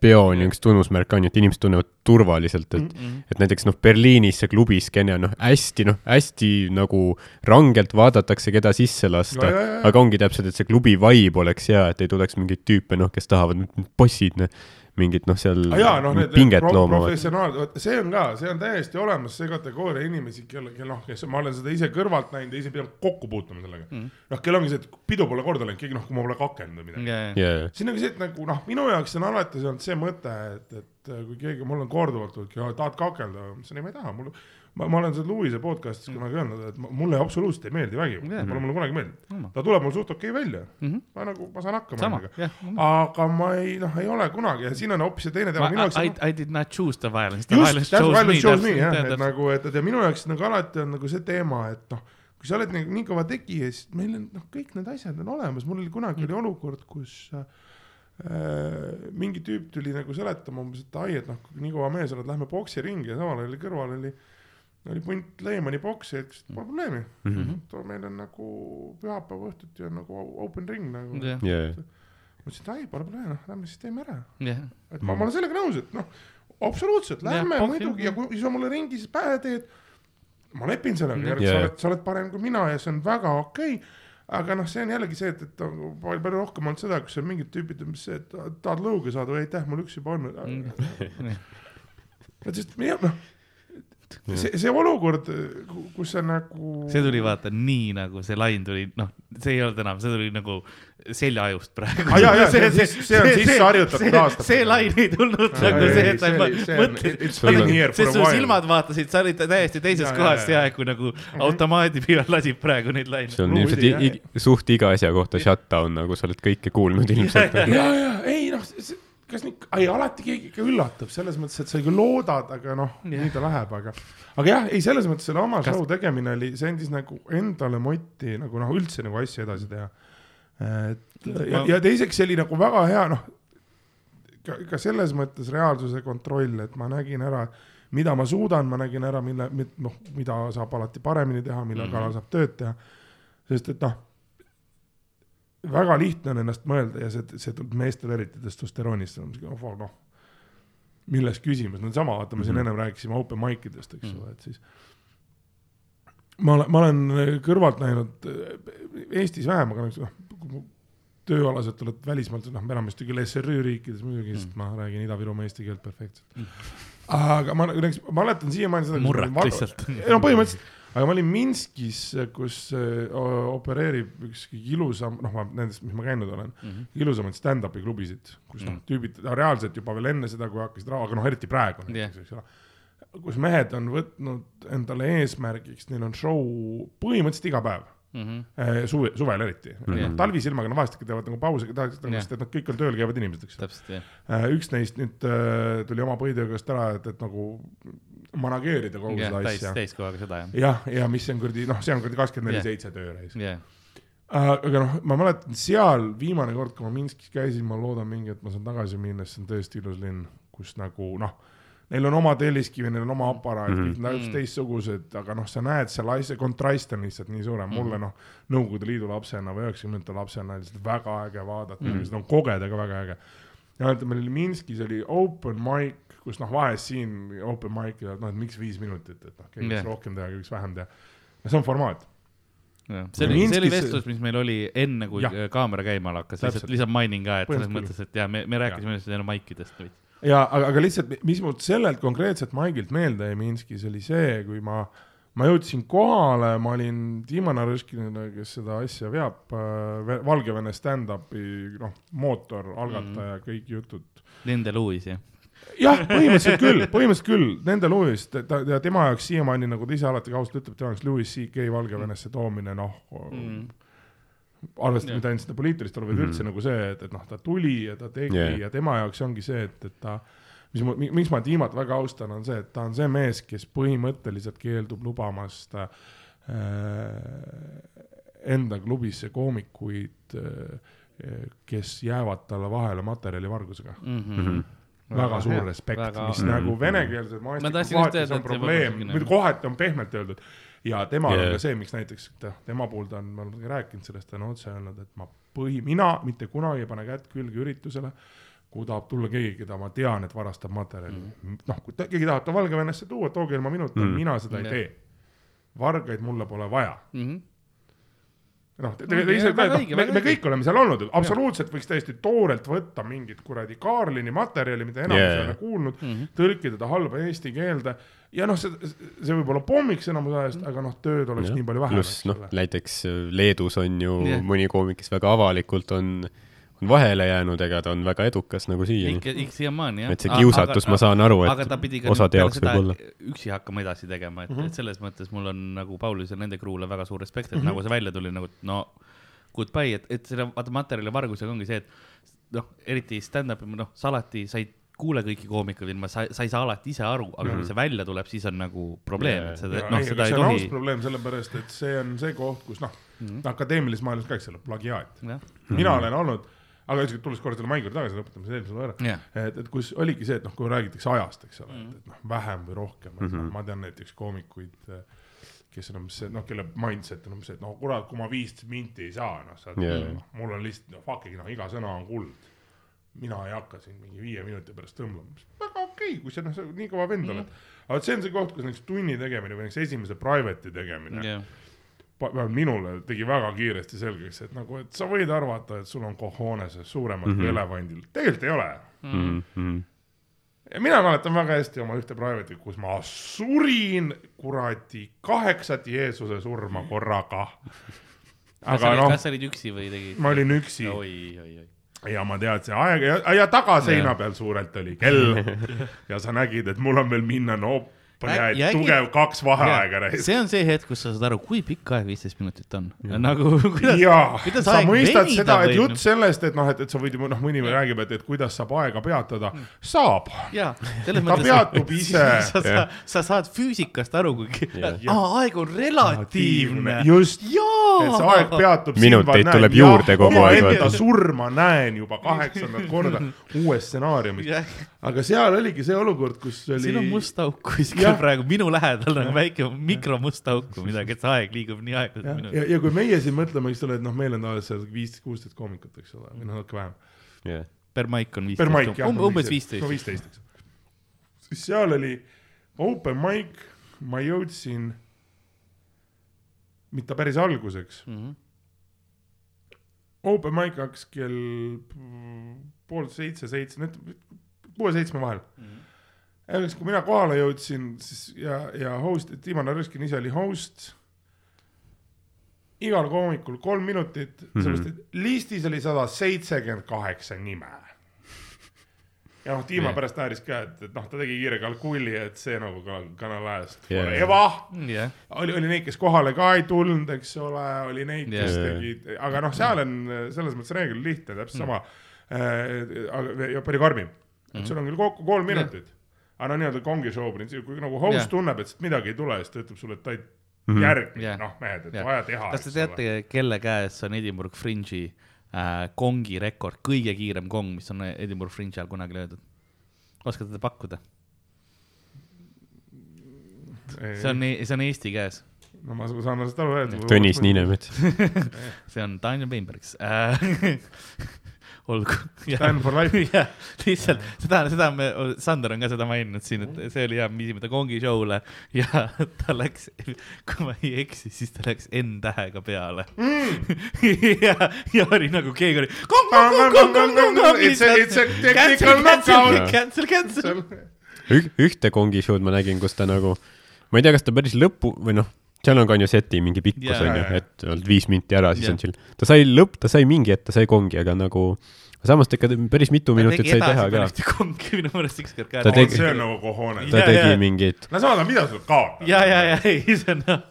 peo on ju üks tunnusmärk on ju, et inimesed tunnevad turvaliselt, et Mhm. et näiteks noh, Berliinis see klubiskeene on noh, hästi noh, hästi nagu rangelt vaadatakse, keda sisse lasta ja. aga ongi täpselt, et see klubi vibe oleks hea, et ei tuleks mingeid tüüpe noh, kes tahavad bossid noh, mingit noh, seal Ah, jaa, noh, need pinget pro looma. professionaalid, vot see on ka, see on täiesti olemas, see kategooria inimesi, kelle, kel noh, kes ma olen seda ise kõrvalt näinud ja ise pidanud kokku puutuma sellega mm.. noh, kel ongi see, et pidu pole korda läinud, keegi noh, kui ma pole kakelnud või midagi. jaa, siin ongi see, et nagu noh, minu jaoks on alati olnud see mõte, et, et kui keegi, mul on korduvalt tulnud, tahad kakelda, ma ütlesin ei, ma ei taha, mul, ma, ma olen seda Luise podcast'is kunagi öelnud, et mulle absoluutselt ei meeldi vägivald yeah., pole mulle kunagi meeldinud Mm.. ta tuleb mul suht okei välja mm. -hmm. ma nagu, ma saan hakkama sama, nendega. jah. aga ma ei, noh, ei ole kunagi ja siin on hoopis see teine teema, jaoks I, on I did not choose the violence, the just, violence that's chose why me. jah, et nagu, et, et ja minu jaoks nagu alati on nagu see teema, et noh, kui sa oled nii, nii kõva tegija, siis meil on noh, kõik need asjad on olemas, mul oli kunagi oli olukord, kus äh, mingi tüüp tuli nagu seletama umbes, et ai, et noh, nii kõva mees oled, lähme poksiringi ja samal ajal oli kõrval oli oli punt Leemani boksi, et pole probleemi mm, Mhm. -hmm. too meil on nagu pühapäeva õhtuti on nagu open ring nagu. jah, jaa, ma ütlesin, et ai, pole probleemi, noh, lähme siis teeme ära jah, et ma, ma olen sellega nõus, et noh, absoluutselt, lähme pohh, muidugi ja kui sa mulle ringis pähe teed, ma lepin sellega Jah., sa Jaa. oled, sa oled parem kui mina ja see on väga okei okay,. aga noh, see on jällegi see, et, et on palju, palju rohkem olnud seda, kus seal mingid tüübid, mis see, et tahad lõuga saada või aitäh, mul üks juba on. et sest meie noh, see, see olukord, kus sa nagu. see tuli vaata nii nagu see lain tuli, noh, see ei olnud enam, see tuli nagu seljaajust praegu jaa, see on sis- see on sisse harjutatud see- aastatega. see lain ei tulnud Aa, nagu ei, see, et sa see see for sest su silmad vaatasid, sa olid täiesti teises kohas ja jaa. kui nagu automaadi peal lasib praegu neid laine. see on ilmselt suht iga asja kohta shutdown, nagu sa oled kõike kuulnud ilmselt. ja, ja ei noh, kas nii, ei alati keegi ikka üllatab selles mõttes, et sa ikka loodad, aga noh Jah. nii ta läheb, aga, aga jah, ei selles mõttes selle oma Kas- show tegemine oli, see andis nagu endale motti nagu noh, üldse nagu asju edasi teha. et ja, ja teiseks see oli nagu väga hea noh, ka, ka selles mõttes reaalsuse kontroll, et ma nägin ära, mida ma suudan, ma nägin ära, mille, noh, mida saab alati paremini teha, mille Mhm. kallal saab tööd teha. sest et noh, väga lihtne on ennast mõelda ja see, see tuleb meestel eriti testosteroonist, noh, milles küsimus, no sama, vaata, me siin Mhm. ennem rääkisime open mic idest, eks ole, et siis ma olen, ma olen kõrvalt näinud äh, Eestis vähem, aga noh, tööalaselt oled välismaalt, noh, enamasti küll SRÜ riikides muidugi mm., sest ma räägin Ida-Virumaa eesti keelt perfektselt mm.. aga ma ma mäletan siiamaani seda. murrak lihtsalt. no põhimõtteliselt, aga ma olin Minskis, kus o- opereerib üks kõige ilusam, noh, ma nendest, mis ma käinud olen mm, Mhm. -hmm. ilusamaid stand-up'i klubisid, kus noh Mm., tüübid reaalselt juba veel enne seda, kui hakkasid raha, aga noh, eriti praegu näiteks, eks ole. kus mehed on võtnud endale eesmärgiks, neil on show põhimõtteliselt iga päev Mhm. eh, suve, suvel eriti mm. -hmm. talvisilmaga nad vahest ikka teevad nagu pause, tahaks, Jah. sest et nad kõik on tööl käivad inimesed, eks. jah, üks neist nüüd tuli oma põhitöö käest ära, et, et nagu manageerida kogu jah, seda täis, asja. täiskohaga seda jah. jah, ja mis on kuradi, noh, see on kuradi kakskümmend neli seitse tööreis. jah, aga noh, ma mäletan seal viimane kord, kui ma Minskis käisin, ma loodan mingi hetk ma saan tagasi minna, sest see on tõesti ilus linn, kus nagu noh, neil on oma telliskivi, neil on oma aparaat mm. -hmm. kõik täiesti teistsugused, aga noh, sa näed selle asja kontrast on lihtsalt nii suurem, mulle noh, Nõukogude Liidu lapsena või üheksakümnendate lapsena lihtsalt väga äge vaadata mm, -hmm. seda on kogeda ka väga äge. ja vaata, meil oli Minskis oli open mic, kus noh, vahest siin open mic ja noh, et miks viis minutit, et noh, keegi võiks Jah. rohkem teha, keegi võiks vähem teha. no see on formaat. see oli, see oli vestlus, mis meil oli enne, kui Jah. kaamera käima hakkas, lihtsalt, lihtsalt mainin ka, et selles mõttes, et ja me, me rääkisime lihtsalt enne maikidest veits. ja aga, aga lihtsalt, mis mul sellelt konkreetselt Maigilt meelde jäi Minskis, oli see, kui ma, ma jõudsin kohale, ma olin Dima Narõškina, kes seda asja veab äh,, Valgevene stand-up'i noh, mootor, algataja mm, -hmm. kõik jutud. Nende Lewis jah. jah, põhimõtteliselt küll, põhimõtteliselt küll, nende Louis, ta ja tema jaoks siiamaani, nagu ta ise alati ka ausalt ütleb, tema jaoks Louis CK Valgevenesse toomine, noh mm., arvestades mitte ainult seda poliitilist olu, vaid üldse nagu see, et, et noh, ta tuli ja ta tegi Yeah. ja tema jaoks ongi see, et, et ta mis ma, miks ma Tiimat väga austan, on see, et ta on see mees, kes põhimõtteliselt keeldub lubamast äh, enda klubisse koomikuid äh,, kes jäävad talle vahele materjalivargusega Mhm. Väga suur hea, respekt, mis Mhm. nagu venekeelsed Ma maastikud kohati see on probleem, kohati on pehmelt öeldud ja temal yeah. on Yeah. ka see, miks näiteks ta, tema puhul ta on, me oleme rääkinud sellest, ta on otse öelnud, et ma põhi, mina mitte kunagi ei pane kätt külge üritusele, kui tahab tulla keegi, keda ma tean, et varastab materjali mm.. noh, kui ta, keegi tahab ta Valgevenesse tuua, tooge ilma minuta mm., Mm. mina seda ei Jah. tee. vargaid mulle pole vaja Mhm. noh, te, No, te, te ise väga ka, noh, õige, me, me kõik oleme seal olnud, absoluutselt võiks täiesti toorelt võtta mingit kuradi Kaarlini materjali, mida enamus Yeah. yeah. ei ole kuulnud mm. -hmm. tõlkida ta halba eesti keelde ja noh, see, see võib olla pommiks enamus ajast, aga noh, tööd oleks nii palju vähem, pluss noh näiteks äh, Leedus on ju Jah. mõni koomik, kes väga avalikult on, on vahele jäänud, ega ta on väga edukas nagu siiani. ikka, ikka siiamaani jah. et see kiusatus, ma saan aru, et osade jaoks seda võib olla. üksi hakkama edasi tegema, et mm. -hmm. et selles mõttes mul on nagu Paulis ja nende crew'le väga suur respekt, et mm. -hmm. nagu see välja tuli nagu no goodbye, et, et selle vaata materjali vargusega ongi see, et noh, eriti stand-up'i, noh, sa alati, sa ei kuule kõiki koomikuid ilma, sa, sa ei saa alati ise aru, aga kui Mhm. see välja tuleb, siis on nagu probleem, et seda, noh, seda ei see on aus tohi. probleem, sellepärast et see on see koht, kus noh mm. -hmm., akadeemilises maailmas ka, eks ole, plagiaat. mina olen olnud, aga ükskord tulles korra selle Maiguri tagasi, lõpetame selle eelmise ära. jah, et, et kus oligi see, et noh, kui räägitakse ajast, eks ole mm, Mhm. -hmm. et, et noh, vähem või rohkem mm, -hmm. ma tean näiteks koomikuid, kes on umbes see, noh, kelle mindset on umbes see, et no kurat, kui ma viis minti ei saa, noh, sa Jaa. yeah., noh, mul on lihtsalt, noh, fuck'igi, noh, iga sõna on kuld. mina ei hakka siin mingi viie minuti pärast tõmblema, väga okei okay,, kui sa noh, nii kõva vend oled. aga vot see on see koht, kus näiteks tunni tegemine või näiteks esimese private'i tegemine jah, vähemalt minule tegi väga kiiresti selgeks, et nagu, et sa võid arvata, et sul on cojones suuremad mm -hmm. kui Mhm. elevandil, tegelikult ei ole Mhm. ja mina mäletan väga hästi oma ühte private'i, kus ma surin kuradi kaheksat Jeesuse surma korraga. aga noh kas, sa olid üksi või tegid? ma olin üksi oi, oi, oi. ja ma teadsin aega ja, ja tagaseina peal suurelt oli kell ja sa nägid, et mul on veel minna, no Ja- ja äkki- tugev kaks vaheaega reis. see on see hetk, kus sa saad aru, kui pikk aeg viisteist minutit on. nagu, kuidas, kuidas sa aeg mõistad venida seda, et võib, jutt sellest, et noh, et, et sa võid ju noh, mõni räägib, et, et kuidas saab aega peatada, saab. jaa, selles ta peatub ise. sa, sa, sa saad füüsikast aru, kui aa, aeg on relatiivne. just, et see aeg peatub. Minuteid tuleb juurde kogu aeg, vaata. surma näen juba kaheksandat korda uues stsenaariumis, aga seal oligi see olukord, kus oli. siin on must auk kuskil Jah. praegu minu lähedal on väike mikromust auku midagi, et see aeg liigub nii aeglaselt ja, minu ja, ja kui meie siin mõtleme, eks ole, et noh, meil on tavaliselt seal viisteist, kuusteist koomikut, eks ole, või noh, natuke vähem. per maik on viisteist, jah. umbes no viisteist. viisteist, eks. siis seal oli open mic, ma jõudsin, mitte päris alguseks, Mhm. open mic hakkas kell mm, pool seitse, seitse, kuue-seitsme vahel Mhm. ja siis, kui mina kohale jõudsin, siis ja, ja host, Timo Narõskin ise oli host. igal koomikul kolm minutit mm, -hmm. sellepärast et listis oli sada seitsekümmend kaheksa nime. ja noh, Timo Jah. pärast naeris ka, et, et noh, ta tegi kiire kalkulli, et see nagu ka Kanal ajast Jah. eva jah, oli, oli neid, kes kohale ka ei tulnud, eks ole, oli neid, kes Jaa. tegid, aga noh, seal on selles mõttes reegel lihtne, täpselt sama äh,. aga ja palju karmim, et sul on küll kokku kolm minutit, aga no nii-öelda kongi show printsiip, kui nagu host Jah. tunneb, et midagi ei tule, siis ta ütleb sulle, et ta ei Mhm. järgi Jah. noh, mehed, et Jah. vaja teha. kas te teate, kelle käes on Edinburgh Fringe'i äh, kongi rekord, kõige kiirem kong, mis on Edinburgh Fringe'i all kunagi löödud? oskate te pakkuda? see on, see on Eesti käes, no ma saan sellest aru, et. Tõnis. Niinemets. see on Daniel Weinbergs äh. olgu. Stand for life. jah, lihtsalt seda, seda me, Sander on ka seda maininud siin, et see oli hea, me viisime ta kongi show'le ja ta läks, kui ma ei eksi, siis ta läks N-tähega peale mm. ja, ja oli nagu keegi oli. It's a- it's a technical knockout. cancel, cancel. ühte kongi show'd ma nägin, kus ta nagu, ma ei tea, kas ta päris lõpu või noh, seal on ka on ju seti mingi pikkus Jaa. on ju et olnud viis minti ära, siis Jah. on chill. ta sai lõpp, ta sai mingi hetk, ta sai kongi, aga nagu samas ta ikka päris mitu minutit sai teha ka. kongi minu meelest ükskord ka Ta tegi- see on nagu cojones. ta Jaa, tegi jaa. mingit, no samas, mida sul kaotada? ja, ja, ja ei, see on noh,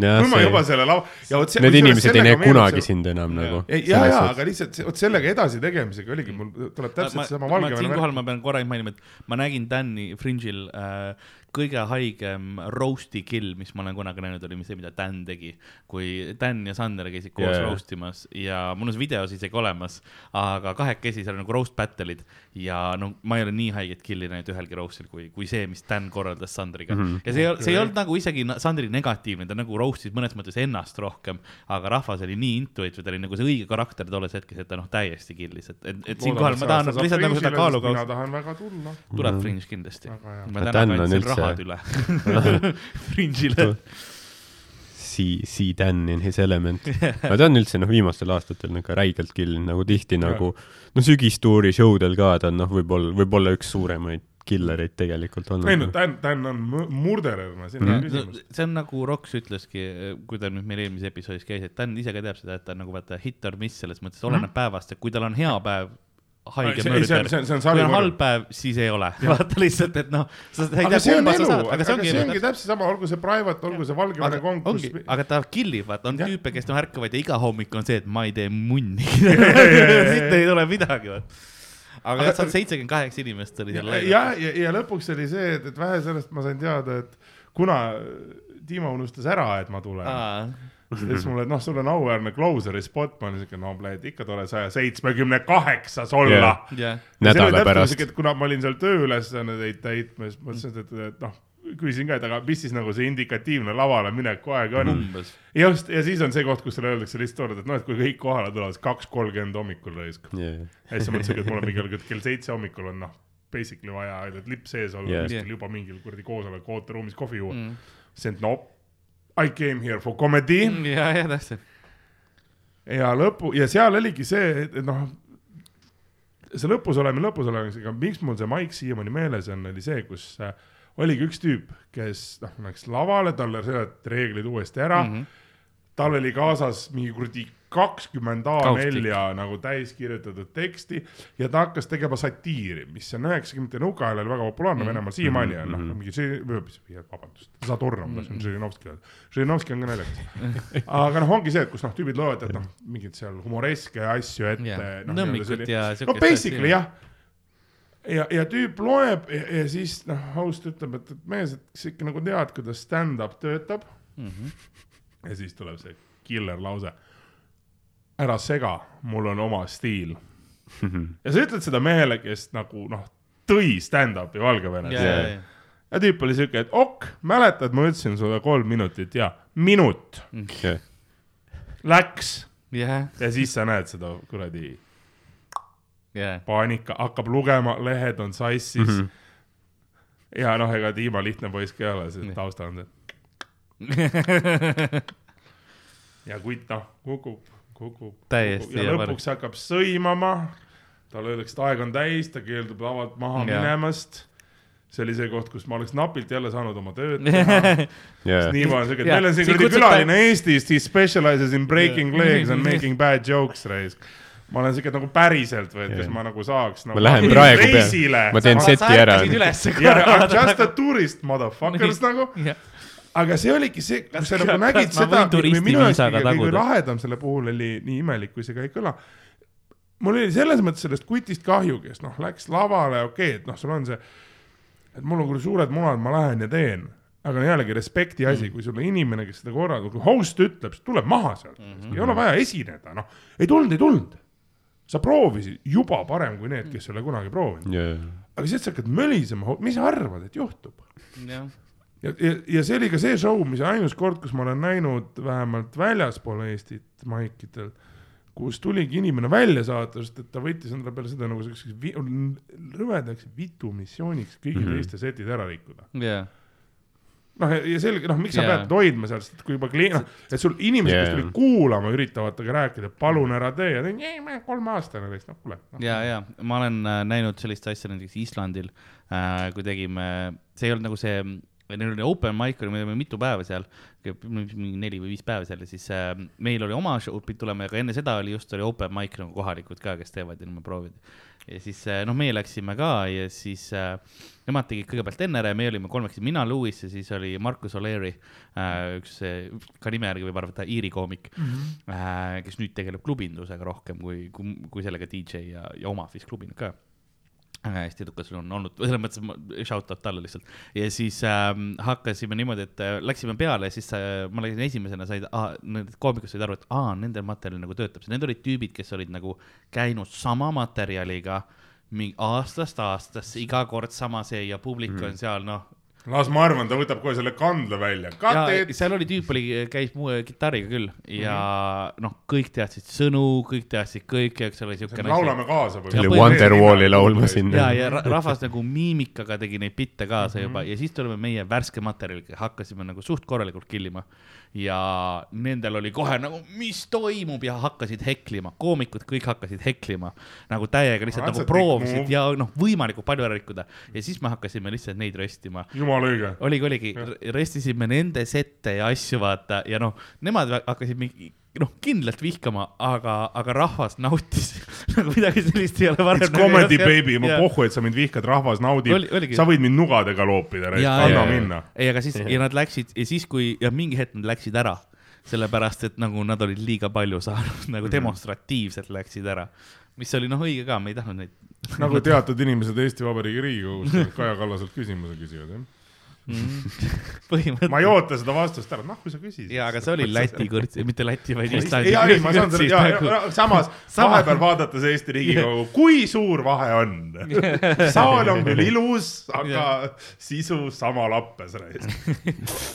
kui ma juba selle lava, ja vot see. need inimesed ei näe kunagi sind enam nagu. ja, ja, aga lihtsalt vot sellega edasi tegemisega oligi, mul tuleb täpselt seesama ma, ma Valgevene siinkohal ma pean korra mainima, et ma nägin Dan'i Fringe'il äh, kõige haigem roast'i kill, mis ma olen kunagi näinud, oli see, mida Dan tegi. kui Dan ja Sander käisid koos yeah. roast imas ja mul on see videos isegi olemas, aga kahekesi seal nagu roast battle'id ja no ma ei ole nii haiget kill'i näinud ühelgi roast'il kui, kui see, mis Dan korraldas Sandriga mm. -hmm. ja see ei olnud, see ei olnud nagu isegi Sandri negatiivne, ta nagu roast'is mõnes mõttes ennast rohkem, aga rahvas oli nii into it või ta oli nagu see õige karakter tolles hetkes, et ta noh, täiesti kill'is, et, et, et siinkohal ma tahan nagu lihtsalt nagu seda mina kaalukaust, tahan väga tulla. tuleb Fringe kindlasti. Dan on üldse- rahad üle Fringe'ile. See, see Dan in his element. aga ta on üldse noh, viimastel aastatel nagu räigelt kill, nagu tihti nagu noh, sügistuuri show del ka ta on noh, võib-olla, võib-olla üks suuremaid killereid tegelikult ei no olnud. Dan, Dan on mu- murderer, siin ei ole küsimust. see on nagu Roks ütleski, kui ta nüüd meil eelmises episoodis käis, et Dan ise ka teab seda, et ta on nagu vaata hit or miss selles mõttes, oleneb päevast, et kui tal on hea päev, haige See- ei, see on- mörder, see on- see on kui on halb päev, siis ei ole. vaata lihtsalt, et noh, sa ei tea, see kumba sa elu, saad, aga see ongi see elu ongi. täpselt sama, olgu see Private, olgu see Valgevene ongi, aga ta killib, vaata, on Jah. tüüpe, kes noh ärkavad ja iga hommik on see, et ma ei tee munni. siit ei tule midagi, vaata. aga jah, seal seitsekümmend kaheksa inimest oli seal ja, ja, ja, ja lõpuks oli see, et, et vähe sellest ma sain teada, et kuna Timo unustas ära, et ma tulen, siis ta ütles mulle, et noh, sul on auväärne closer'i spot, ma olin siuke, no plee, ikka tore saja seitsmekümne kaheksas olla Jah. jah, nädala pärast. et kuna ma olin seal tööülesandeid täitmas, mõtlesin, et, et noh, küsisin ka, et aga mis siis nagu see indikatiivne lavale mineku aeg on mm.. just, ja siis on see koht, kus sulle öeldakse lihtsalt, et noh, et kui kõik kohale tulevad, siis kaks kolmkümmend hommikul raisk. ja siis sa mõtlesid, et mul on mingi kell seitse hommikul on noh, basically vaja, et lipp sees olla Yeah. yeah. kuskil juba mingil kuradi koosoleku ooteruumis kohvi juua mm.. Mm. siis, et no I came here for comedy mm. ja, ja täpselt. ja lõpu ja seal oligi see, et noh, see lõpus olemine, lõpus olemisega, miks mul see maik siiamaani meeles on, oli see, kus äh, oligi üks tüüp, kes noh, läks lavale, seletati reeglid uuesti ära mm. -hmm. tal oli kaasas mingi kuradi kakskümmend A4 nagu täis kirjutatud teksti ja ta hakkas tegema satiiri, mis on üheksakümnendate nõukaajal oli väga populaarne mm -hmm. Venemaal, siiamaani on noh, mingi see, vabandust, sa tornad, ma lasen Žirinovski öelda, Žirinovski on ka naljakas. aga noh, ongi see, et kus noh, tüübid loevad, et noh, mingeid seal humoreske asju ette Jah. noh, no siukest basically jah. ja, ja tüüp loeb ja, ja siis noh, host ütleb, et, et mees, et kas ikka nagu tead, kuidas stand-up töötab Mhm. ja siis tuleb see killer lause. Ära sega, mul on oma stiil. ja sa ütled seda mehele, kes nagu noh, tõi stand-up'i Valgevenes ja, ja, ja. ja tüüp oli siuke, et ok, mäletad, ma ütlesin sulle kolm minutit ja minut läks jah, ja siis sa näed seda kuradi jah. paanika, hakkab lugema, lehed on sassis mm. -hmm. ja noh, ega Dima lihtne poiss ka ei ole, see taustal on see. ja kutt noh, kukub, kukub. Täiesti ja lõpuks hakkab sõimama. talle öeldakse, et aeg on täis, ta keeldub lavalt maha Jaa. minemast. see oli see koht, kus ma oleks napilt jälle saanud oma tööd teha. jaa, Niimo on siuke, et meil on siin kuradi külaline Eestist, he specializes in breaking Jaa. legs and making bad jokes, raisk. ma olen siuke nagu päriselt või, et kas ma nagu saaks nagu ma lähen praegu peale, ma teen seti ära. ja korra. just a tourist motherfuckers nagu, aga see oligi see, kus sa nagu nägid ma seda minu jaoks kõige kõige lahedam selle puhul oli nii imelik, kui see ka ei kõla. mul oli selles mõttes sellest kutist kahju, kes noh, läks lavale, okei okay,, et noh, sul on see et mul on küll suured munad, ma lähen ja teen, aga jällegi respekti asi, kui sulle inimene, kes seda korraldab, kui host ütleb, siis tuleb maha sealt mm, -hmm. ei ole vaja esineda, noh, ei tulnud, ei tulnud. sa proovisid juba parem kui need, kes ei ole kunagi proovinud, yeah.. aga siis sa hakkad mölisema, mis sa arvad, et juhtub? jah, ja, ja, ja see oli ka see show, mis ainus kord, kus ma olen näinud vähemalt väljaspool Eestit maikidel, kus tuligi inimene välja saata, sest et ta võttis endale peale seda nagu selliseks vi- rõvedaks vitumissiooniks kõigi mm. -hmm. teiste setid ära rikkuda. jah, noh, ja selge, noh, miks sa yeah. pead hoidma seal, sest kui juba klient, noh, et sul inimesed yeah., kes tulid kuulama, üritavad temaga rääkida, palun ära tee ja ta on, ei, ma olen kolmeaastane neist, noh, kuule no.. ja, ja ma olen äh, näinud sellist asja näiteks Islandil äh,, kui tegime, see ei olnud nagu see, neil oli open mic oli, me olime mitu päeva seal, mingi neli või viis päeva seal ja siis äh, meil oli oma show pidi tulema, aga enne seda oli just oli open mic nagu kohalikud ka, kes teevad ja me proovid. ja siis äh, noh, meie läksime ka ja siis äh, nemad tegid kõigepealt enne ära ja meie olime kolmekesi, mina, Lewis ja siis oli Markus O'Leary äh,, üks ka nime järgi võib arvata Iiri koomik mm, -hmm. äh, kes nüüd tegeleb klubindusega rohkem kui, kui, kui sellega DJ ja, ja omab vist klubina ka hästi edukas on olnud, selles mõttes ma shout out talle lihtsalt. ja siis ähm, hakkasime niimoodi, et äh, läksime peale ja siis äh, ma läksin esimesena, said ah,, need koomikud said aru, et aa, nendel materjal nagu töötab, need olid tüübid, kes olid nagu käinud sama materjaliga mingi aastast aastasse, iga kord sama see ja publik mm. on seal noh, las ma arvan, ta võtab kohe selle kandla välja, seal oli tüüp oli, käis mu kitarriga küll ja Mhm. noh, kõik teadsid sõnu, kõik teadsid kõike, eks ole, siukene laulame kaasa. see oli Wonderwalli laulma sinna. ja, ja ra- rahvas nagu miimikaga tegi neid bitte kaasa Mhm. juba ja siis tulime meie värske materjaliga, hakkasime nagu suht korralikult killima. Ja nendel oli kohe nagu, mis toimub ja hakkasid heklima, koomikud kõik hakkasid heklima nagu täiega lihtsalt That's nagu proovisid ja noh, võimalikult palju ära rikkuda. Ja siis me hakkasime lihtsalt neid röstima jumala õige. oligi, oligi, restisime nende sette ja asju, vaata, ja noh, nemad hakkasid mingi, noh, kindlalt vihkama, aga, aga rahvas nautis nagu midagi sellist ei ole varem. It's comedy baby, ma pohhu, et sa mind vihkad, rahvas naudib Oli- sa võid mind nugadega loopida, ja, anna ja, minna. ei, aga siis ja nad läksid ja siis, kui ja mingi hetk nad läksid ära, sellepärast et nagu nad olid liiga palju saanud, nagu Mhm. demonstratiivselt läksid ära, mis oli noh, õige ka, me ei tahtnud neid. nagu teatud inimesed Eesti Vabariigi Riigikogus Kaja Kallaselt küsimuse küsivad, jah. põhimõtteliselt. ma ei oota seda vastust ära, noh, kui sa küsisid. ja, aga see oli Läti kõrts, mitte Läti, vaid Islandi ei, ei, ma saan kõrtsid selle, nagu. samas Sama- vahepeal vaadates Eesti Riigikogu, kui suur vahe on? saal on küll ilus, aga sisu sama lappes.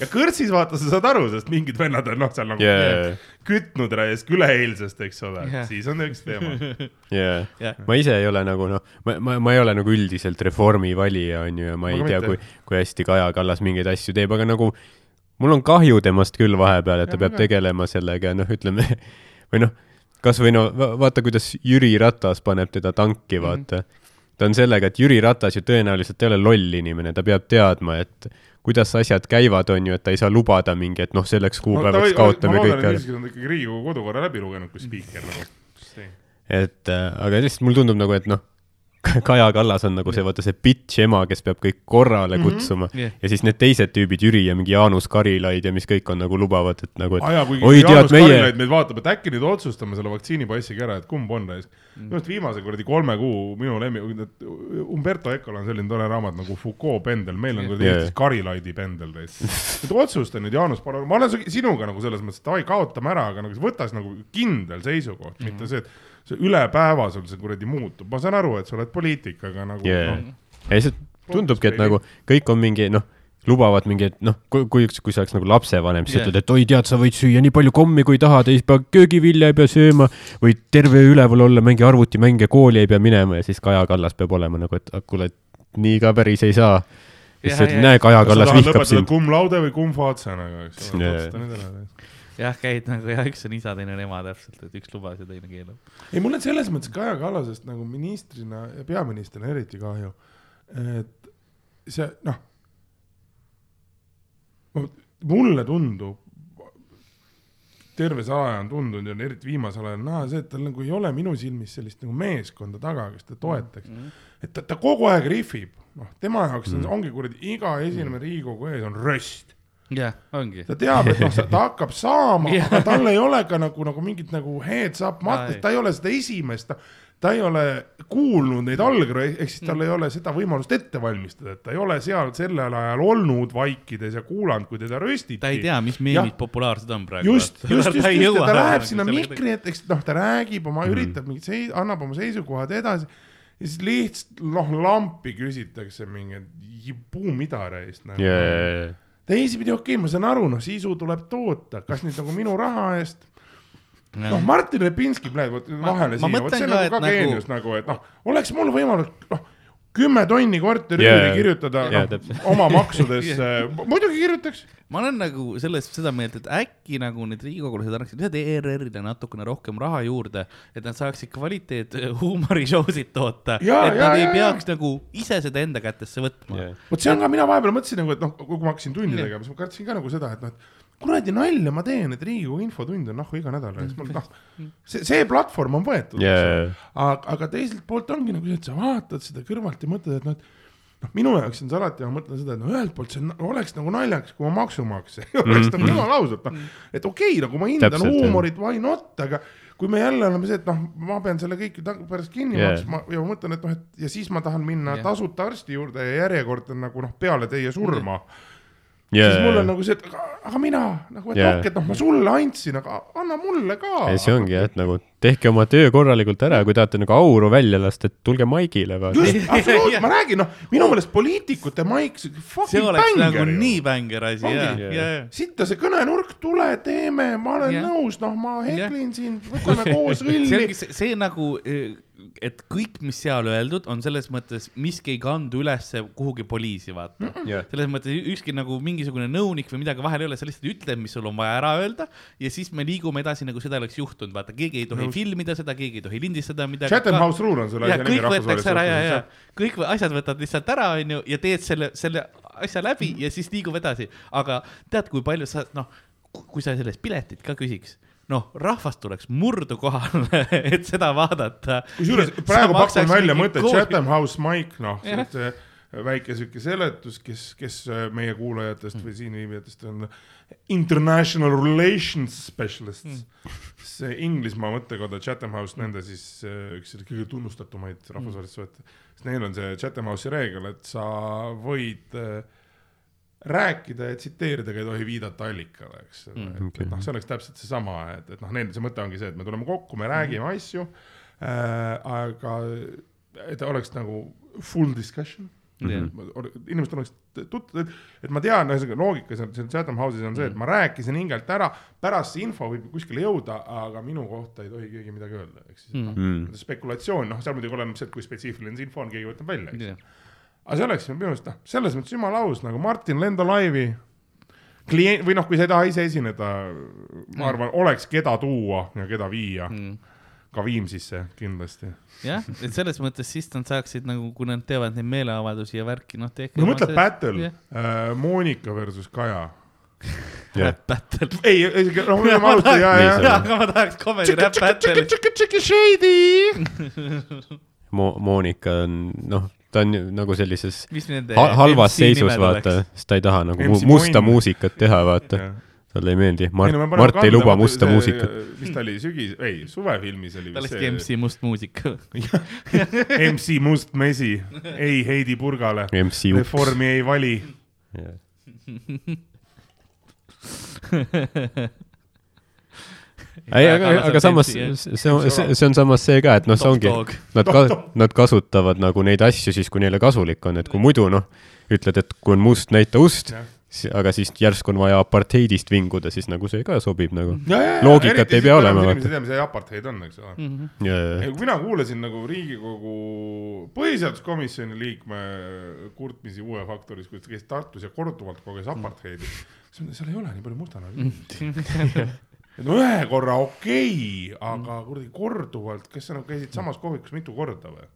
ja kõrtsis vaata, sa saad aru, sest mingid vennad on noh, seal nagu Yeah. Kütnud raisk üleeilsest, eks ole Jah. siis on üks teema. jaa Jah., ma ise ei ole nagu noh, ma, ma, ma ei ole nagu üldiselt reformi valija, onju, ja ma ei Ma ka tea, kui, kui hästi Kaja Kallas mingeid asju teeb, aga nagu mul on kahju temast küll vahepeal, et ta Jah, peab ma ka. tegelema sellega ja noh, ütleme või noh, kasvõi no va- vaata, kuidas Jüri Ratas paneb teda tanki, vaata mm. -hmm. ta on sellega, et Jüri Ratas ju tõenäoliselt ei ole loll inimene, ta peab teadma, et kuidas asjad käivad, on ju, et ta ei saa lubada mingi, et noh, selleks kuupäevaks kaotame ma kõik ära. on ikkagi Riigikogu kodukorra läbi lugenud kui spiiker nagu. et äh, aga lihtsalt mulle tundub nagu, et noh, Kaja Kallas on nagu see, vaata see bitch ema, kes peab kõik korrale kutsuma mm. -hmm. ja siis need teised tüübid, Jüri ja mingi Jaanus Karilaid ja mis kõik on nagu lubavad, et nagu, et kuigi oi, tead, meie meid vaatab, et äkki nüüd otsustame selle vaktsiinipassiga ära, et kumb on raisk. minu arust viimase kuradi kolme kuu minu lemmik, Umberto Ecol on selline tore raamat nagu Foucault pendel, meil on kuradi. Eestis Karilaidi pendel raisk. et otsusta nüüd, Jaanus, palun, ma olen sinuga nagu selles mõttes, et davai, kaotame ära, aga nagu võta siis nagu kindel seisukoht, mitte see, et see üle päeva sul see kuradi muutub, ma saan aru, et sa oled poliitik, aga nagu yeah. noh, ja lihtsalt tundubki, et nagu kõik on mingi noh, lubavad mingi, et noh, kui, kui, kui sa oleks nagu lapsevanem, siis Jah. ütled, et oi, tead, sa võid süüa nii palju kommi, kui tahad, ei pea köögivilja ei pea sööma või terve öö üleval olla, mängi arvutimänge, kooli ei pea minema ja siis Kaja Kallas peab olema nagu, et ah, kuule, nii ka päris ei saa. siis sa ütled, näe, Kaja Kallas vihkab sind. cum laude või cum face nagu, eks ole, Jaa. otsusta nüüd ära. jah, käid nagu jah, üks on isa, teine on ema täpselt, et üks lubas ja teine keelab. ei, mul on selles mõttes Kaja Kallasest nagu ministrina ja peaministrina eriti kahju, et see noh, mulle tundub, terve see aja on tundunud ja eriti viimasel ajal näha see, et tal nagu ei ole minu silmis sellist nagu meeskonda taga, kes teda toetaks mm. -hmm. et ta, ta kogu aeg rihvib, noh, tema jaoks mm -hmm. ongi kuradi iga esinemine Riigikogu ees on röst jah, ongi. ta teab, et noh, ta hakkab saama Jah. aga tal ei ole ka nagu, nagu mingit nagu heads up Ai. mahtest, ta ei ole seda esimest, ta ei ole kuulnud neid allkirju, ehk siis tal ei ole seda võimalust ette valmistada, et ta ei ole seal sellel ajal olnud vaikides ja kuulanud, kui teda röstiti. ta ei tea, mis meemid populaarsed on praegu. just, just, just, just, ta läheb sinna mikri. ette, eks noh, ta räägib oma, üritab mingit sei-, annab oma seisukohad edasi. ja siis lihtsalt noh, lampi küsitakse mingi puu midara eest nagu jaa, teisipidi okei okay,, ma saan aru, noh, sisu tuleb toota, kas nüüd nagu minu raha eest. noh, Martin Repinski praegu vahele ma siia, vot see on nagu ka nagu- geenius nagu, et noh, oleks mul võimalik, noh, kümme tonni korteriüüri Jaa. kirjutada noh, täpselt. oma maksudesse, muidugi kirjutaks. ma olen nagu selles, seda meelt, et äkki nagu need riigikogulased annaksid lihtsalt ERR-ile natukene rohkem raha juurde, et nad saaksid kvaliteet huumori-show sid toota. Et jaa, nad ei jaa, peaks nagu ise seda enda kätesse võtma. vot see on ka, mina vahepeal mõtlesin nagu, et noh, kui ma hakkasin tundi tegema, siis ma kartsin ka nagu seda, et noh, et kuradi nalja ma teen, et Riigikogu infotund on nahku iga nädal, siis ma noh, see, see platvorm on võetud Jaa. aga, aga teiselt poolt ongi nagu see, et sa vaatad seda kõrvalt ja mõtled, et noh, et noh, minu jaoks on see alati, ma mõtlen seda, et no ühelt poolt see oleks nagu naljakas, kui ma maksumaksja ei oleks nagu jumala ausalt, noh, et okei okay,, nagu ma hindan huumorit, why not, aga kui me jälle oleme see, et noh, ma pean selle kõik ju pärast kinni yeah. maksma ja ma mõtlen, et noh, et ja siis ma tahan minna yeah. tasuta arsti juurde ja järjekord on nagu noh, peale teie surma yeah., siis mul on nagu see, et aga, aga mina nagu, et yeah. okei, et noh, ma sulle andsin, aga anna mulle ka. ja see ongi jah, et nagu tehke oma töö korralikult ära, kui tahate nagu auru välja lasta, et tulge maigile, just, absoluutselt, ma räägin, noh, minu meelest poliitikute maik, see see fucking oleks bänger nagu nii bänger asi, Jaa. ja, ja. sitta see kõnenurk, tule, teeme, ma olen Jah. nõus, noh, ma heklin siin, võtame koos õlli see nagu, et kõik, mis seal öeldud, on selles mõttes miski ei kandu ülesse kuhugi poliisi, vaata. Jah. selles mõttes ükski nagu mingisugune nõunik või midagi vahel ei ole, sa lihtsalt ütled, mis sul on vaja ära öelda ja siis me liigume edasi, nagu seda oleks juhtunud, vaata, keegi ei tohi Nõus. filmida seda, keegi ei tohi lindistada midagi. Chatham House Rule on selle ja asja nimi kõik rahvusvahelises kõik võ- asjad võtad lihtsalt ära, onju, ja teed selle, selle asja läbi ja siis liigub edasi. aga tead, kui palju sa, noh, kui sa sellest piletit ka küsiks, noh, rahvas tuleks murdu kohale, et seda vaadata. kusjuures praegu pakun välja mõtet. Chatham House Mike, noh, see väike sihuke seletus, kes, kes äh, meie kuulajatest või siin viibijatest on international relations specialist mm.. see Inglismaa mõttekoda Chatham House, nende siis äh, üks kõige tunnustatumaid rahvusvahelisi suhete, siis neil on see Chatham House'i reegel, et sa võid äh, rääkida ja tsiteerida, aga ei tohi viidata allikale, eks mm,, et, okei. et noh, see oleks täpselt seesama, et, et noh, neil see mõte ongi see, et me tuleme kokku, me räägime mm. asju äh,, aga et oleks nagu full discussion Jah. inimesed oleks tut-, et ma tean, ühesõnaga loogika seal, seal Chatham House'is on see, et ma rääkisin hingelt ära, pärast see info võib kuskile jõuda, aga minu kohta ei tohi keegi midagi öelda, ehk siis mm. Mm. noh, spekulatsioon, noh, seal muidugi oleneb see, et kui spetsiifiline see info on, keegi võtab välja, eks. jah, aga see oleks minu meelest noh, selles mõttes jumala aus nagu Martin lenda laivi, klient või noh, kui sa ei taha ise esineda, ma arvan, oleks keda tuua ja keda viia mm., ka Viimsisse kindlasti. jah, et selles mõttes siis nad saaksid nagu, kui nad teevad neid meeleavaldusi ja värki, noh, tehke. no mõtle battle jah. äh,, Monika versus Kaja. Jah. Battle. ei, ei, noh, me võime alustada ja, ja, jaa, aga ma tahaks comedy rap battle'i. shady. Mo-, Monika on, noh, ta on nagu sellises halvas MC seisus, vaata sest ta ei taha nagu mu MC musta Moin. muusikat teha, vaata. talle ei meeldi, Mart, Mart ei luba musta muusikat. mis ta oli, sügis, ei, suvefilmis oli tal vist olekski MC Must muusika. MC Must Mesi, ei Heidi Purgale, reformi ei vali. ei, aga, aga samas see on, see, see on samas see ka, et noh, see ongi, nad ka-, nad kasutavad nagu neid asju siis, kui neile kasulik on, et kui muidu noh, ütled, et kui on must, näita ust, aga siis järsku on vaja apartheidist vinguda, siis nagu see ka sobib nagu. Loogikat ei pea olema, inimesed ei tea, mis asi apartheid on, eks ole. Mhm. ja, ei, kui mina kuulasin nagu Riigikogu põhiseaduskomisjoni liikme kurtmisi Uue Faktoris, kui ta käis Tartus ja korduvalt koges apartheidi, siis ma mõtlesin, seal ei ole nii palju mustanahalisi inimesi. Et no ühe korra okei okay,, aga kuradi korduvalt, kas sa nagu käisid samas kohvikus mitu korda või?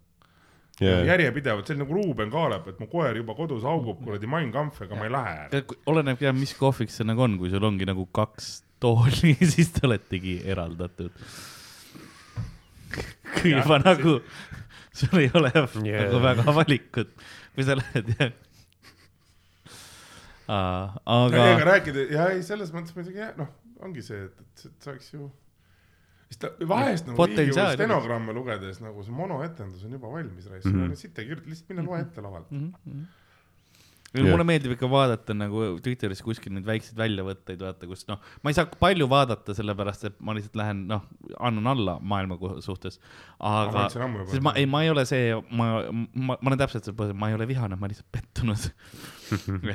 ja, järjepidevalt, see oli nagu Ruuben Kaalep, et mu koer juba kodus haugub kuradi Mein Kampf, ega ma ei lähe. oleneb jah, mis kohvik see nagu on, kui sul ongi nagu kaks tooli, siis te oletegi eraldatud. kui Jah, juba nagu, sul ei ole Yeah. nagu väga valikut, kui sa lähed jah. aga rääkida, ja ei, selles mõttes muidugi jah, noh, ongi see, et, et, et saaks ju siis ta vahest nagu. Riigikogu stenogramme lugedes nagu see monoetendus on juba valmis raisk mm, Mhm. -hmm. siit ei kirjuta, lihtsalt mine loe ette lavalt. Ja mulle meeldib ikka vaadata nagu Twitteris kuskil neid väikseid väljavõtteid, vaata, kus noh, ma ei saa palju vaadata, sellepärast et ma lihtsalt lähen, noh, annan alla maailma suhtes. aga sest ma ei, ma ei ole see, ma, ma, ma olen täpselt see põhjus, ma ei ole vihane, ma olen lihtsalt pettunud.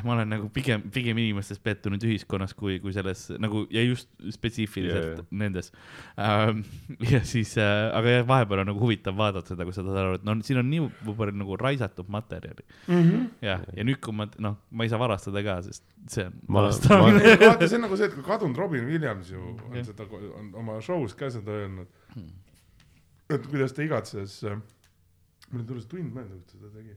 Ma olen nagu pigem, pigem inimestes pettunud ühiskonnas kui, kui selles nagu ja just spetsiifiliselt yeah. jaa. nendes ähm,. ja siis äh,, aga jah, vahepeal on nagu huvitav vaadata seda, kui sa saad aru, et no siin on nii palju nagu raisatud materjali mm. -hmm. jah, ja nüüd, kui ma, noh, ma ei saa varastada ka, sest see on Ma- varastamine. vaata, see on nagu see, et kui kadunud Robin Williams ju on Jah. seda, on oma show's ka seda öelnud. et kuidas ta igatses, mul ei tule see tund meelde, kus ta seda tegi.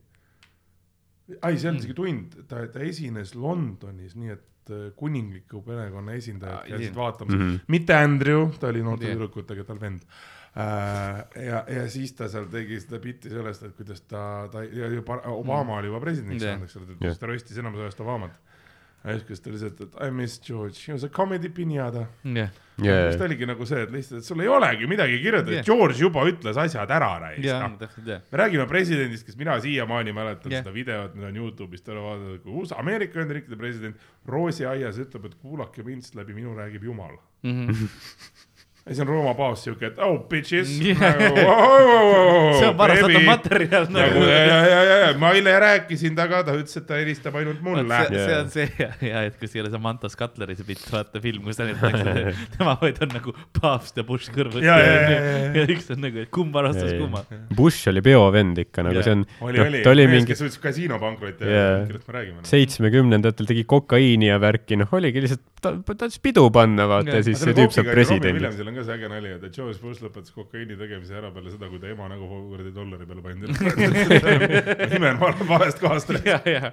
ai, see on isegi tund, ta, ta esines Londonis, nii et äh, kuningliku perekonna esindajad Aa, käisid ei. vaatamas Mhm. mitte Andrew, ta oli noorte tüdrukutega, tal vend. ja, ja siis ta seal tegi seda bitti sellest, et kuidas ta, ta ja juba Obama oli juba presidendiks saanud, eks ole, ta röstis enamus ajast Obamat. Ja siis, kus ta lihtsalt, et I miss George, he was a comedy pinjada. jah, jaa siis ta, oligi nagu see, et lihtsalt, et sul ei olegi midagi kirjutada yeah., George juba ütles asjad ära, raisk ja noh. täpselt jah. me räägime presidendist, kes mina siiamaani mäletan yeah. seda videot, mida on Youtube'ist ära vaadatud, kui USA, Ameerika Ühendriikide president roosiaias ütleb, et kuulake mind, sest läbi minu räägib Jumal. Mhm. ja siis on Rooma paus siuke, et oh bitches Jah. nagu, oh, oh, oh, oh, see on varastatud materjal nagu ja, ja, ja, ja, ja ma eile rääkisin temaga, ta ütles, et ta helistab ainult mulle. see, see on see ja, ja, et kus ei ole see Mantas Cutleri see pilt, vaata film, kus näidatakse tema vaid on nagu paavst ja Bush kõrvuti Ja, ja, ja, ja, ja. ja üks on nagu, et kumb varastas kumma. Bush oli peovend ikka nagu Jaa. see on, oli, noh oli, ta oli mees, mingi kes võttis kasiino pankrotti Jaa. ja kellest me räägime. noh. seitsmekümnendatel tegi kokaiini ja värki, noh oligi lihtsalt, ta ta tahtis pidu panna, vaata ja siis see tüüp saab presidendiks. On ka see äge nali, et George Bush lõpetas kokaiini tegemise ära peale seda, kui ta ema nägu kuradi dollari peale pandi. nime on val- valest kohast. ja, ja,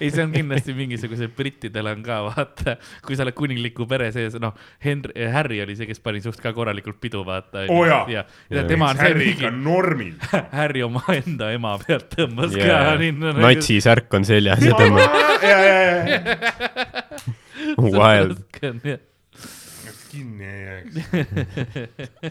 ei, see on kindlasti mingisugusel brittidel on ka, vaata, kui sa oled kuningliku pere sees, noh, Henry, Harry oli see, kes pani suht ka korralikult pidu, vaata. Oo jaa. ja, ja tema on see Harry ikka, normil. Harry omaenda ema pealt tõmbas Jaa. ka natsisärk on seljas ja tema ja, ja, ja, wild. Kinni ei jääks.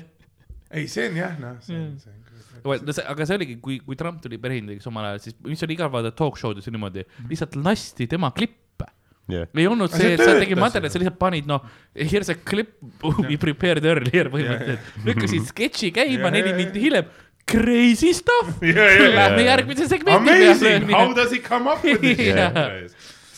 ei, see on jah, noh, see on, see on küll. no see, aga see oligi, kui, kui Trump tuli presidendiks omal ajal, siis mis oli igal vaata talk show des niimoodi, lihtsalt lasti tema klippe. jah, ei olnud see, see et sa tegid materjali, sa lihtsalt panid, noh, here's a clip we prepared earlier põhimõtteliselt. lükkasid sketši käima Ja, neli minutit hiljem. Crazy stuff. Ja, ja, ja. Lähme järgmise segmendi Amazing, how does he come up with this Jaa.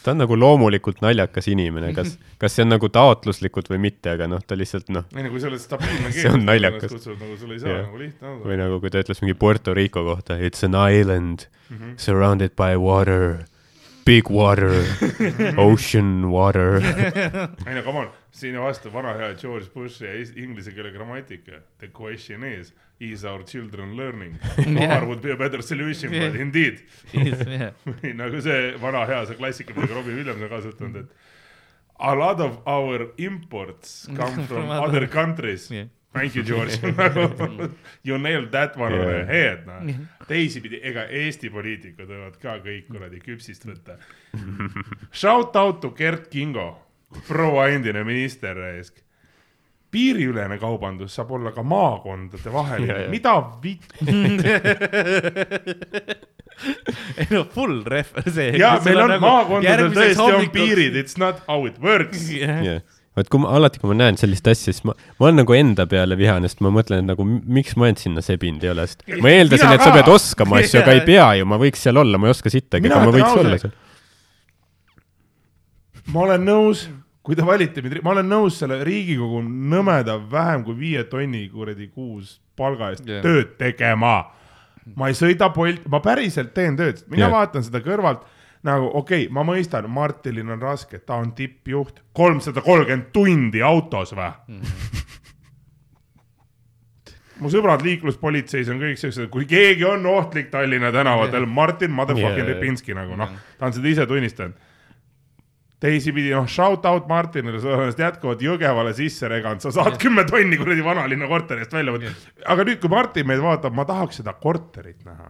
Ta on nagu loomulikult naljakas inimene, kas, kas see on nagu taotluslikult või mitte, aga noh, ta lihtsalt noh, ei no kui sa oled stabiilne See on naljakas. kutsud nagu sul ei saa Jah. nagu lihtne olla. või nagu kui ta ütles mingi Puerto Rico kohta, it's an island Mhm. mm -hmm. surrounded by water, big water, ocean water. ei no come on, siin vastu vana hea George Bushi inglise keele grammatika. The question is, is our children learning? Jah. War would be a better solution, Jah. but indeed. jah, nagu see vana hea, see klassika, mida ka Robbie Williams on kasutanud, et a lot of our imports come from other countries. jah. Thank you, George. you nailed that one on the Yeah. head, noh. teisipidi, ega Eesti poliitikud võivad ka kõik kuradi küpsist võtta. Shout out to Gert Kingo, proua endine minister raisk. Piiriülene kaubandus saab olla ka maakondade ja., mida vitt, ei no full ref, see. ja meil on maakondadel tõesti on piirid, it's not how it works. jah, vot kui ma alati, kui ma näen sellist asja, siis ma, ma olen nagu enda peale vihane, sest ma mõtlen, et nagu miks ma end sinna sebinud ei ole, sest ma eeldasin, et sa pead oskama asju, aga ei pea ju, ma võiks seal olla, ma ei oska sittagi, aga ma võiks olla seal. ma olen nõus, kui te valite mind, ma olen nõus selle Riigikogu nõmeda vähem kui viie tonni kuradi kuus palga eest yeah. tööd tegema. ma ei sõida Bolt, ma päriselt teen tööd, mina yeah. vaatan seda kõrvalt nagu okei okay,, ma mõistan, Martinil on raske, ta on tippjuht, kolmsada kolmkümmend tundi autos või mm? -hmm. mu sõbrad liikluspolitseis on kõik siuksed, kui keegi on ohtlik Tallinna tänavatel, Martin motherfucking Yeah. yeah. Repinski nagu noh, ta on seda ise tunnistanud teisipidi noh, shout out Martinile, sa oled jätkuvalt Jõgevale sisse reganud, sa saad kümme tonni kuradi vanalinna korterist välja võtta. aga nüüd, kui Martin meid vaatab, ma tahaks seda korterit näha.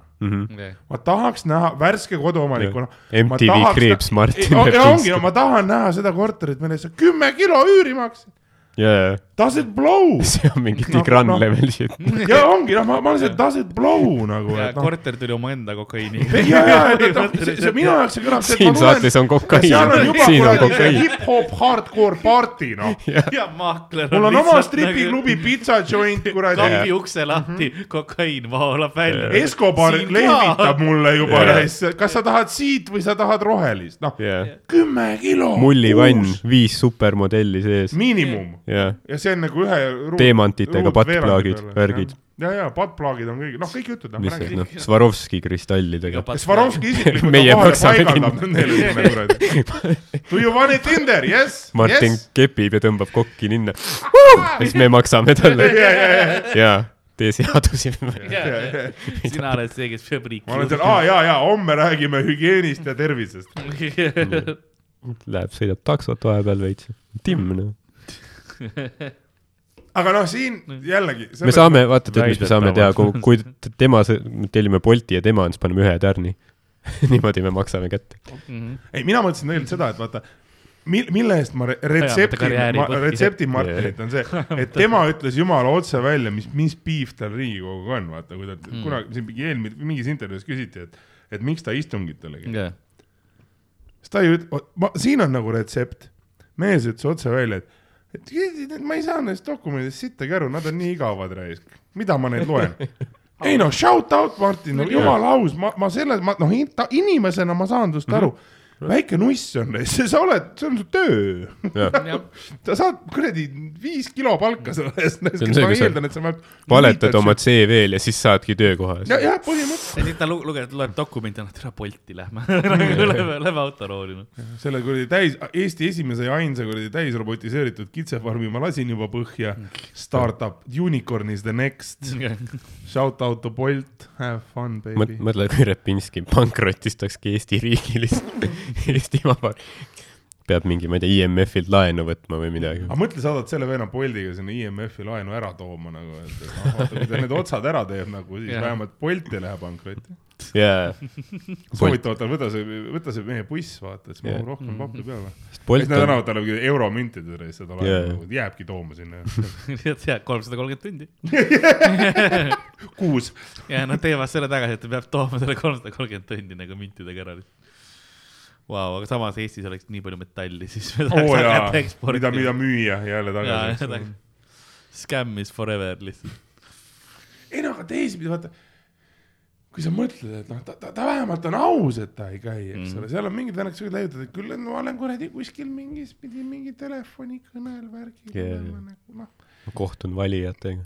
ma tahaks näha värske koduomanikuna. MTV Kriips Martin ongi, ma tahan näha seda korterit, mille eest sa kümme kilo üüri maksid. jaa, does it blow? see on mingi Noh, Tigran noh. level shit. ja ongi, noh, ma, ma olen see does it blow nagu, ja et noh. korter tuli omaenda kokaiiniga. ja, ja, et, noh, see, see minu jaoks see kõlab siin saates on kokaiin seal on, juba siin on kuradi hip-hop hardcore party, noh. ja maakler mul on oma nagu stripiklubi pitsa joint, kuradi. kambi ukse lahti, kokaiin voolab välja. Escobar lehvitab mulle juba täis, kas sa tahad siit või sa tahad rohelist, noh, kümme kilo. mullivann, viis supermodelli sees. miinimum jah, ja see on nagu ühe ruutveerandi buttplug'id, peale. värgid. ja, ja buttplug'id on kõik, noh, kõik jutud, noh, lihtsalt noh, Swarovski kristallidega. Swarovski isiklikult Meie paigaldanud nendele sinna kuradi. Do you want it in there? Yes, Martin yes. kepib ja tõmbab kokki ninna. siis me maksame talle. jaa, tee seadusi. sina oled see, kes peab riiki ma olen seal, aa jaa, jaa, homme räägime hügieenist ja tervisest. Läheb, sõidab taksot vahepeal veits. Timm, noh. aga noh, siin jällegi. me saame, vaata, tead, mis me saame teha, kui, kui tema, tellime Bolti ja tema on, siis paneme ühe tärni. niimoodi me maksame kätte. ei, mina mõtlesin tegelikult seda, et vaata, mil-, mille eest ma re- retseptin, retseptin Martinit on see, et tema ütles jumala otse välja, mis, mis piif tal Riigikoguga on, vaata, kui ta Mm. kunagi siin mingi eelmine, mingis intervjuus küsiti, et, et miks ta istungitele käib. jah, siis ta ju üt-, ma, siin on nagu retsept. mees ütles otse välja, et, et, ma ei saa nendest dokumentidest sittagi aru, nad on nii igavad raisk. mida ma neid loen? ei no shout out Martin, no jumala aus, ma, ma selles, ma noh, inimesena ma saan sinust aru mm. -hmm väike nuss on, sa oled, see on su töö. sa saad kuradi viis kilo palka selle eest, ma eeldan, et sa vähemalt. valetad oma CV-l ja siis saadki töökoha. ja, jah, põhimõtteliselt. ja siis ta lu- lugeb, loeb dokumenti, noh, tere Bolti lähme, lähme, autorooli, noh. selle kuradi täis, Eesti esimese ja ainsa kuradi täisrobotiseeritud kitsefarmi ma lasin juba põhja. Startup, unicorn is the next. Shout out to Bolt, have fun baby. mõtle, kui Repinski pankrotistakski Eesti riigi lihtsalt, Eesti Vabariik. peab mingi, ma ei tea, IMF-ilt laenu võtma või midagi. aga mõtle, saadad selle venna Boltiga sinna IMF-i laenu ära tooma nagu, et et noh, vaata kui ta need otsad ära teeb nagu, siis Jah. vähemalt Bolt ei lähe pankrotti. jaa, soovitavad tal võta see, võta see meie buss, vaata, et siis mahub rohkem pappi peale. Bolt siis nad on, annavad talle mingi euromüntidele seda Jaa. laenu nagu, jääbki tooma sinna. tead, kolmsada kolmkümmend tundi. kuus. ja nad teevad selle tagasi, et ta peab tooma selle kolmsada kolmkümmend tundi nagu mintidega ära. Vau, aga samas Eestis oleks nii palju metalli, siis me oo tahaks jaa hakata, eksportima mida, mida müüa jälle tagasi. scam is forever lihtsalt. ei no aga teisipidi vaata, kui sa mõtled, et noh, ta, ta, ta vähemalt on aus, et ta ei käi, eks Mhm. ole, seal on mingid vennad, kes võivad leiutada, et küll ma olen kuradi kuskil mingis pidi mingi telefonikõnel värgil nagu noh. kohtun valijatega.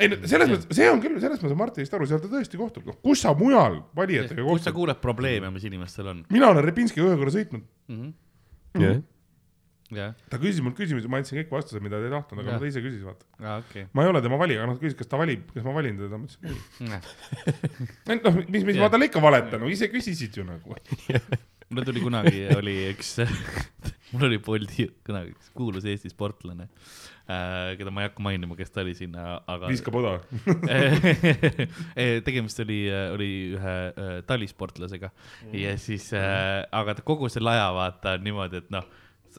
Ei no selles mõttes, see on küll, selles mõttes Martinist aru, seal ta tõesti kohtub, noh kus sa mujal valijatega kus sa kuuled probleeme, mis inimestel on mina olen Repinskiga ühe korra sõitnud, mm? -hmm. jah, jah, ta küsis mult küsimusi, ma andsin kõik vastused, mida ta ei tahtnud, aga Jah. ta ise küsis, vaata. aa okei ma ei ole tema valija, aga noh, ta küsis, kas ta valib, kas ma valin teda, ma ütlesin ei. okay.. noh, mis, mis Jah. ma talle ikka valetan, ise küsisid ju nagu. mul tuli kunagi, oli üks, mul oli Bolti kunagi üks kuulus Eesti sportlane keda ma ei hakka mainima, kes ta oli sinna, aga viskab oda. tegemist oli, oli ühe äh, talisportlasega ja siis äh,, aga ta kogu selle aja vaata on niimoodi, et noh,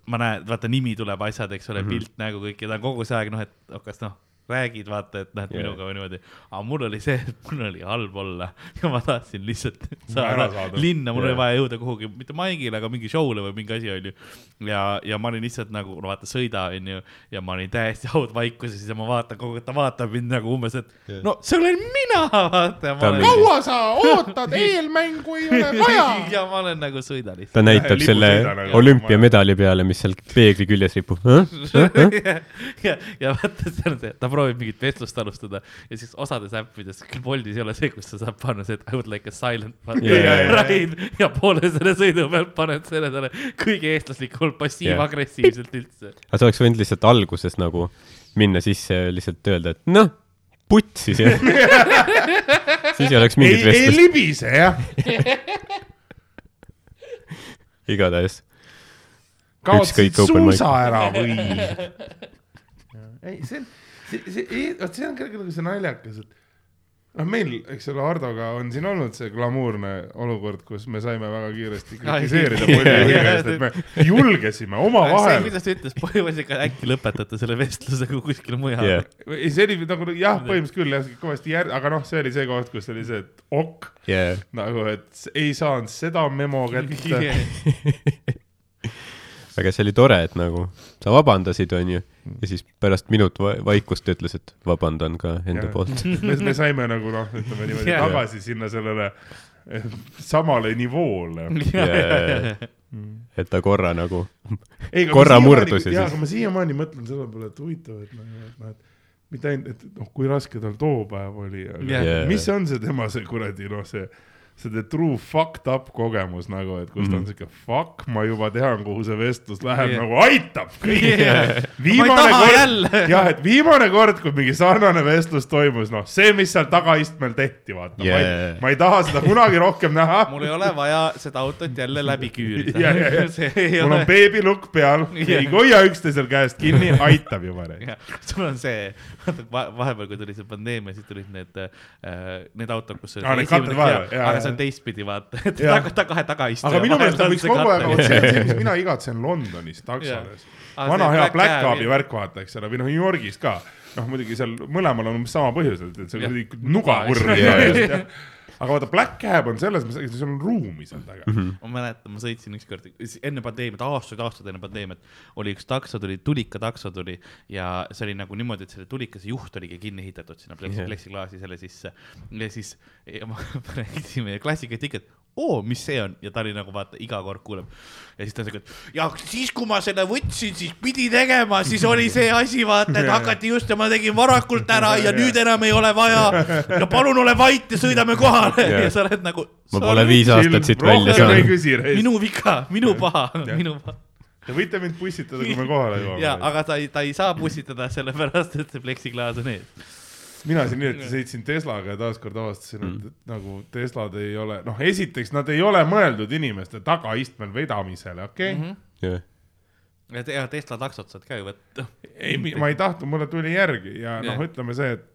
ma näen, vaata nimi tuleb, asjad, eks ole mm, -hmm. pilt nägu kõik ja ta on kogu see aeg noh, et kas noh, räägid vaata, et noh, et Jaa. minuga või niimoodi, aga mul oli see, et mul oli halb olla ja ma tahtsin lihtsalt saada saada. linna, mul Jaa. oli vaja jõuda kuhugi, mitte maigile, aga mingi show'le või mingi asi onju. ja, ja ma olin lihtsalt nagu, no vaata, sõida onju ja ma olin täiesti haudvaikuses ja ma vaatan kogu aeg, ta vaatab mind nagu umbes, et Jaa. no see olen mina, vaata kaua sa ootad, eelmängu ei ole vaja. ja ma olen nagu sõida lihtsalt. ta näitab Lipu selle nagu. olümpiamedali peale, mis seal peegli küljes ripub. ja, ja vaata, see on see, ta proovib mingit vestlust alustada ja siis osades äppides, küll Boltis ei ole see, kus sa saad panna see, et I would like a silent Jaa, jaa, jaa. ride ja poole selle sõidu pealt paned selle talle kõige eestlaslikumalt passiiv-agressiivselt üldse. aga sa oleks võinud lihtsalt alguses nagu minna sisse ja lihtsalt öelda, et noh, putsi see. siis ei oleks ei, mingit ei vestlust, libise jah. igatahes. kaotasid suusa ära või? ei, see on, see, see, vot see on ka nagu see naljakas, et noh, meil, eks ole, Hardoga on siin olnud see glamuurne olukord, kus me saime väga kiiresti kritiseerida jaa, käest, et me julgesime omavahel. kuidas ta ütles, põhimõtteliselt äkki lõpetate selle vestluse kui kuskil mujal jah, ei, see oli nagu jah, põhimõtteliselt küll jah, kõvasti jär-, aga noh, see oli see koht, kus oli see, et ok, jah. nagu, et ei saanud seda memo kätte. aga see oli tore, et nagu sa vabandasid, onju, ja siis pärast minut va vaikust ütles, et vabandan ka enda Jah. poolt. me, me saime nagu noh, ütleme niimoodi Jaa. tagasi sinna sellele eh, samale nivoole. et ta korra nagu, ei, Korra murdus ja ja siis- aga ma siiamaani mõtlen selle peale, et huvitav, et noh, et noh, et mitte ainult, et noh, kui raske tal too päev oli, aga Jaa. Jaa. mis on see tema see kuradi noh, see see true fucked up kogemus nagu, et kus ta on Mhm. siuke fuck, ma juba tean, kuhu see vestlus läheb Jah. nagu aitab kõiki Jah. viimane kord jah, et viimane kord, kui mingi sarnane vestlus toimus, noh, see, mis seal tagaistmel tehti, vaata yeah., ma ei Yeah., ma ei taha seda kunagi rohkem näha. mul ei ole vaja seda autot jälle läbi küürida ja. see ei mul ole on beebilukk peal, ei hoia üksteisel käest kinni, aitab juba. Jah, sul on see, vahepeal, kui tuli see pandeemia, siis tulid need äh,, need autod, kus Aa, need katlad vahele, jaa, jaa. See on teistpidi, vaata, et taga, taga, kahe tagaistuja. aga minu meelest ta võiks kogu aeg, vot see on mis mina igatsen Londonis taksodes. Vana hea Black Cabi. Värk vaata, eks ole, või noh, New Yorgis ka. noh, muidugi seal mõlemal on umbes sama põhjus, et, et see Jah. kuradi nugakurv Jaa.. Aga vaata, Black Cab on selles mõttes, seal on ruumi seal taga. ma mäletan, ma sõitsin ükskord enne pandeemiat, aastaid-aastaid enne pandeemiat, oli üks takso tuli, tulika takso tuli ja see oli nagu niimoodi, et selle tulikase juht oligi kinni ehitatud sinna pleksiklaasi selle sisse. ja siis ja ma rääkisin meie klassikatiket, oo, mis see on ja ta oli nagu vaata iga kord kuuleb ja siis ta siuke, ja siis, kui ma selle võtsin, siis pidi tegema, siis oli see asi, vaata, et hakati just ja ma tegin varakult ära ja nüüd enam ei ole vaja. ja palun ole vait ja sõidame kohale Jah. ja sa oled nagu. ma pole viis aastat siit välja saanud. minu viga, minu paha, minu paha. Te võite mind pussitada, kui me kohale ja, jõuame. aga ta ei, ta ei saa pussitada, sellepärast et see pleksiklaas on ees. Mina siin hiljuti sõitsin Teslaga ja taaskord avastasin, et, et nagu Teslad ei ole, noh, esiteks nad ei ole mõeldud inimeste tagaistmel vedamisele, okei okay?. jah, ja te- ja Tesla taksot saad ka ju võtta. ei, ma ei tahtnud, mulle tuli järgi ja noh Jah., ütleme see, et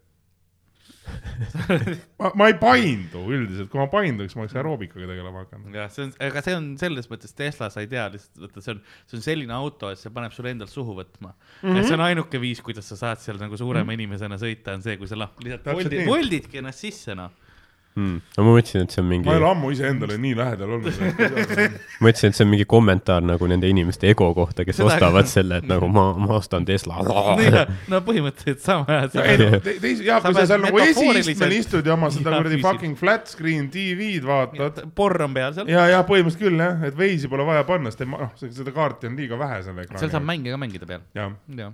ma, ma ei paindu üldiselt, kui ma painduks, ma oleks aeroobikaga tegelema hakanud. jah, see on, aga see on selles mõttes Tesla, sa ei tea lihtsalt, vaata, see on, see on selline auto, et see paneb sulle endal suhu võtma mm. -hmm. see on ainuke viis, kuidas sa saad seal nagu suurema mm -hmm. inimesena sõita, on see, kui sa noh, lihtsalt voldid, voldidki ennast sisse, noh. Hmm. no ma mõtlesin, et see on mingi, ma ei ole ma ammu iseendale nii lähedal olnud. mõtlesin, et see on mingi kommentaar nagu nende inimeste ego kohta, kes Seda ostavad selle, et nagu ma, ma ostan Tesla. no põhimõtteliselt sama no te- teise, jaa, Sa kui sa seal nagu esiistmel istud ja oma seda kuradi fucking flat screen TV-d vaatad. porr on peal seal, ja, ja põhimõtteliselt küll jah, et veisi pole vaja panna, sest ma- noh, seda kaarti on liiga vähe selle ekraani seal saab mänge ka mängida peal, jah, jah.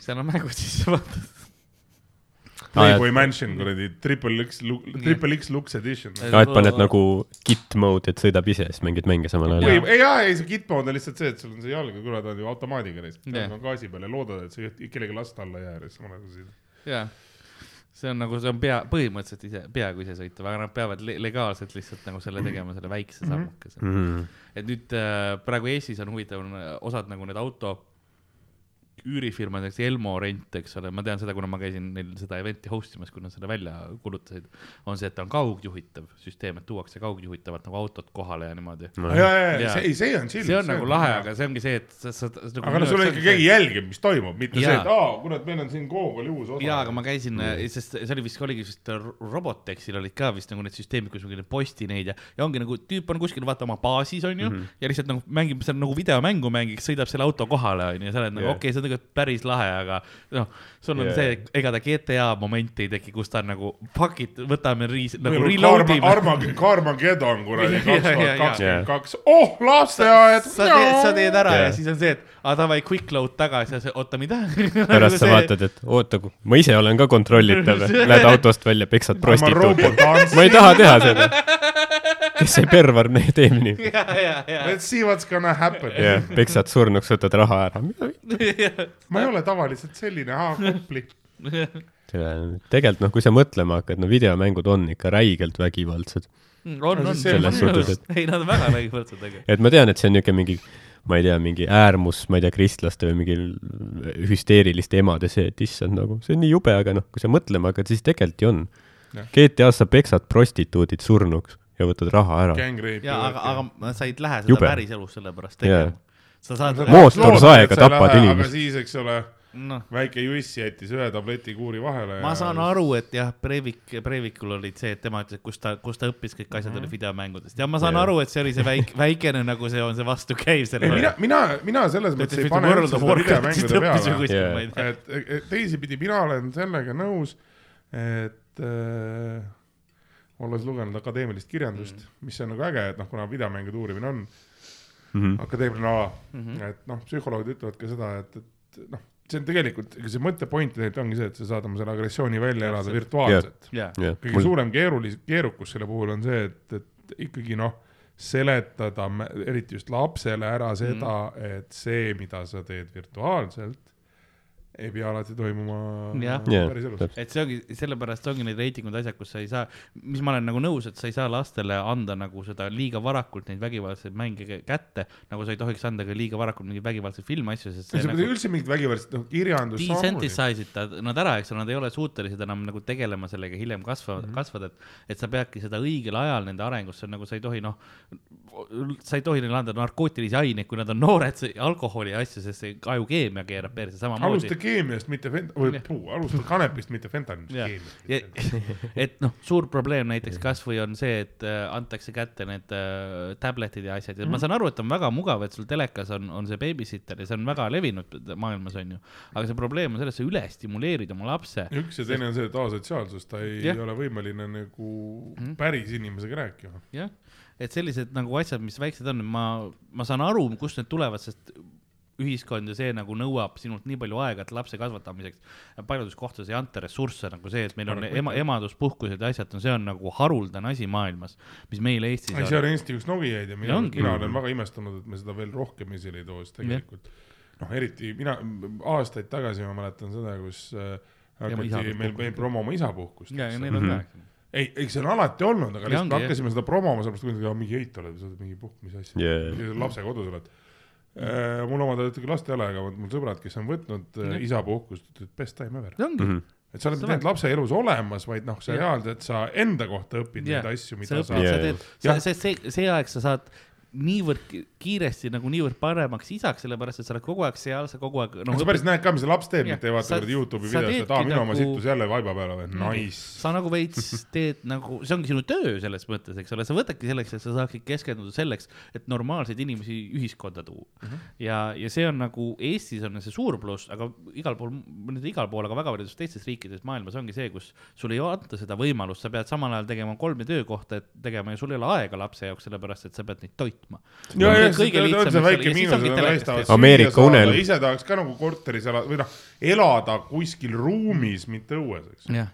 seal on mängud sisse vaata. Playboy Mansion kuradi triple X, triple X Lux Edition. aa, et paned nagu git mode, et sõidab ise, siis mängid mänge samal ajal. ei, jaa, ei see gitmode on lihtsalt see, et sul on see jalg ja kurat on ju automaadiga neist, Jah. on gaasi peal ja loodad, et sa ei- kellegi last alla ei jää ja siis samal ajal sõidad. jah, see on nagu, see on pea, põhimõtteliselt ise, peaaegu isesõitev, aga nad peavad le legaalselt lihtsalt nagu selle tegema, selle väikse sammukese mm. Mhm. et nüüd äh, praegu Eestis on huvitav, on osad nagu need auto üürifirmad, näiteks Elmo rent, eks ole, ma tean seda, kuna ma käisin neil seda event'i host imas, kui nad selle välja kuulutasid, on see, et ta on kaugjuhitav süsteem, et tuuakse kaugjuhitavalt nagu autot kohale ja niimoodi. ja, ja, ja Jaa. see, ei see on chill. see on nagu lahe, aga see ongi see, et sa, sa nagu aga no sul ikka keegi jälgib, mis toimub, mitte see, Jaa. et aa, kurat, meil on siin Google'i uus osa. jaa, aga ma käisin, sest see oli vist, oligi vist Robotexil olid ka vist nagu need süsteemid, kus mingi posti neid ja, ja ongi nagu tüüp on kuskil vaata oma baasis onju mm -hmm. ja lihtsalt nagu mängib seal nagu videomängu mängiks, sõidab selle auto kohale onju ja sa oled nagu Jah. okei okay,, see on tegelikult päris lahe, aga noh, sul on Jah. see, ega ta GTA moment ei teki, kus ta on nagu fuck it, võtame riis-, nagu nagu reload Karma, ime. Arma, Karmageddon kuradi kaks tuhat kakskümmend kaks, oh lasteaed. sa teed, sa teed ära Jah. ja siis on see, et aa davai, quick load tagasi ja see, oota mida. pärast sa vaatad, et oota, ma ise olen ka kontrollitav, lähed autost välja, peksad prostituuti. ma ei taha teha seda. Kes see pervar ne- teeb nii? ja, ja, ja. Let's see what's gonna happen. jah, peksad surnuks, võtad raha ära. ma ei ole tavaliselt selline, aa, Kopli. tegelikult noh, kui sa mõtlema hakkad, no videomängud on ikka räigelt vägivaldsed. on, on, see- Selles suhtes, et- ei, nad on väga vägivaldsed tegelikult. et ma tean, et see on niisugune mingi ma ei tea, mingi äärmus, ma ei tea, kristlaste või mingi hüsteeriliste emade see, et issand nagu, see on nii jube, aga noh, kui sa mõtlema hakkad, siis tegelikult ju on. GTA-s sa peksad prostituudid surnuks ja võtad raha ära. Gangreip. ja aga, aga sa ei lähe seda Jube. päriselus sellepärast Jaa. tegema. sa saad, mootorsaega tapad inimest. aga siis, eks ole, noh, väike Juss jättis ühe tableti kuuri vahele. ma saan aru, et jah, Breivik, Breivikul olid see, et tema ütles, et kus ta, kus ta õppis kõik asjad olid videomängudest ja ma saan Jaa. aru, et see oli see väike, väikene nagu see on see vastukäiv sellele. mina, mina, mina selles mõttes ei pane üldse seda videomängude peale. Jaa. tea. et et teisipidi mina olen sellega nõus, et äh, olles lugenud akadeemilist kirjandust mm, -hmm. mis on nagu äge, et noh, kuna videomängude uurimine on Mhm. akadeemiline ala mm, Mhm. -hmm. et noh, psühholoogid ütlevad ka seda, et, et noh, see on tegelikult, ega see mõttepoint tegelikult ongi see, et sa saad oma selle agressiooni välja elada virtuaalselt. jaa, jah, kõige suurem keerulis-, keerukus selle puhul on see, et, et ikkagi noh, seletada eriti just lapsele ära seda mm., et see, mida sa teed virtuaalselt, ei pea alati toimuma. Jah, päriselus. täpselt. et see ongi, sellepärast ongi need reitingud asjad, kus sa ei saa, mis ma olen nagu nõus, et sa ei saa lastele anda nagu seda liiga varakult neid vägivaldseid mänge kä- kätte, nagu sa ei tohiks anda ka liiga varakult mingeid vägivaldseid filmasju, sest see see nagu üldse mingit vägivaldset, noh, kirjandus samamoodi. desensitise'isid nad ära, eks ole, nad ei ole suutelised enam nagu tegelema sellega hiljem kasva- Mhm. mm, -hmm. kasvada, et, et sa peadki seda õigel ajal nende arengusse nagu sa ei tohi noh, sa ei tohi neile anda narkootilisi aineid, kui nad on noored, alkoholi asju, sest see ajukeemia keerab perse samamoodi. keemiast, mitte fent-, või puu, alusta kanepist, mitte fentanilist keemiast. et noh, suur probleem näiteks kasvõi on see, et äh, antakse kätte need äh, tabletid ja asjad ja mm -hmm. ma saan aru, et on väga mugav, et sul telekas on, on see babysitter ja see on väga levinud maailmas onju. aga see probleem on selles, sa üle stimuleerid oma lapse. üks ja teine on see, et asotsiaalsus, ta ei Jah. ole võimeline nagu Mhm. päris inimesega rääkima. jah, et sellised nagu asjad, mis väiksed on, ma, ma saan aru, kust need tulevad, sest ühiskond ja see nagu nõuab sinult nii palju aega, et lapse kasvatamiseks. paljudes kohtades ei anta ressursse nagu see, et meil on ema, emaduspuhkused ja asjad, no see on nagu haruldane asi maailmas, mis meil Eestis ei, on see on Eesti üks nogijaid ja mina, mina olen väga imestunud, et me seda veel rohkem esile ei too, sest tegelikult noh, eriti mina aastaid tagasi ma mäletan seda, kus äh, hakati meil, meil promoma isapuhkust. ja, ja neil on ka. ei, ei see on alati olnud, aga Ja lihtsalt ongi, me hakkasime seda promoma, sellepärast aa mingi eit oled, sa oled mingi puhk, mis asja Yeah. lapse kodus oled. Mul omad olid küll last ei ole, aga mul sõbrad, kes on võtnud äh, Jah. isapuhkust, ütlevad best time ever. ongi, Mhm. et sa oled Sa teinud lapse elus olemas, vaid noh, sa reaalselt sa enda kohta õpid Jah. neid asju, mida sa sa teed, jah. sest see, see aeg sa saad niivõrd ki- kiiresti nagu niivõrd paremaks isaks, sellepärast et sa oled kogu aeg seal, sa kogu aeg kas sa, päris näed ka, mis see laps teeb, mitte ei vaata kuradi Youtube'i videost, et aa, minu oma nagu- sittus jälle vaiba peale või, nice. sa nagu veits teed nagu, see ongi sinu töö selles mõttes, eks ole, sa võtadki selleks, et sa saaksid keskenduda selleks, et normaalseid inimesi ühiskonda tuua. Mhm. -huh. ja, ja see on nagu Eestis on see suur pluss, aga igal pool, mitte igal pool, aga väga paljudes teistes riikides maailmas ongi see, kus sul ei anta seda võimalust, sa pead samal ajal tegema kolme töökohta, et tegema ja sul ei ole aega lapse jaoks, sellepärast et sa pead neid toitma. Tehtud. Ameerika unelm. ise tahaks ka nagu korteris elada või noh, elada kuskil ruumis, mitte õues, eks. jah,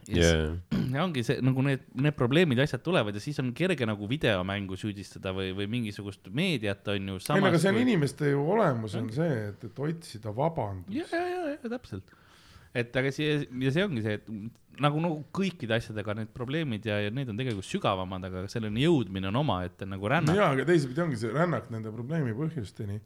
ja ongi see nagu need, need probleemid ja asjad tulevad ja siis on kerge nagu videomängu süüdistada või, või mingisugust meediat on ju. ei aga see on inimeste ju olemus on see, et, et otsida vabandust ja, ja, ja, ja täpselt. Et aga see ja see ongi see, et nagu, nagu kõikide asjadega need probleemid ja, ja need on tegelikult sügavamad, aga selleni jõudmine on omaette nagu no rännak. jaa, aga teisipidi ongi see rännak nende probleemi põhjusteni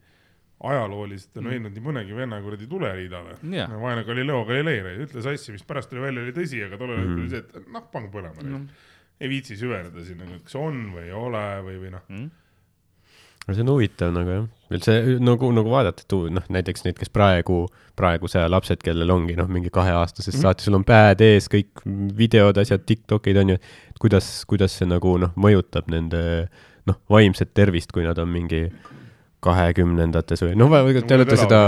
ajalooliselt on Mm. leidnud nii mõnegi venna kuradi tuleriidale no,. vaene Galileo Galilei ütles asju, mis pärast tuli välja, oli tõsi, aga tollel hetkel Mhm. oli see, et noh, pange põlema No. mm.. ei viitsi süveneda sinna, kas on või ei ole või, või noh, Mm. No see on huvitav nagu jah, üldse nagu, nagu vaadata, et noh, näiteks need, kes praegu, praeguse aja lapsed, kellel ongi noh, mingi kaheaastasest Mhm. saati, sul on pad ees, kõik videod, asjad, Tiktokid on ju, et kuidas, kuidas see nagu noh, mõjutab nende noh, vaimset tervist, kui nad on mingi kahekümnendates või noh, te olete seda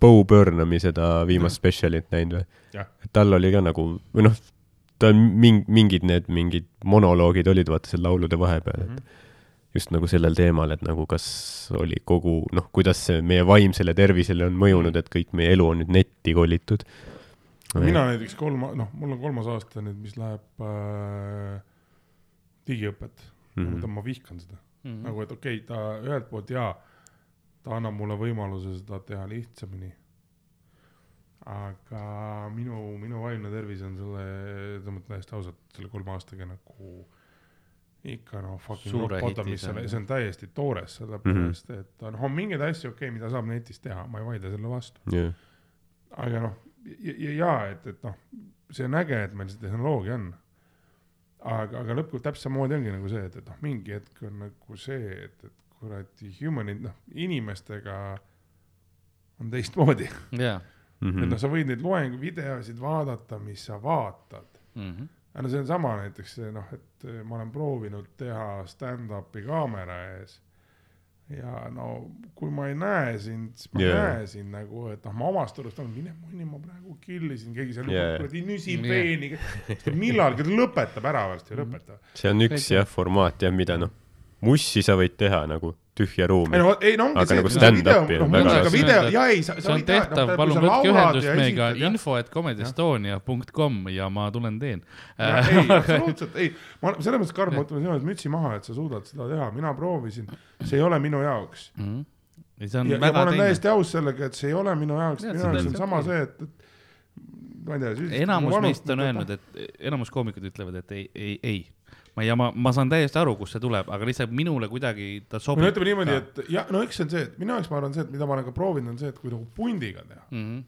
Bo Burnhami seda viimast spetsialit näinud või Jah.? tal oli ka nagu, või noh, ta on ming-, mingid need mingid monoloogid olid vaata seal laulude vahepeal, et Mhm. Just nagu sellel teemal, et nagu kas oli kogu noh, kuidas see meie vaimsele tervisele on mõjunud, et kõik meie elu on nüüd netti kolitud. mina näiteks kolm, noh, mul on kolmas aasta nüüd, mis läheb äh, digiõpet mm. -hmm. ma vihkan seda mm. -hmm. nagu et okei okay,, ta ühelt poolt jaa, ta annab mulle võimaluse seda teha lihtsamini. aga minu, minu vaimne tervis on selle, ma ütlen täiesti ausalt, selle kolme aastaga nagu ikka noh, fucking mis see on on., see on täiesti toores, sellepärast et noh, on mingeid asju, okei okay,, mida saab netis teha, ma ei vaidle selle vastu. jah, aga noh, ja, ja, et, et noh, see on äge, et meil see tehnoloogia on. aga, aga lõpuks täpselt samamoodi ongi nagu see, et, et noh, mingi hetk on nagu see, et, et kuradi human'id, noh, inimestega on teistmoodi. jaa. Mhm. et noh, sa võid neid loengu videosid vaadata, mis sa vaatad. Mhm. Aga no see on sama näiteks noh, et eh, ma olen proovinud teha stand-up'i kaamera ees. ja no kui ma ei näe sind, siis ma yeah. näen sind nagu, et noh, ma omast arust olen, mine munni, ma praegu killisin, keegi seal yeah. kuradi nüsib veeni. millalgi ta lõpetab ära varsti, lõpetab. see on üks jah formaat jah, mida noh, mussi sa võid teha nagu tühja ruumi ei. no ei no ongi Aga see, nagu stand-up'i noh on väga raske. video, ja ei, sa, see on tehtav, palun võtke ühendust meiega info, et comedyestonia.com ja ma tulen teen. ei, absoluutselt ei, ma selles mõttes, Karl, ma ütlen sinu ees mütsi maha, et sa suudad seda teha, mina proovisin, see ei ole minu jaoks. Mhm. ja see on ja, ja ma olen teine. täiesti aus sellega, et see ei ole minu jaoks, Jaa, minu jaoks on sama see, et, et ma ei tea. enamus meist on öelnud, et enamus koomikud ütlevad, et ei, ei, ei. Ma ja ma, ma saan täiesti aru, kust see tuleb, aga lihtsalt minule kuidagi ta no sobib. ütleme niimoodi, et ja no eks see on see, et minu jaoks ma arvan see, et mida ma olen ka proovinud, on see, et kui nagu pundiga teha, mm.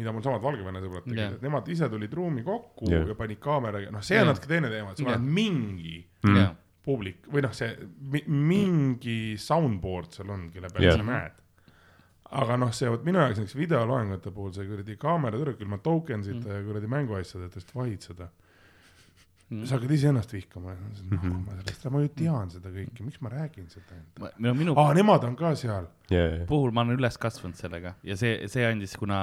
mida mul samad Valgevene sõbrad tegid yeah., et nemad ise tulid ruumi kokku yeah. ja panid kaameraga, noh, see on Jah. natuke teine teema, et sul Jah. on mingi -hmm. Mm. Yeah. publik või noh, see mi, mingi soundboard seal on, kelle peal Jah. sa näed. aga noh, see vot minu jaoks näiteks videoloengute puhul see kuradi kaamera tüdruk ilma token'sita mm. ja kuradi mänguasjadest vahid seda Mm. Sa hakkad iseennast vihkama, Mhm. ma sellest, ma ju tean seda kõike, miks ma räägin seda endale. no minu aa, nemad on ka seal. jaa, puhul ma olen üles kasvanud sellega. Ja see, see andis, kuna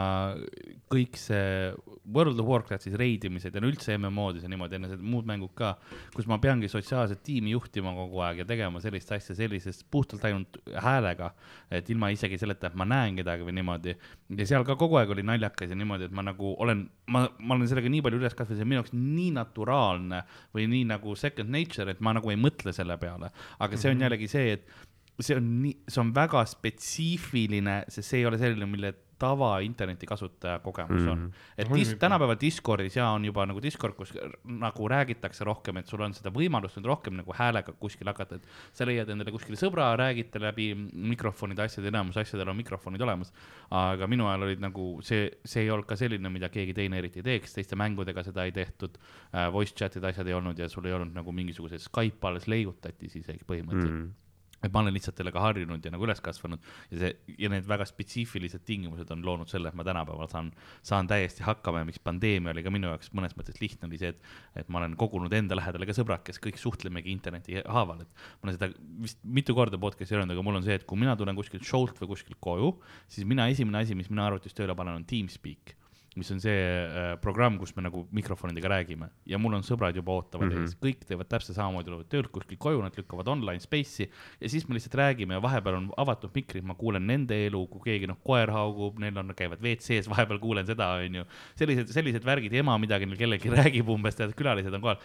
kõik see World of Warcraftis reidimised ja üldse MMO-des ja niimoodi, enne seda muud mängud ka, kus ma peangi sotsiaalset tiimi juhtima kogu aeg ja tegema sellist asja sellises puhtalt ainult häälega, et ilma isegi selleta, et ma näen kedagi või niimoodi. ja seal ka kogu aeg oli naljakas ja niimoodi, et ma nagu olen, ma, ma olen sellega nii palju üles kasvanud, see on minu jaoks nii naturaalne või nii nagu second nature, et ma nagu ei mõtle selle peale, aga see on jällegi see, et see on nii, see on väga spetsiifiline, sest see ei ole selline, mille tava interneti kasutaja kogemus on Mhm.. et dis, tänapäeval Discordis ja on juba nagu Discord, kus nagu räägitakse rohkem, et sul on seda võimalust nüüd rohkem nagu häälega kuskil hakata, et sa leiad endale kuskil sõbra, räägite läbi mikrofonide asjad, enamus asjadel on mikrofonid olemas. aga minu ajal olid nagu see, see ei olnud ka selline, mida keegi teine eriti ei teeks, teiste mängudega seda ei tehtud äh,. Voice chat'id, asjad ei olnud ja sul ei olnud nagu mingisuguseid Skype alles leiutati siis isegi põhimõtteliselt mm Mm. Et ma olen lihtsalt sellega harjunud ja nagu üles kasvanud. Ja see ja need väga spetsiifilised tingimused on loonud selle, et ma tänapäeval saan, saan täiesti hakkama ja miks pandeemia oli ka minu jaoks mõnes mõttes lihtne, oli see, et, et ma olen kogunud enda lähedale ka sõbrad, kes kõik suhtlemegi interneti haaval, et ma olen seda vist mitu korda podcast'i öelnud, aga mul on see, et kui mina tulen kuskilt show'lt või kuskilt koju, siis mina esimene asi, mis mina arvutis tööle panen, on Teamspeak mis on see äh, programm, kus me nagu mikrofonidega räägime ja mul on sõbrad juba ootavad mm. -hmm. ees, kõik teevad täpselt samamoodi, tulevad töölt kuskilt koju, nad lükkavad online space'i ja siis me lihtsalt räägime ja vahepeal on avatud mikrid, ma kuulen nende elu, kui keegi noh, koer haugub, neil on, käivad WC-s, vahepeal kuulen seda, onju. sellised, sellised värgid, ema midagi neil kellelgi räägib umbes, tead, külalised on kohal.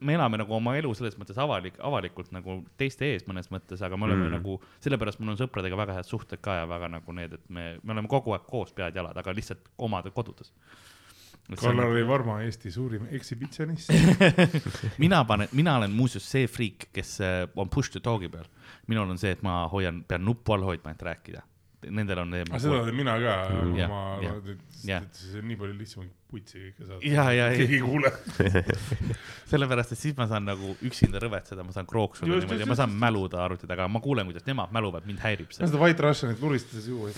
me elame nagu oma elu selles mõttes avalik, avalikult nagu teiste ees mõnes mõttes, aga me oleme mm. Mm. nagu, sellepärast mul on sõpradega väga head suhted ka ja väga nagu need, et me, me oleme kogu aeg koos pead-jalad, aga lihtsalt omade kodudes. Karl-Lari Varma, Eesti suurim ekshibitsionist. mina panen, mina olen muuseas see friik, kes äh, on push to talk'i peal. minul on see, et ma hoian, pean nuppu all hoidma, et rääkida. Nendel on. aga seda teen mina ka, ma et jah. et see on nii palju lihtsam putsi kõike saada. ja, ja, keegi ei kuule. sellepärast, et siis ma saan nagu üksinda rõvetseda, ma saan krooksuda niimoodi ja ma saan mäluda arvuti taga, ma kuulen, kuidas nemad mäluvad, mind häirib see. seda White Russianit luristades juua,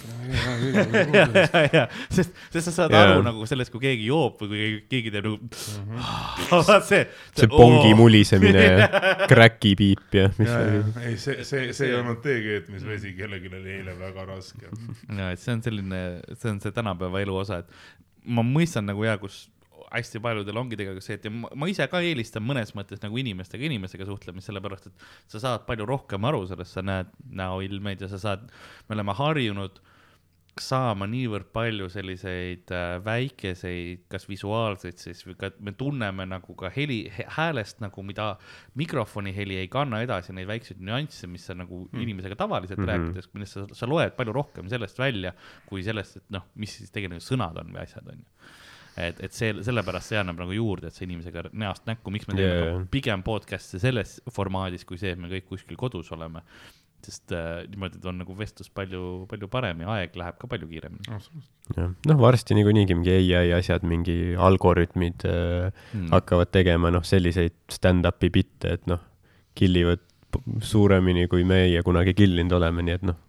ja, sest, sest sa saad Jaa. aru nagu sellest, kui keegi joob või kui keegi- teeb nagu Mhm. vaat see. see pongi mulisemine ja crack'i piip ja mis ja, oli ja, ei see, see, see ei olnud tee keetmisvesi, kellelgi oli eile väga raske. ja, et see on selline, see on see tänapäeva elu osa, et ma mõistan nagu ja kus hästi paljudel ongi tegelikult see, et ma, ma ise ka eelistan mõnes mõttes nagu inimestega inimesega suhtlemist, sellepärast et sa saad palju rohkem aru sellest, sa näed näoilmeid ja sa saad, me oleme harjunud saama niivõrd palju selliseid äh, väikeseid, kas visuaalseid siis või ka me tunneme nagu ka heli, häälest nagu, mida mikrofoni heli ei kanna edasi, neid väikseid nüansse, mis sa nagu mm. inimesega tavaliselt mm. -hmm. rääkides, millest sa, sa loed palju rohkem sellest välja, kui sellest, et noh, mis siis tegelikult sõnad on või asjad on ju. et, et see, sellepärast see annab nagu juurde, et sa inimesega näost näkku, miks me teeme yeah. jaa. pigem podcast'e selles formaadis, kui see, et me kõik kuskil kodus oleme. Sest äh, niimoodi on nagu vestlus palju, palju parem ja aeg läheb ka palju kiiremini jah, noh, varsti niikuinii mingi ai asjad, mingi algoritmid äh, mm.. hakkavad tegema noh, selliseid stand-up'i bitte, et noh, killivad p- suuremini, kui meie kunagi killinud oleme, nii et noh,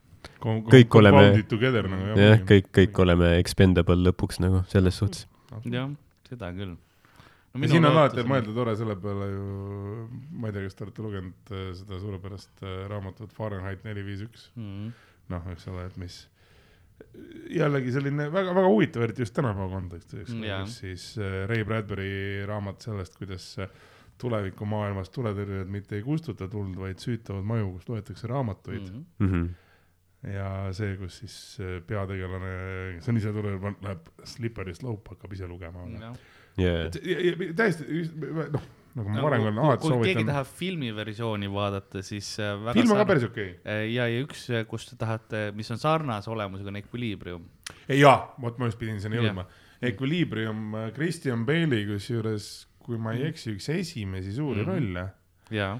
kõik oleme- together nagu jah, kõik, kõik oleme expendable lõpuks nagu selles suhtes. jah, seda küll no, siin on alati mõelda tore selle peale ju, ma ei tea, kas te olete lugenud äh, seda suurepärast äh, raamatut Fahrenheit neli viis üks, mm.. noh, eks ole, et mis jällegi selline väga-väga huvitav, eriti just tänapäeva kontekstis, eks ole, siis äh, Ray Bradbury raamat sellest, kuidas tulevikumaailmas tuletõrjujad mitte ei kustuta tuld, vaid süütavad maju, kus loetakse raamatuid Mm. mm. Mhm. ja see, kus siis peategelane, kes on ise tuletõrjuja, läheb Slippery Slope, hakkab ise lugema. jaa, täiesti, noh, nagu ma varem olen alati kui keegi soovitanud, tahab filmiversiooni vaadata, siis äh, väga film on ka päris okei okay.. Äh, ja, ja üks, kus te tahate, mis on sarnase olemusega, on Equilibrium. ei jaa, vot ma just pidin sinna jõudma. Equilibrium, Christian Bale'i kusjuures, kui ma Mhm. ei eksi, üks esimesi suuri Mhm. rolle, jaa.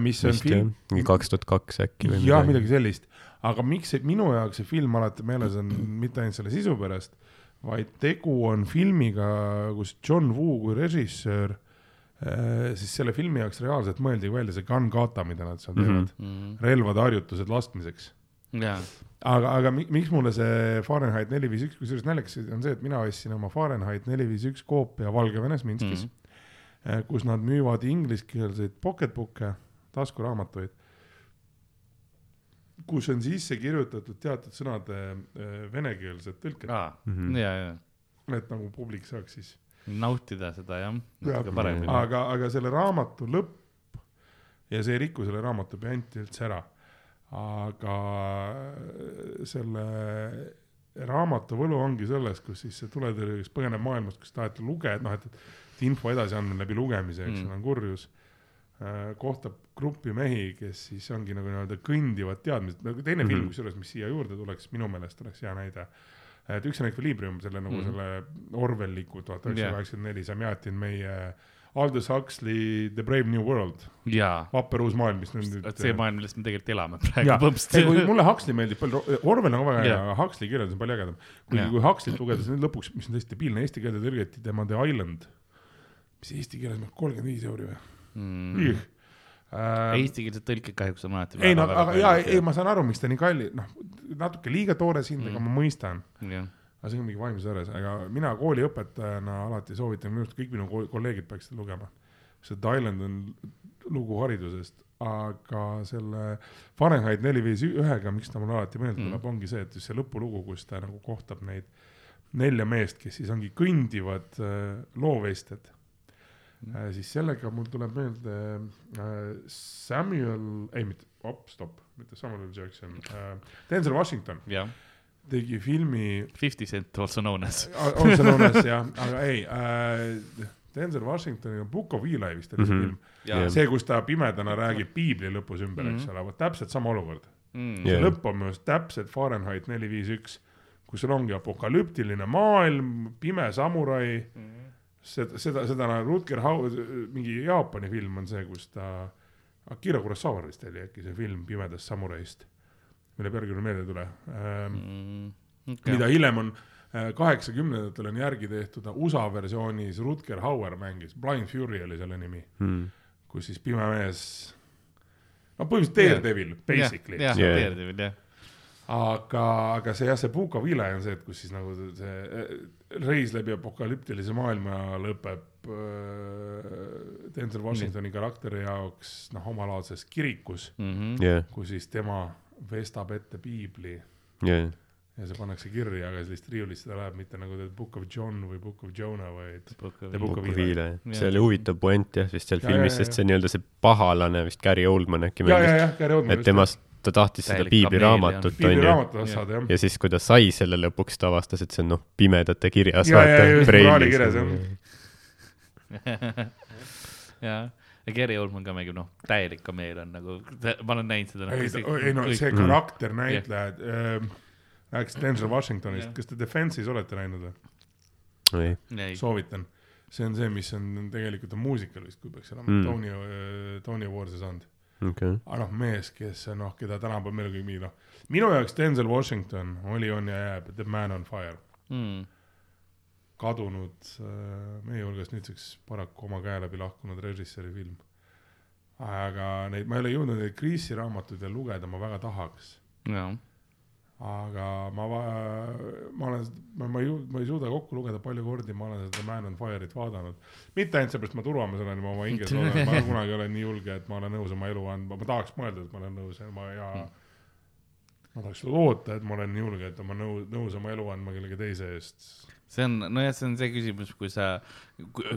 mis on vist jah film,, mingi kaks tuhat kaks äkki või jah, midagi sellist, aga miks see minu jaoks see film alati meeles on, mitte ainult selle sisu pärast, vaid tegu on filmiga, kus John Woo kui režissöör, siis selle filmi jaoks reaalselt mõeldi välja see gun kata, mida nad seal teevad mm. -hmm. relvade harjutused laskmiseks jaa. aga, aga mi- miks mulle see Fahrenheit neli viis üks, kusjuures naljakas on see, et mina ostsin oma Fahrenheit neli viis üks koopia Valgevenes Minskis mm, -hmm. kus nad müüvad ingliskeelseid pocketbook'e, taskuraamatuid, kus on sisse kirjutatud teatud sõnade äh, venekeelsed tõlked, aa, Mhm. ja, ja. et nagu publik saaks siis. nautida seda jah, Jah. natuke paremini. aga, aga selle raamatu lõpp ja see ei riku selle raamatu bianti üldse ära, aga selle raamatu võlu ongi selles, kus siis see tuletõrje, kes põgeneb maailmast, kus taheti lugeda, noh, et, et info edasiandmine läbi lugemise, eks Mm. ole, on kurjus, kohtab gruppi mehi, kes siis ongi nagu nii-öelda kõndivad teadmised, nagu teine mm -hmm. film Mhm. kusjuures, mis siia juurde tuleks, minu meelest oleks hea näide, et üks on Equilibrium, selle nagu mm. -hmm. selle Orwelliku tuhat üheksasada kaheksakümmend neli, Samjatin meie Aldous Huxley The Brave New World, vapper uus maailm, mis nüüd see maailm, milles me tegelikult elame praegu kui. mulle Huxley meeldib palju, Orwell on ka väga hea aga Huxley kirjeldus on palju ägedam. kuigi Jah. kui Huxley't lugeda, siis lõpuks, mis on tõesti debiilne, eesti keelde tõlgiti tema The Island, mis eesti keeles on kolmkümmend viis euri või Mm. äh,? Eestikeelsed tõlked kahjuks on alati ei no aga jaa, ei ma saan aru, miks ta nii kalli, noh natuke liiga toores hind, aga Mm. ma mõistan. jah, aga see on mingi vaimsus ääres, aga mina kooliõpetajana alati soovitan, minu arust kõik minu kolleegid peaksid lugema. see Thailand on lugu haridusest, aga selle Fahrenheit neli viis ühega, miks ta mulle alati meelde tuleb mm., ongi see, et just see lõpulugu, kus ta nagu kohtab neid nelja meest, kes siis ongi kõndivad äh, loovestjad äh,. siis sellega mul tuleb meelde äh, Samuel, ei mitte, op, stopp, mitte Samuel L Jackson äh,, Denzel Washington jah. tegi filmi Fifty Cent also known as. on see õnnes jah, aga ei äh,, Denzel Washingtoni Book of Eli vist oli see Mhm. film yeah., see, kus ta pimedana räägib piibli lõpus ümber mm, -hmm. eks Mhm. ole, vot täpselt sama olukord mm. yeah.. Jah. lõpp on minu arust täpselt Fahrenheit neli viis üks, kus sul ongi apokalüptiline maailm, pime samurai, seda, seda, seda Rutger Hau-, mingi Jaapani film on see, kus ta, Akira Kurosawa vist oli äkki see film Pimedast samuraist, mille pealkiri mul meelde ei tule ähm, Mm. okay. mida hiljem on äh, kaheksakümnendatel on järgi tehtud USA versioonis Rutger Hauer mängis, Blind Fury oli selle nimi, mm.. kus siis pime mees, no põhimõtteliselt Daredevil basically jah, Jah. Daredevil jah. aga, aga see jah, see of Eli on see, et kus siis nagu see äh, reis läbi apokalüptilise maailma lõpeb äh, Denzel Washingtoni karakteri jaoks noh, omalaadses kirikus, Mhm. jah, kus siis tema vestab ette piibli jah, ja see pannakse kirja, aga sellist riiulist seda läheb mitte nagu The Book of John või Book of Jonah, vaid The Book of Book of Eli. See oli huvitav puent jah, vist seal Ja, filmis, sest see nii-öelda see pahalane vist Gary Oldman äkki ja, ja, mängis, et. temast, ta tahtis seda Täielik piibliraamatut piibli onju, raamatut saada jah. ja siis, kui ta sai selle lõpuks, ta avastas, et see on noh, pimedate kirjas. Ja, ja, just, moraali kirjas, jah. jaa, ja Gary Oldman ka mängib, noh, täielik kameel on nagu, ma olen näinud seda. ei, ei no see Mhm. karakter, näitlejad, rääkis Denzel Washingtonist Jah., kas te Defense'is olete näinud või? soovitan. see on see, mis on tegelikult on muusikal vist, kui peaks olema Mm. mm. Tony, Tony Awards'i saanud. okei. aga noh, mees, kes noh, keda tänapäeval meil on kõik mingi noh, minu jaoks Denzel Washington oli, on ja jääb The Man on Fire. mm. kadunud äh, meie hulgast nüüdseks paraku oma käe läbi lahkunud režissööri film. aga neid, ma ei ole jõudnud neid Kriisi raamatuid veel lugeda, ma väga tahaks. jah, aga ma, ma olen, ma, ma ei, ma ei suuda kokku lugeda, palju kordi ma olen seda Man on Fire'it vaadanud. mitte ainult seepärast, ma turvamees olen ma oma hinges et ma kunagi olen nii julge, et ma olen nõus oma elu andma, ma tahaks mõelda, et ma olen nõus ja ma ja ma tahaks loota, et ma olen nii julge, et ma nõus, nõus oma elu andma kellegi teise eest. See on, nojah, see on see küsimus, kui sa,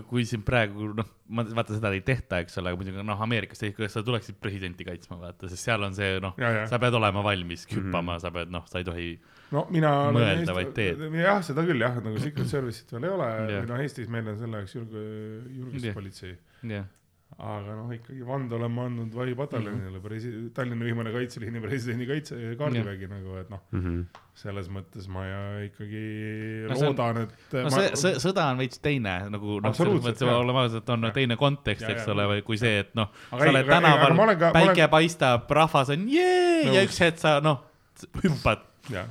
kui siin praegu noh, ma vaata seda ei tehta, eks ole, muidugi noh, Ameerikas tehti, kuidas sa tuleksid presidenti kaitsma, vaata, sest seal on see noh, sa pead olema valmis hüppama, sa pead noh, sa ei tohi, no mina Mõelda, vaid teed. jah, seda küll jah, nagu Secret Service'it veel ei ole Jah. või noh, Eestis meil on selle jaoks julge, julgestuspolitsei. jah, aga noh, ikkagi vande olen ma andnud Vai pataljonile mm, -hmm. Tallinna viimane kaitseliini presidendi kaitse, kaardivägi nagu, et noh, Mhm. selles mõttes ma ja ikkagi No loodan, et no ma, see, see sõda on veits teine nagu noh, selles mõttes oleme ausad, on Jah. teine kontekst, Ja, eks ja, ole, või kui see, et noh, sa oled aga- tänaval päike olen- paistab, rahvas on jee ja Nõus. üks hetk sa noh, hüppad. jah,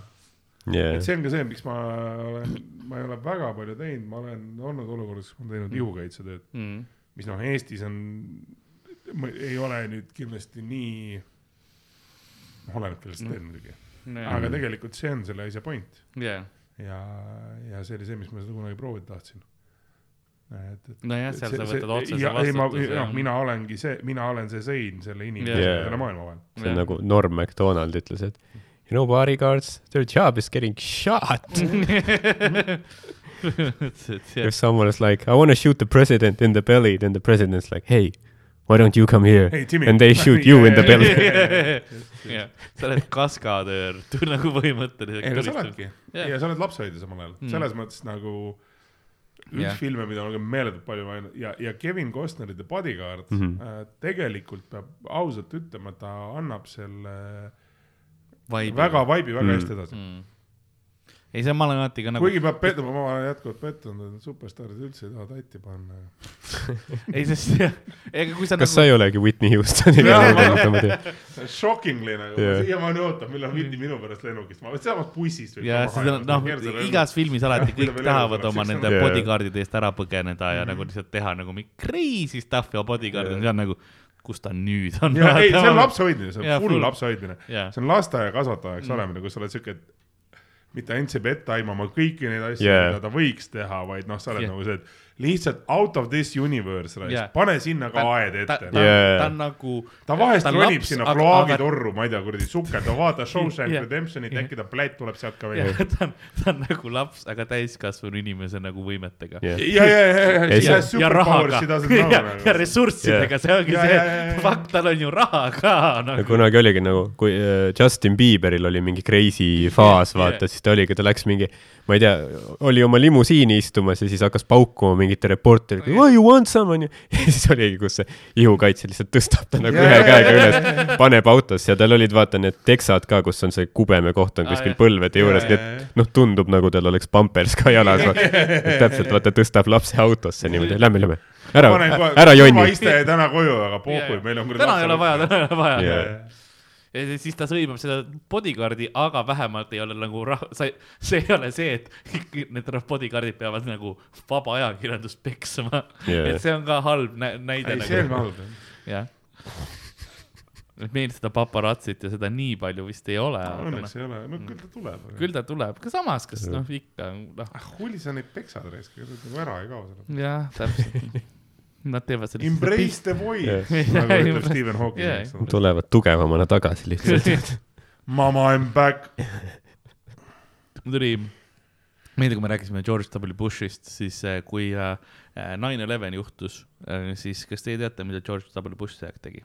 jaa et, see on ka see, miks ma olen, ma ei ole väga palju teinud, ma olen olnud olukorras, kus ma olen teinud ihukaitsetööd, Mm. Mis noh, Eestis on, ei ole nüüd kindlasti nii, noh, oleneb kellest teed muidugi, aga tegelikult see on selle asja point jah, ja, ja see oli see, mis ma seda kunagi proovida tahtsin. et, et nojah, seal sa see- võtad see- otsese ja- vastutuse noh, mina olengi see, mina olen see sein selle inimese yeah. selle maailma vahel. see on nagu Norm MacDonald ütles, et you know bodyguards, their job is getting shot. If someone is like I wanna shoot the president in the belly, then the president's like hey, why don't you come here Hey, Timmy. and they shoot you in the belly. sa oled kaskadöör, nagu põhimõtteliselt. ei no sa oledki ja sa oled lapsehoidja samal ajal Mm. selles mõttes nagu üks yeah. filme, mida ma olen meeletult palju vaadanud ja, ja Kevin Costneri The Bodyguard mm Mhm. -hmm. äh, tegelikult peab ausalt ütlema, ta annab selle Vibe'i. väga vibe'i väga Mm. hästi edasi mm.. mm.. ei, see ma olen alati ka nagu, kuigi peab pettuma, ma olen jätkuvalt pettunud, et superstaarid üldse ei taha tatti panna. ei sest jah, ega kui sa kas sa nagu, ei olegi Whitney Houstoni Jaa. ka ma tean. Shockingly nagu yeah., siiamaani ootan, millal Whitney minu pärast lennukist, ma sealsamas bussist. ja seda noh, igas filmis alati kõik tahavad oma nende eks ole. bodyguard'ide eest ära põgeneda ja nagu lihtsalt teha nagu mingi crazy stuff'i ja bodyguard on seal nagu, kus ta nüüd on. ja ei, see on lapse hoidmine, see on full full. lapse hoidmine. jah, see on lasteaiakasvatajaks Mm. mm. olemine, kus sa oled siuke, et mitte ainult see peab ette aimama kõiki neid asju Yeah. mida ta võiks teha, vaid noh, sa oled yeah. nagu see, et lihtsalt out of this universe Yeah. yeah., pane sinna ka aed ta, ette ta, yeah.. Yeah. ta on nagu. ta vahest ronib sinna kloaagitorru, ma ei tea, kuradi sukeldab, vaatab Shawshank Yeah. yeah. Redemptionit Yeah. äkki ta plätt tuleb sealt ka jah veel., ta on, ta on nagu laps, aga täiskasvanu inimese nagu võimetega. jah, ja, ja, ja, ja, has ja superpowers, rahaga ja, ja nagu. ressurssidega, see ongi Ja, see ja, ja, ja., fakt, tal on ju raha ka nagu. kunagi oligi nagu, kui äh, Justin Bieberil oli mingi crazy faas, Yeah, vaata yeah., siis ta oligi, ta läks mingi, ma ei tea, oli oma limusiini istumas ja siis hakkas paukuma mingite reporteritega, oh you want some onju. ja siis oligi, kus see ihukaitse lihtsalt tõstab ta nagu Yeah, ühe yeah, käega yeah, üles, paneb autosse ja tal olid vaata need teksad ka, kus on see kubeme koht on kuskil põlvede juures, nii Yeah, yeah, et noh, tundub nagu tal oleks pampers ka jalas. täpselt, vaata tõstab lapse autosse niimoodi, lähme, lähme, ära, ära jonni. iste jäi täna koju, aga pohhui jaa. meil on täna ei ole vaja, täna ei ole vaja Jaa. Ja siis- ta sõimab seda bodyguard'i, aga vähemalt ei ole nagu rah-, sa, see ei ole see, et need bodyguard'id peavad nagu vaba ajakirjandust peksma Jaa. et see on ka halb nä näide ei, see on nagu, halb. jah. et meil seda paparatsit ja seda nii palju vist ei ole, noh õnneks, ei ole, no küll ta tuleb. küll ta tuleb, aga samas, kas noh, ikka noh, ah, hulli sa neid peksad raisk, nagu ära ei kao seda. jah, täpselt. Nad teevad sellist. Embrace the void Jah. nagu ütleb Stephen Hawking ole. tulevad tugevamana tagasi lihtsalt. Mama I m back. mul tuli meelde, kui me rääkisime George W Bushist, siis äh, kui äh, nine eleven juhtus, siis kas teie teate, mida George W Bush see aeg tegi?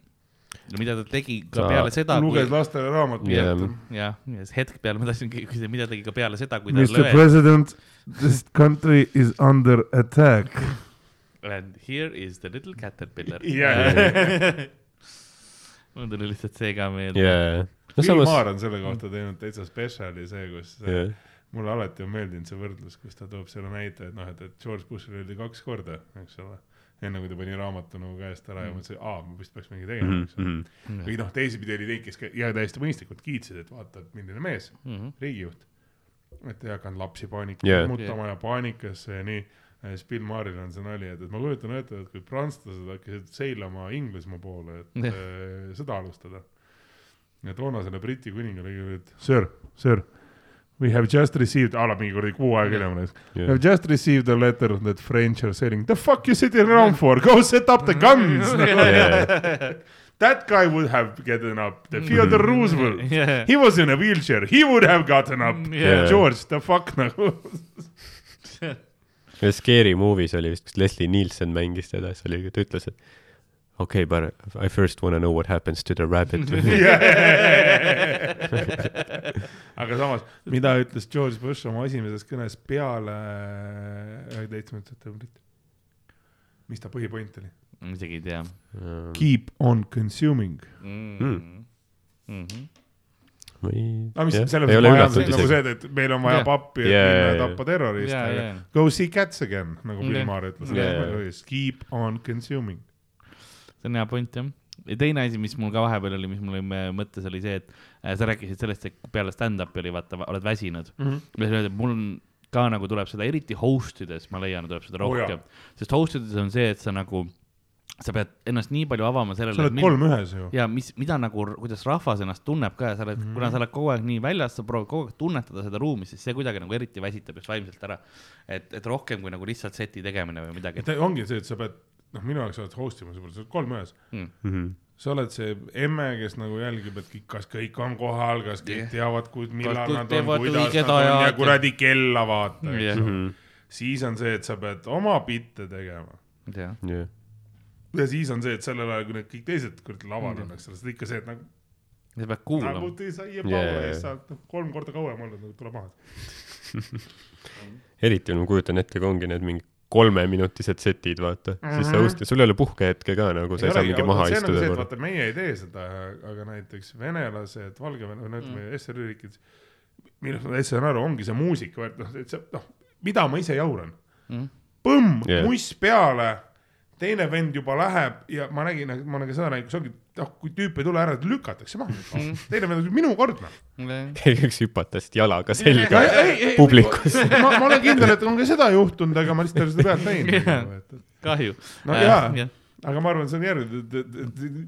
no mida ta tegi ka Ta peale seda, kui luges lastele raamatut Jah. ette. jah, hetk peale ma tahtsin küsida, mida tegi ka peale seda, kui ta Mr löödi President, this country is under attack. and here is the little caterpillar. Jah. mul tuli lihtsalt see ka meelde. no Bill samas, on selle kohta teinud täitsa spetsiali, see, kus jah, mulle alati on meeldinud see võrdlus, kus ta toob selle näite, et noh, et, et George Bush'ile öeldi kaks korda, eks ole. enne kui ta pani raamatu nagu käest ära ja mõtles, et aa, ma vist peaks midagi tegema, eks ole. Mhm. või noh, teisipidi oli neid, kes ka- ja täiesti mõistlikult kiitsid, et vaata, et milline mees, Mhm. riigijuht. et ei hakanud lapsi paanika Yeah. yeah. muutama ja paanikasse ja nii. Siis Bill Maheril on see nali, et, et ma kujutan ette, et kui prantslased hakkasid seilama Inglismaa poole, et äh, sõda alustada. ja toonasele Briti kuningale öeldi, et sir, sir, we have just received, ala mingi kuradi kuu aega hiljem näiteks. We Yeah. have just received a letter that French are saying, the fuck you sitting around for, go set up the guns. Yeah. That guy would have gotten up, the Theodore Roosevelt. Yeah. He was in a wheelchair, he would have gotten up Yeah. George, the fuck nagu. Scary Movie's oli vist, kus Leslie Nielsen mängis teda, siis oli, ta ütles, et okei okay,, but I first wanna know what happens to the rabbit. aga samas, mida ütles George Bush oma esimeses kõnes peale üheteistkümnendat septembrit? mis ta põhipoint oli? isegi ei tea Keep on consuming. mm.. Mm -hmm. Või no mis jah, selles ei ole üllatunud nagu isegi. see, et meil on vaja Jah. pappi, et Jaa, minna jaa. tappa terroriste, Jaa, aga jaa. go see cats again, nagu Bill Jah. Maher ütles yeah.. Keep on consuming. see on hea point jah. ja teine asi, mis mul ka vahepeal oli, mis mul oli me- mõttes, oli see, et äh, sa rääkisid sellest, et peale stand-up'i oli vaata, oled väsinud mm. -hmm. ja sa ütled, et mul on ka nagu tuleb seda, eriti host ides, ma leian, tuleb seda jaa. rohkem oh,. sest host ides on see, et sa nagu, sa pead ennast nii palju avama sa sellele. oled kolm ühes ju. ja mis, mida nagu, kuidas rahvas ennast tunneb ka ja sa oled mm, Mhm. -hmm. kuna sa oled kogu aeg nii väljas, sa proovid kogu aeg tunnetada seda ruumi, siis see kuidagi nagu eriti väsitab just vaimselt ära. et, et rohkem kui nagu lihtsalt seti tegemine või midagi et. ongi see, et sa pead, noh, minu jaoks oled host ima, sa oled kolm ühes. Mm. Mhm. sa oled see emme, kes nagu jälgib, et kõik, kas kõik on kohal, kas kõik Jah. teavad, millal nad on, kuidas nad on ja kuradi kella vaata, eks Jah. ju. Mhm. siis on see, et sa pead oma bitte tegema. jah, jah, ja siis on see, et sellel ajal, kui need kõik teised kuradi laval on, eks ole, siis ikka see, et nagu, sa pead nagu kuulama. saia Jaa, paua jaa, ees, jaa. sa oled kolm korda kauem olnud, nagu tule maha. eriti ma kujutan ette, kui ongi need mingi kolmeminutised setid, vaata mm, -hmm. siis sa Mhm. ust-, sul ei ole puhkehetke ka nagu, sa ei saa mingi maha see on nagu istuda see, et korra. vaata, meie ei tee seda, aga näiteks venelased, Valgevene, no ütleme mm. SR-i riigid, millest ma täitsa saan aru, ongi see muusika, et noh, et see, noh, mida ma ise jauran Mm. põmm yeah., muss peale, teine vend juba läheb ja ma nägin, ma ka seda näinud, kus ongi, noh, kui tüüp ei tule ära, lükatakse maha mm.. teine vend, minu kord noh. keegi võiks hüpata siit jalaga selga ei, ei, publikus. ma, ma olen kindel, et on ka seda juhtunud, aga ma lihtsalt ei ole seda pealt näinud nagu,. kahju. no jaa, aga ma arvan, see on järjekord.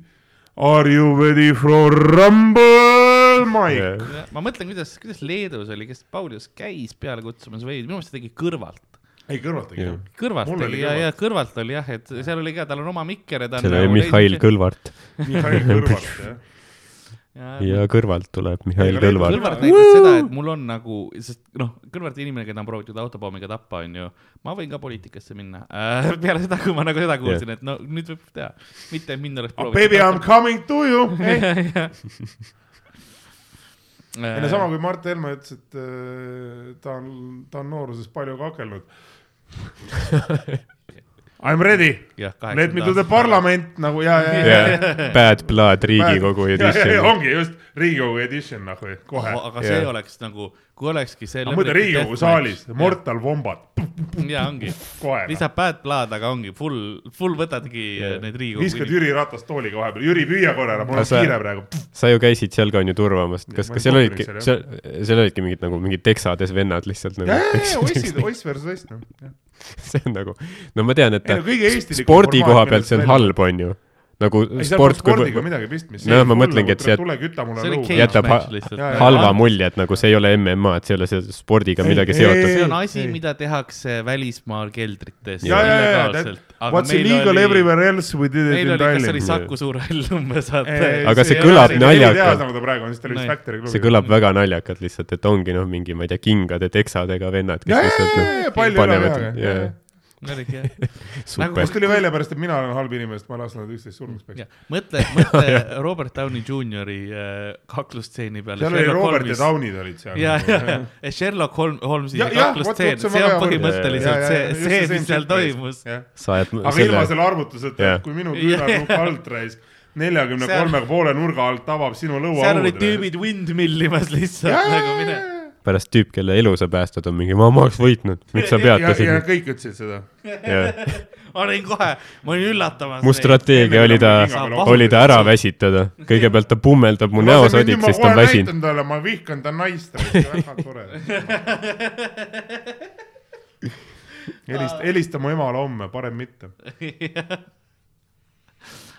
Are you ready for rumble, Mike? ma mõtlen, kuidas, kuidas Leedus oli, kes Paulius käis peale kutsumas või minu meelest ta tegi kõrvalt. ei, kõrvalt tegi kõrvalt oli ja, ja kõrvalt oli jah, et seal oli ka, tal on oma mikker ja ta on. seal oli Mihhail. Kõlvart Mihhail Kõlvart, jah. ja kõrvalt tuleb Mihhail Kõlvart. Kõlvart näitas seda, et mul on nagu, sest noh, Kõlvart inimene, keda on proovitud autopommiga tappa, onju. ma võin ka poliitikasse minna äh,. peale seda, kui ma nagu seda kuulsin, et no nüüd võib teha, mitte et mind oleks Oh, baby, I m coming to you. Äh, no sama kui Mart Helme ütles, et äh, ta on, ta on nooruses palju kakelnud. I m ready, let me to the. parliament nagu ja, ja, ja, jah, Bad Blood Riigikogu edition. ongi just Riigikogu edition nagu kohe. aga see Jah. oleks nagu, kui olekski see. aga mõtle Riigikogu saalis, Mortal Wombat, ja ongi, lisab bad blood, aga ongi full, full võtadki yeah. need Riigikogu. viskad Jüri Ratast tooliga vahepeal, Jüri püüa korra ära, mul on kiire praegu. sa ju käisid seal ka onju turvamas, kas, kas seal olidki, seal, seal olidki mingid nagu mingid teksades vennad lihtsalt nagu ossid, oss versus oss, noh. see on nagu, no ma tean, et ei no spordi koha pealt see on halb, onju. Nagu ei, sport, spordiga kui midagi pistmist. No ma mõtlengi, et see- oli cage Jätab ha- jaa. halva mulje, et nagu see ei ole MMA, et see ei ole see spordiga Ei, midagi ei, seotud. see on asi mida tehakse välismaal keldrites ja, ja, ja, illegaalselt. what's illegal everywhere else we did it in oli, kas see oli Tallinn. Saku Suurhall umbes, vaata. Aga see kõlab naljakalt. nagu ta praegu on, siis ta oli vist. Factory klubi. see kõlab väga naljakalt lihtsalt, et ongi noh, mingi, ma ei tea, kingade teksadega vennad, kes ja, ja, lihtsalt ja, ja, noh, panevad, oligi jah. super kas. tuli välja pärast, et mina olen halb inimene, sest ma lasen nad üksteist surnuks peksta. mõtle, mõtle Robert Downey Juniori äh, kaklusstseeni peale. seal oli Robert ja. Downid olid seal. ja, ja, ja Sherlock Holm- Holmesi kaklustseen, see on põhimõtteliselt see, see, mis seal toimus. aga ilma selle, arvutuseta kui minu küünarnukk alt rais neljakümne kolme poole nurga alt avab sinu lõua seal olid tüübid windmillimas lihtsalt nagu mine. Pärast tüüp, kelle elu sa päästad, on mingi, ma, ma oleks võitnud, miks sa ja, ja peatasid? kõik ütlesid seda. olin kohe, ma olin üllatamas. mu strateegia oli ta, oli ta ära väsitada. kõigepealt ta pummeldab mu näosodid, siis ta on väsinud. talle, ma vihkan ta naist, väga tore. helista, helista mu emale homme, parem mitte.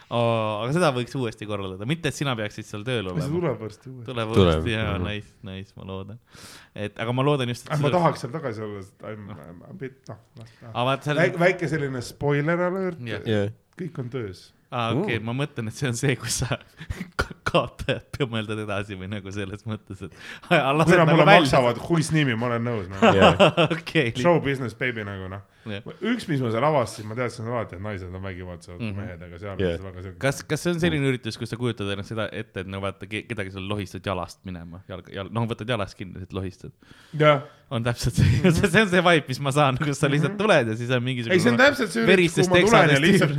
Aga seda võiks uuesti korraldada, mitte et sina peaksid seal tööl see olema. tuleb varsti uuesti. tuleb uuesti ja nice, nice, ma loodan. et aga ma loodan just, et ma tahaks seal tagasi olla, sest I m a bit, noh, las ta. aga vaat seal, väike, selline spoiler alert jah, kõik on töös. Aa okei okay,, ma mõtlen, et see on see, kus sa ka- kaotajad pümmeldad edasi või nagu selles mõttes, et kui nad nagu mulle välja. maksavad, huis nimi, ma olen nõus no.. jah, okei, Show business baby nagu noh Jah.. üks, mis ma seal avastasin, ma teadsin alati, et naised on vägivaldsed mm Mhm. -hmm. mehed, aga seal yeah. väga selge. kas, kas see on selline üritus, kus sa kujutad ennast seda ette, et no vaata, kedagi seal lohistad jalast minema, jalga, jal-, noh, võtad jalast kinni, et lohistad. jah, on täpselt see, see on see vibe, mis ma saan, kus sa lihtsalt tuled ja siis on mingisugune. ei see on täpselt see üritus, kuhu ma tulen ja lihtsalt,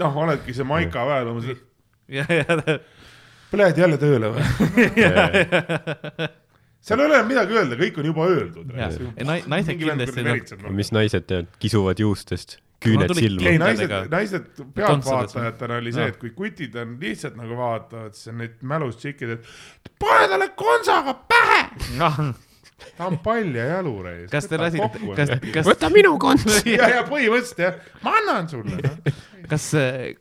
noh, oledki see maika väel, ma mõtlen, ja, ja, lähed jälle tööle või? seal ei ole midagi öelda, kõik on juba öeldud. ja, naised kindlasti noh, mis naised teevad, kisuvad juustest, küüned silma. ei, naised naised pealtvaatajatena oli see, Jaa. et kui kutid on lihtsalt nagu vaatavad, siis on neid mälus tšikid, et pane talle konsaga pähe. Ta on pall ja jalur ees. kas te lasite, kas, kas, võta minu konts. ja, ja põhimõtteliselt jah, ma annan sulle no.. kas,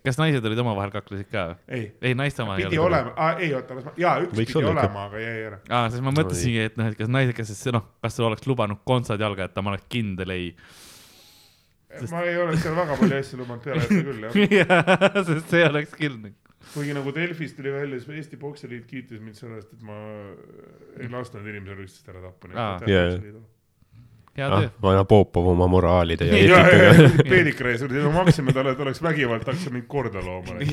kas naised olid omavahel kaklesid ka? ei, ei, naiste oma pidi. olema, ei oota, las ma, jaa, üks Võiks pidi olla olema, aga jäi ära. aa, siis ma mõtlesingi, et noh, et kas naised, kes siis noh, kas sul oleks lubanud kontsad jalga jätta, ma oleks kindel ei. ma ei oleks seal väga palju asju lubanud peale jätta küll jah. sest see oleks küll. Kuigi nagu Delfis tuli välja, siis Eesti Pokseliit kiitis mind selle eest, et ma ei lasknud inimesel üksteist ära tappa. Jaa. hea ah töö., vana Popov oma moraalide ja eetikaga. peedikreis, me maksime talle, et oleks vägivald, hakkas mind korda looma.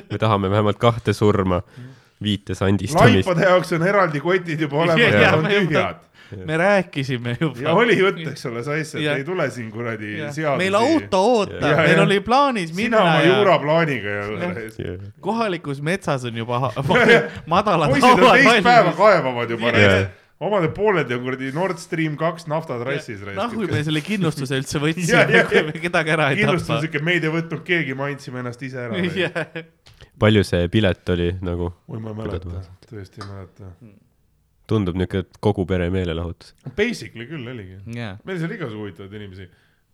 Me tahame vähemalt kahte surma, viite sandistamist. laipade jaoks on eraldi kotid juba olemas ja, on tühjad. Me rääkisime juba. ja oli jutt, eks ole, sa Ja. et ei tule siin kuradi seadusi. meil auto ootab Ja,, meil ja. oli plaanis sina minna oma ja juuraplaaniga jälle. kohalikus metsas on juba ha- ja. madalad poisid on teist päeva kaevavad juba omade pooled on kuradi Nord Stream kaks naftatrassis. noh, kui me selle kindlustuse üldse Ja, võtsime ja,, kui me kedagi ära ei kindlustus on tapa. siuke, meid ei võtnud keegi, me andsime ennast ise ära. palju see pilet oli nagu, oi, ma ei mäleta, tõesti ei mäleta. Tundub niuke kogu pere meelelahutus. Basically küll oligi. jaa, meil seal igasugu huvitavaid inimesi.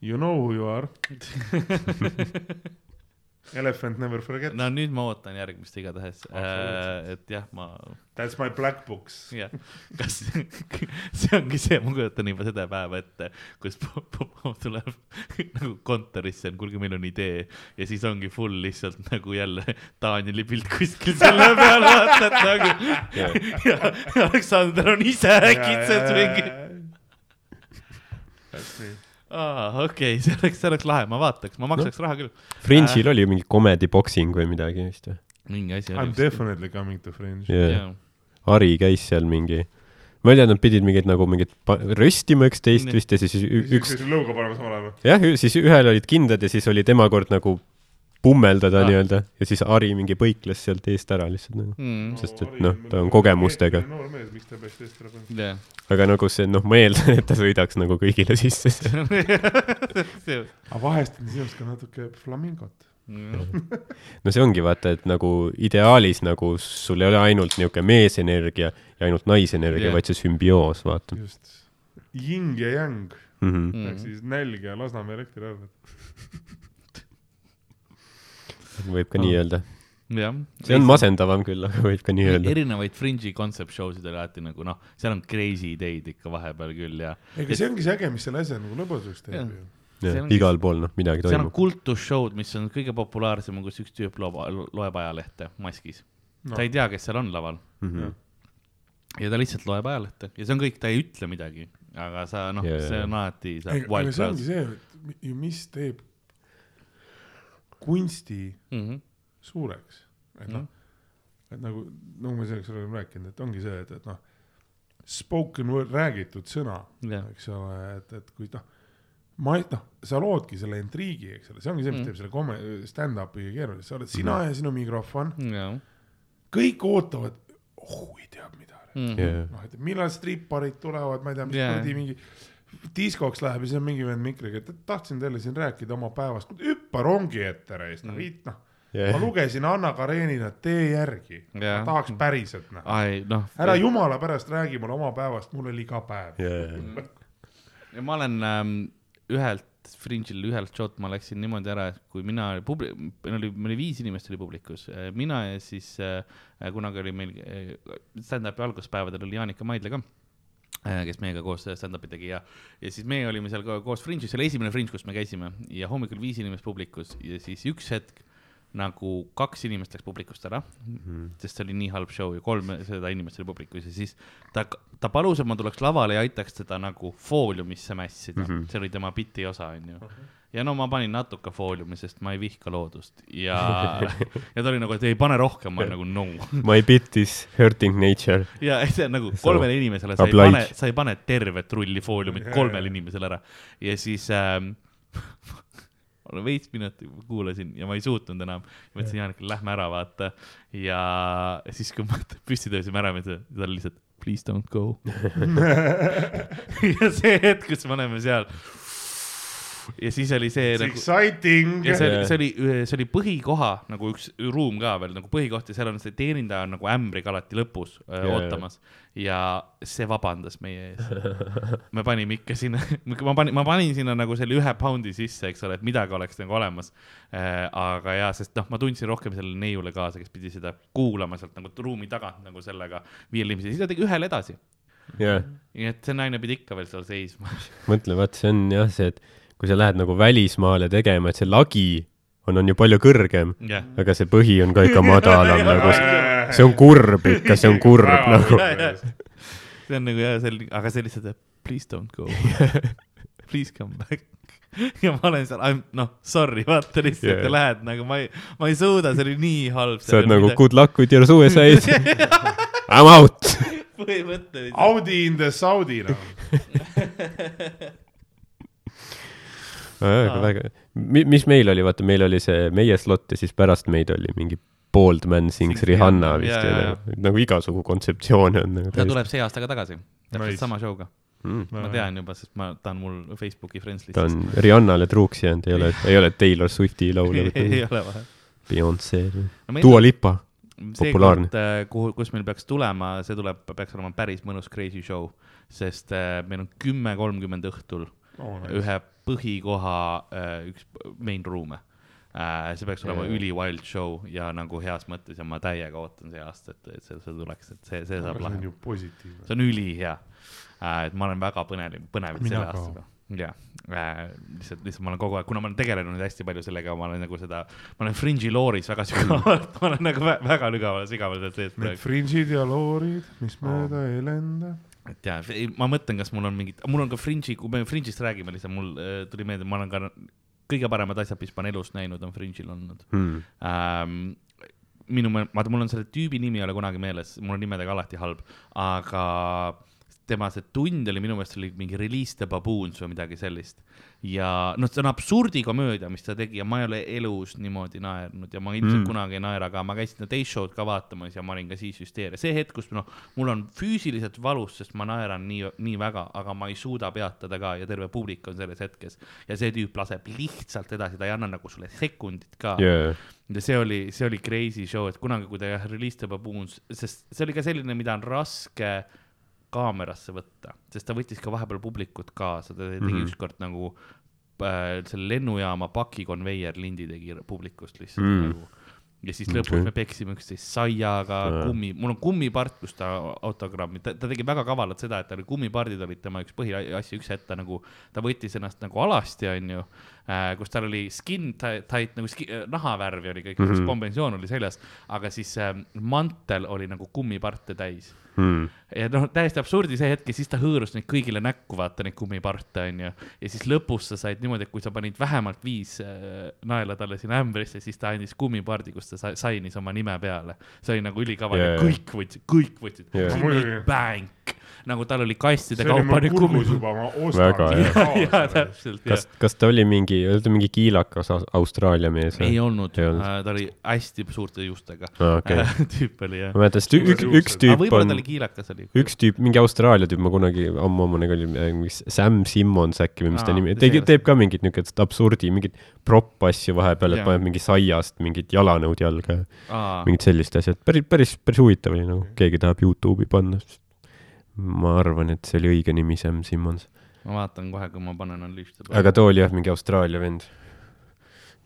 You know who you are. Elephant never forget. no nüüd ma ootan järgmist igatahes, Absoluutselt. et jah, ma That's my black books. jah, kas see ongi see, ma kujutan juba seda päeva ette, kus Popov tuleb nagu kontorisse, kuulge, meil on idee ja siis ongi full lihtsalt nagu jälle Danieli pilt kuskil selle peal, vaatad nagu ja Aleksander on ise äkitselt mingi, aa okei, see oleks, see oleks lahe, ma vaataks, ma maksaks raha küll. Fringe'il oli ju mingi comedy boxing või midagi vist või? mingi asi I m oli. definitely coming to fringe. jah, Ari käis seal mingi, ma ei tea, nad pidid mingit nagu mingit röstima üksteist vist ja siis üks lõuga panema samal ajal. jah, siis ühel olid kindad ja siis oli tema kord nagu pummeldada Ah. nii-öelda ja siis Ari mingi põikles sealt eest ära lihtsalt nagu. Mm, Sest et, noh, ta on kogemustega. noor mees, miks ta peaks teist ära panema? jah, aga nagu see, noh, ma eeldan, et ta sõidaks nagu kõigile sisse. aga vahest on sinust ka natuke flamingot. no see ongi vaata, et nagu ideaalis nagu sul ei ole ainult niisugune meesenergia ja ainult naisenergia yeah., vaid see sümbioos, vaata just. Ying ja yang mm. -hmm. Mm. ehk siis nälg ja Lasnamäe elektriarved. võib ka nii öelda. see on masendavam küll, aga võib ka nii öelda. erinevaid fringe'i concept show sid oli alati nagu noh, seal on crazy ideid ikka vahepeal küll ja ega see ongi see äge, mis selle asja nagu lõbusaks teeb ju. ongi- igal pool, noh, midagi seal on toimub. kultusshow'd, mis on kõige populaarsem, kus üks tüüp loob, loeb ajalehte maskis no.. ta ei tea, kes seal on laval Mhm. ja ta lihtsalt loeb ajalehte ja see on kõik, ta ei ütle midagi, aga sa noh yeah,, see on alati see ongi see, et ju mis teeb kunsti mm. -hmm. suureks. et noh, et nagu, nagu me selleks oleme rääkinud, et ongi see, et, et noh, spoken word, räägitud sõna, jah, eks ole, et, et kui noh, ma ei, noh, sa loodki selle intriigi, eks ole, see ongi see, mis Mm. teeb selle komme-, stand-up'i keeruliseks, sa oled sina ja sinu mikrofon, jah, kõik ootavad, oh ei tea mida Mhm. yeah.. noh, et millal stripparid tulevad, ma ei tea, mis kuradi mingi diskoks läheb ja siis on mingi vend mikriga, et tahtsin teile siin rääkida oma päevast, hüppa rongi ette reis, noh, noh. ma Yeah. lugesin Anna Karenina Tee järgi, Jaa. ma tahaks päriselt näha. noh, ära jumala pärast räägi mulle oma päevast, mul oli ka päev. Yeah. ja ma olen ähm, ühelt Fringe'il ühelt shot ma läksin niimoodi ära, et kui mina, publi-, meil oli, meil oli viis inimest oli publikus, mina ja siis äh, kunagi oli meil äh, stand-up'i alguspäevadel oli Jaanika Maidla ka äh, kes meiega koos stand-up'i tegi ja, ja siis meie olime seal ka koos Fringe'is, see oli esimene Fringe, kus me käisime ja hommikul viis inimest publikus ja siis üks hetk nagu kaks inimest läks publikust ära mm, -hmm. sest see oli nii halb show ja kolm seda inimest oli publikus ja siis ta, ta palus, et ma tuleks lavale ja aitaks teda nagu fooliumisse mässida mm, -hmm. see oli tema biti osa, onju. Ja no ma panin natuke fooliumi, sest ma ei vihka loodust ja, ja ta oli nagu, et ei pane rohkem, ma olin nagu no. My bit is hurting nature. ja see on nagu So, kolmele inimesele, sa ei pane, sa ei pane tervet rulli fooliumit kolmele inimesele ära ja siis ähm, ma veits minutit kuulasin ja ma ei suutnud enam. mõtlesin Jaanikule, lähme ära, vaata. ja siis, kui me püsti tõusime ära, ta oli lihtsalt please don't go. ja see hetk, kus me oleme seal. Ja siis oli see It's nagu exciting. ja see see oli, see oli põhikoha nagu üks ruum ka veel nagu põhikoht ja seal on see teenindaja on nagu ämbriga alati lõpus öö, Jaa, ootamas ja see vabandas meie ees. me panime ikka sinna, ma panin, ma panin sinna nagu selle ühe poundi sisse, eks ole, et midagi oleks nagu olemas. aga jaa, sest noh, ma tundsin rohkem sellele neiule kaasa, kes pidi seda kuulama sealt nagu ruumi tagant nagu sellega viiele inimesele, siis ta tegi ühele edasi. jah, nii et see naine pidi ikka veel seal seisma. mõtle, vaat see on jah see, et kui sa lähed nagu välismaale tegema, et see lagi on, on ju palju kõrgem, jah, aga see põhi on ka ikka madalam nagu, see on kurb ikka, see on kurb nagu. see on nagu jah, see oli, aga see lihtsalt, please don't go. Please come back. ja ma olen seal, noh, sorry, vaata lihtsalt Yeah. yeah. lähed nagu ma ei, ma ei suuda, see oli nii halb. sa oled nagu good luck with your suicide. I m out. põhimõtteliselt. Audi in the Saudi noh. Aga väga, mis meil oli, vaata, meil oli see meie slot ja siis pärast meid oli mingi Bold Man Sings Rihanna vist jaa, ja jaa, nagu, igasugu kontseptsioone on nagu ta tuleb see aasta ka tagasi, täpselt Nice. sama show'ga. mm.. ma tean juba, sest ma, ta on mul Facebooki friends ta listis. on Rihannale truuks jäänud, ei ole, ei ole Taylor Swifti laulja, ei ole vahe. Beyonce, Dua Lipa. populaarne. seekord, kuhu, kus meil peaks tulema, see tuleb, peaks olema päris mõnus crazy show, sest äh, meil on kümme kolmkümmend õhtul Oh, ühe põhikoha äh, üks main room'e äh,. see peaks olema Jaa. üli wild show ja nagu heas mõttes ja ma täiega ootan see aasta, et, et see, see tuleks, et see, see saab lahe. see on ülihea äh,. et ma olen väga põnev, Mina selle aastaga. jah äh,, lihtsalt, lihtsalt ma olen kogu aeg, kuna ma olen tegelenud hästi palju sellega, ma olen nagu seda, ma olen Fringe'i looris väga sügavalt, ma olen nagu vä väga sügavalt, sügavalt sees Need fringe'id ja loorid, mis mööda ei lenda. Et ja, ma mõtlen, kas mul on mingid, mul on ka Fringe'i, kui me Fringe'ist räägime, lihtsalt mul äh, tuli meelde, ma olen ka kõige paremad asjad, mis ma olen elus näinud, on Fringe'il olnud Hmm. ähm,. minu meelest, vaata, mul on selle tüübi nimi ei ole kunagi meeles, mul on nimedega alati halb, aga tema see tund oli minu meelest oli mingi Release the Baboons või midagi sellist. ja noh, see on absurdikomöödia, mis ta tegi ja ma ei ole elus niimoodi naernud ja ma ilmselt Mm. kunagi ei naera, aga ma käisin seda Day Show'd ka vaatamas ja ma olin ka siis hüsteeria. see hetk, kus noh, mul on füüsiliselt valus, sest ma naeran nii, nii väga, aga ma ei suuda peatada ka ja terve publik on selles hetkes. ja see tüüp laseb lihtsalt edasi, ta ei anna nagu sulle sekundit ka Yeah. ja see oli, see oli crazy show, et kunagi, kui ta jah, release the baboons, sest see oli ka selline, mida on raske kaamerasse võtta, sest ta võttis ka vahepeal publikut kaasa, ta tegi mm. -hmm. ükskord nagu äh, selle lennujaama pakikonveier lindi tegi publikust lihtsalt Mm. mm. nagu. ja siis lõpus okay. me peksime üksteist saiaga Jaa., kummi, mul on kummipart, kus ta autogrammi, ta, ta tegi väga kavalalt seda, et tal oli kummipardid olid tema üks põhiasju, üks hetk ta nagu, ta võttis ennast nagu alasti, onju kus tal oli skin tight, nagu ski, äh, nahavärvi oli kõik mm. -hmm. kombinatsioon oli seljas, aga siis äh, mantel oli nagu kummiparte täis. Hmm. ja noh, täiesti absurdi see hetk ja siis ta hõõrus neid kõigile näkku, vaata neid kummiparte onju. ja siis lõpus sa said niimoodi, et kui sa panid vähemalt viis äh, naela talle sinna ämbrisse, siis ta andis kummipardi, kus ta sa- sainis oma nime peale. see oli nagu ülikaval yeah., kõik võtsid, kõik võtsid yeah. Bank nagu tal oli kastide see oli kaupa mul kurgus juba, ma Väga hea. ostan ja täpselt, kas, kas ta oli mingi, oli ta mingi kiilakas Aus- Austraalia mees ei või? olnud, Ei olnud. Äh, ta oli hästi suurte juustega okei. tüüp oli jah. ma mäletan, sest üks aga tüüp võib-olla on ta oli, kiilakas oli. üks tüüp, mingi Austraalia tüüp, ma kunagi ammu-ammu nagu oli, mingi Sam Simmons äkki või mis ta nimi, tegi, teeb ka mingit niukest absurdi, mingit propp-asju vahepeal, et Jaa. paneb mingi saiast mingit jalanõud jalga ja aa, mingid sellised asjad, päris, päris, päris huvitav oli nagu, keegi tahab Youtube'i panna. Ma arvan, et see oli õige nimi, Sam Simmons. ma vaatan kohe, kui ma panen Unleashed the aga too oli jah, mingi Austraalia vend.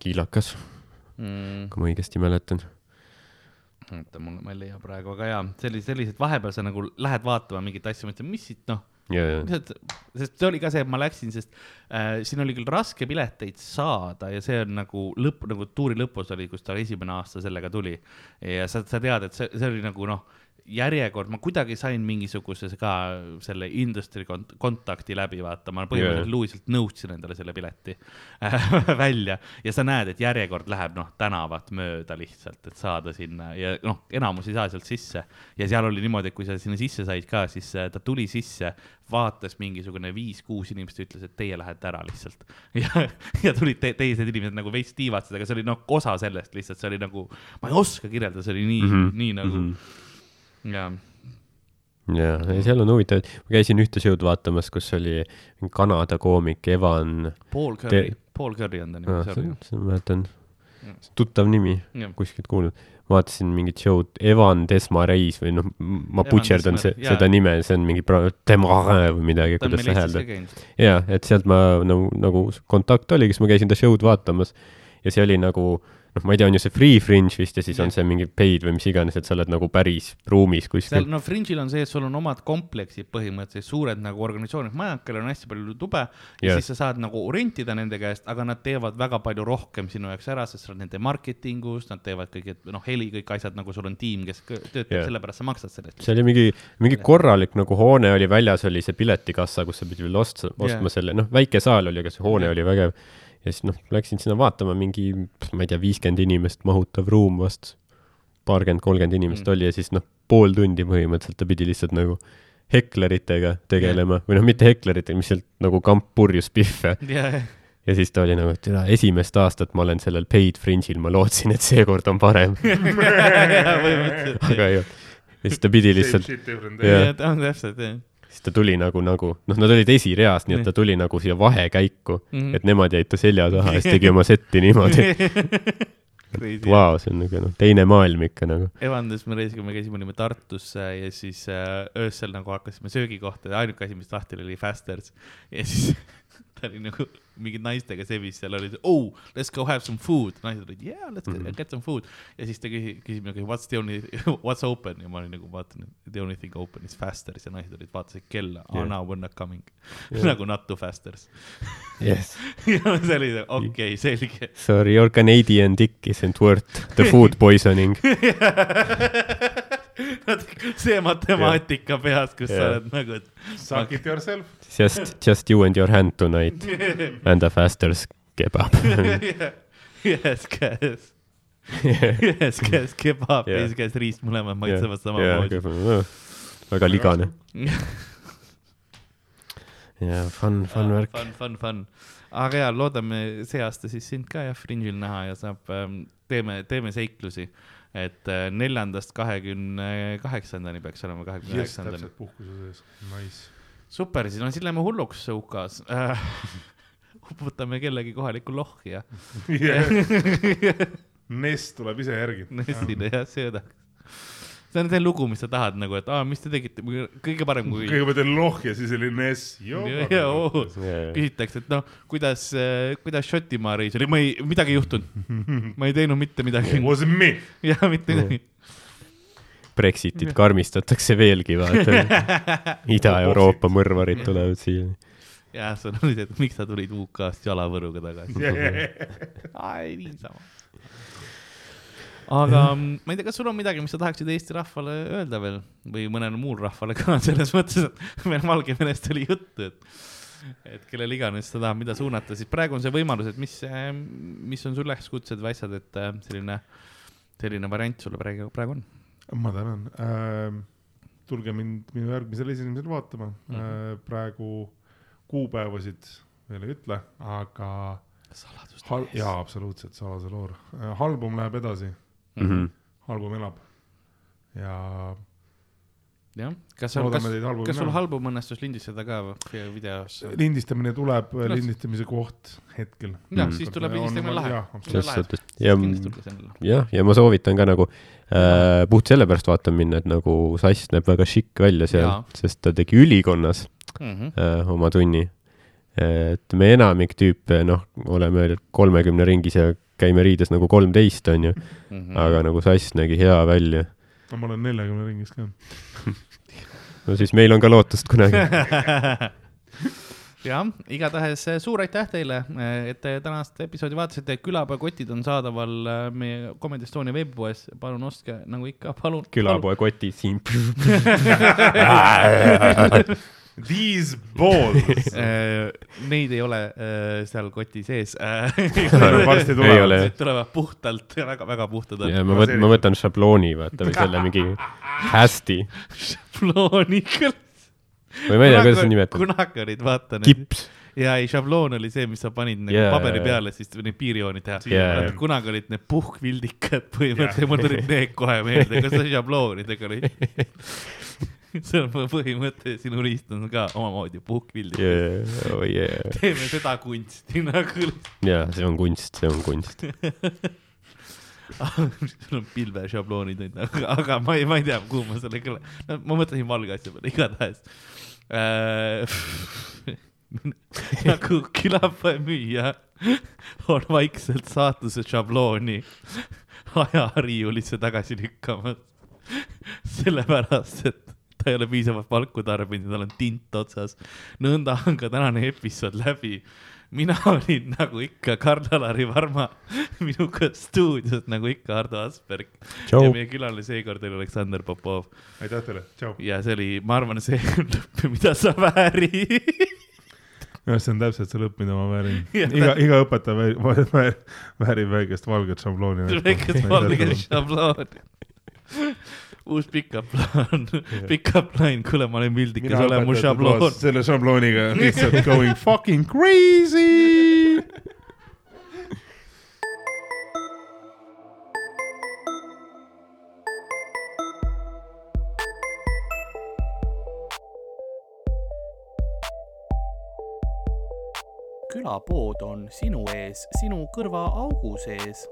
kiilakas, mm,. kui ma õigesti mäletan. oota, mul, ma ei leia praegu, aga jaa, sellised, sellised vahepeal sa nagu lähed vaatama mingit asja, mõtled, mis siit noh, lihtsalt, sest see oli ka see, et ma läksin, sest äh, siin oli küll raske pileteid saada ja see on nagu lõpp, nagu tuuri lõpus oli, kus ta esimene aasta sellega tuli. ja sa, sa tead, et see, see oli nagu noh, järjekord, ma kuidagi sain mingisuguse ka selle industry kont-, kontakti läbi, vaata, ma põhimõtteliselt Jaa. luuliselt nõudsin endale selle pileti välja ja sa näed, et järjekord läheb noh, tänavat mööda lihtsalt, et saada sinna ja noh, enamus ei saa sealt sisse ja seal oli niimoodi, et kui sa sinna sisse said ka, siis äh, ta tuli sisse, vaatas mingisugune viis-kuus inimest ja ütles, et teie lähete ära lihtsalt. ja, ja tulid te teised inimesed nagu veits tiivatsid, aga see oli noh, osa sellest lihtsalt, see oli nagu, ma ei oska kirjeldada, see oli nii mm, -hmm, nii nagu mm. -hmm. Ja ja, ei seal on huvitav, ma käisin ühte show'd vaatamas, kus oli mingi Kanada koomik Evan, Paul Curry Te-, Paul Curry on ta Ah, nimi, see sorry. see ma mäletan tuttav nimi, kuskilt kuulnud. vaatasin mingit show'd, Evan Desmareis või noh, ma Desmar- se- jaa. seda nime, see on mingi Desmarais või midagi, kuidas hääldad. käinud. jaa, et sealt ma nagu, nagu kontakt oli, kes ma käisin ta show'd vaatamas ja see oli nagu noh, ma ei tea, on ju see free fringe vist ja siis on Jah. see mingi paid või mis iganes, et sa oled nagu päris ruumis kuskil. no Fringe'il on see, et sul on omad kompleksid põhimõtteliselt, suured nagu organisatsioonid, majakal on hästi palju tube ja Jah. siis sa saad nagu rentida nende käest, aga nad teevad väga palju rohkem sinu jaoks ära, sest sa oled nende marketingus, nad teevad kõik, et noh, heli, kõik asjad nagu sul on tiim, kes töötab yeah., sellepärast sa maksad selle eest. see oli mingi, mingi korralik nagu hoone oli väljas, oli see piletikassa, kus sa pidid veel ostma, ostma Jah. selle, noh, väike saal oli, aga see hoone Jah. oli vägev. Ja siis noh, läksin sinna vaatama, mingi, ma ei tea, viiskümmend inimest mahutav ruum vast, paarkümmend, kolmkümmend inimest Mm. oli ja siis noh, pool tundi põhimõtteliselt ta pidi lihtsalt nagu hekleritega tegelema või noh, mitte hekleritega, mis sealt nagu kamp purjus pihve. Jah, ja siis ta oli nagu, et tere, esimest aastat ma olen sellel paid fringe'il, ma lootsin, et seekord on parem, aga ei olnud. ja siis ta pidi lihtsalt, jah, ta on täpselt jah. Siis ta tuli nagu, nagu noh, nad olid esireas, nii et ta tuli nagu siia vahekäiku mm. -hmm. et nemad jäid ta selja taha ja siis tegi oma setti niimoodi. Crazy. Vau, see on nagu noh, teine maailm ikka nagu. Evandes me käisime, olime Tartus äh, ja siis äh, öösel nagu hakkasime söögikohta ja ainuke asi, mis lahti oli, oli Fasters. ja siis ta oli nagu mingid naistega sevis seal oli, oh, let's go have some food. naised olid yeah, let's get, Mhm. get some food. ja siis ta küsis, küsib nagu what's the only, what's open ja ma olin nagu vaatan, the only thing open is Fasters ja naised olid, vaatasid kella yeah., oh now we are not coming Yeah. nagu not to Fasters. Yes. ja see oli okei okay,, selge. Sorry, your Canadian dick isn't worth the food poisoning. See matemaatika peas, kus sa Jah. oled nagu, et Suck it yourself. Just, just you and your hand tonight and a faster's kebab. yes, käes, yes, käes kebab ja Jah. siis käes riist, mõlemad maitsevad samamoodi. väga ligane. ja fun, fun värk. fun, fun, fun. aga jaa, loodame see aasta siis sind ka jah, Fringe'il näha ja saab, teeme, teeme seiklusi. Et äh, neljandast kahekümne kaheksandani peaks olema, kahekümne üheksandani täpselt puhkuse sees, nice. super, siis no siis lähme hulluks UK-s uputame kellegi kohalikku lohki ja Ness tuleb ise järgi. Nessile jah, tahaks. See on see lugu, mis sa tahad nagu, et aa, mis te tegite, kõige parem, kui kõigepealt oli loh ja siis oli oo, küsitakse, et noh, kuidas, kuidas Šotimaa reis oli, ma ei, midagi ei juhtunud. ma ei teinud mitte midagi. Was me. jah, mitte midagi. Brexitit karmistatakse veelgi, vaata. Ida-Euroopa mõrvarid tulevad siia. jah, see on et miks sa tulid UK-st jalavõruga tagasi. ai, niisama. Aga mm, ma ei tea, kas sul on midagi, mis sa tahaksid Eesti rahvale öelda veel või mõnele muul rahvale ka selles mõttes, et meil Valgevenest oli juttu, et et kellele iganes sa tahad mida suunata, siis praegu on see võimalus, et mis, mis on su üleskutsed või asjad, et äh, selline, selline variant sulle praegu, praegu on. ma tänan ähm,. tulge mind minu järgmisel esinemisel vaatama mm. -hmm. praegu kuupäevasid veel ei ütle, aga saladust jaa, absoluutselt salase loor. album läheb edasi mm. -hmm. album elab ja jah, kas sul, kas, kas sul album õnnestus lindistada ka videos? lindistamine tuleb, lindistamise koht hetkel. jah mm., siis tuleb lindistamine lahe. suhtes ja, jah, ja ma soovitan ka nagu äh, puht sellepärast vaatama minna, et nagu Sass näeb väga šikk välja seal, sest ta tegi ülikonnas mm -hmm. äh, oma tunni. et me enamik tüüpe, noh, oleme kolmekümne ringis ja käime riides nagu kolmteist, onju mm. -hmm. aga nagu Sass nägi hea välja no ma olen neljakümne ringis ka no siis meil on ka lootust kunagi jah, igatahes eh, suur aitäh teile, eh, et te tänast episoodi vaatasite, külapoekotid on saadaval eh, meie Comedy Estonia veebipoes, palun ostke nagu ikka, palun. külapoekotid siin These balls Neid ei ole seal koti sees varsti tulevad. tulevad puhtalt, väga-väga puhtad. ja ma võtan, ma võtan šablooni, vaata, või selle mingi hästi. šablooni küll või ma ei tea, kuidas seda nimetada. kunagi olid, vaata. kips. ja ei, šabloon oli see, mis sa panid nagu yeah. paberi peale, siis neid piirjooni teha yeah.. kunagi olid need puhkvildikad põhimõtteliselt yeah., mul tulid need kohe meelde, kas sa šabloonidega olid see on põhimõte, sinu riist on ka omamoodi puhkvildik yeah,. Oh yeah. teeme seda kunsti nagu. jaa, see on kunst, see on kunst sul on pilvešabloonid onju, aga, aga ma ei, ma ei tea, kuhu ma sellega, no ma mõtlesin valge asja peale, igatahes äh, nagu külapoemüüja on vaikselt saatuse šablooni ajariiulisse tagasi lükkamas. sellepärast, et ta ei ole piisavalt palku tarbinud ja tal on tint otsas. nõnda on ka tänane episood läbi mina olin nagu ikka Karl-Alari Varma, minuga stuudios nagu ikka Ardo Asperg. ja meie külaline seekord oli Aleksandr Popov. aitäh teile, tšau. ja see oli, ma arvan, see lõpp, mida sa väärid jah, see on täpselt see lõpp, mida ma väärin. iga, iga õpetaja väärib, väärib väikest valget šablooni. väikest valget šablooni uus pickup plaan, pickup line, kuule, ma olen pildikas, ole mu šabloon. selle šablooniga lihtsalt going fucking crazy. külapood on sinu ees, sinu kõrvaaugu sees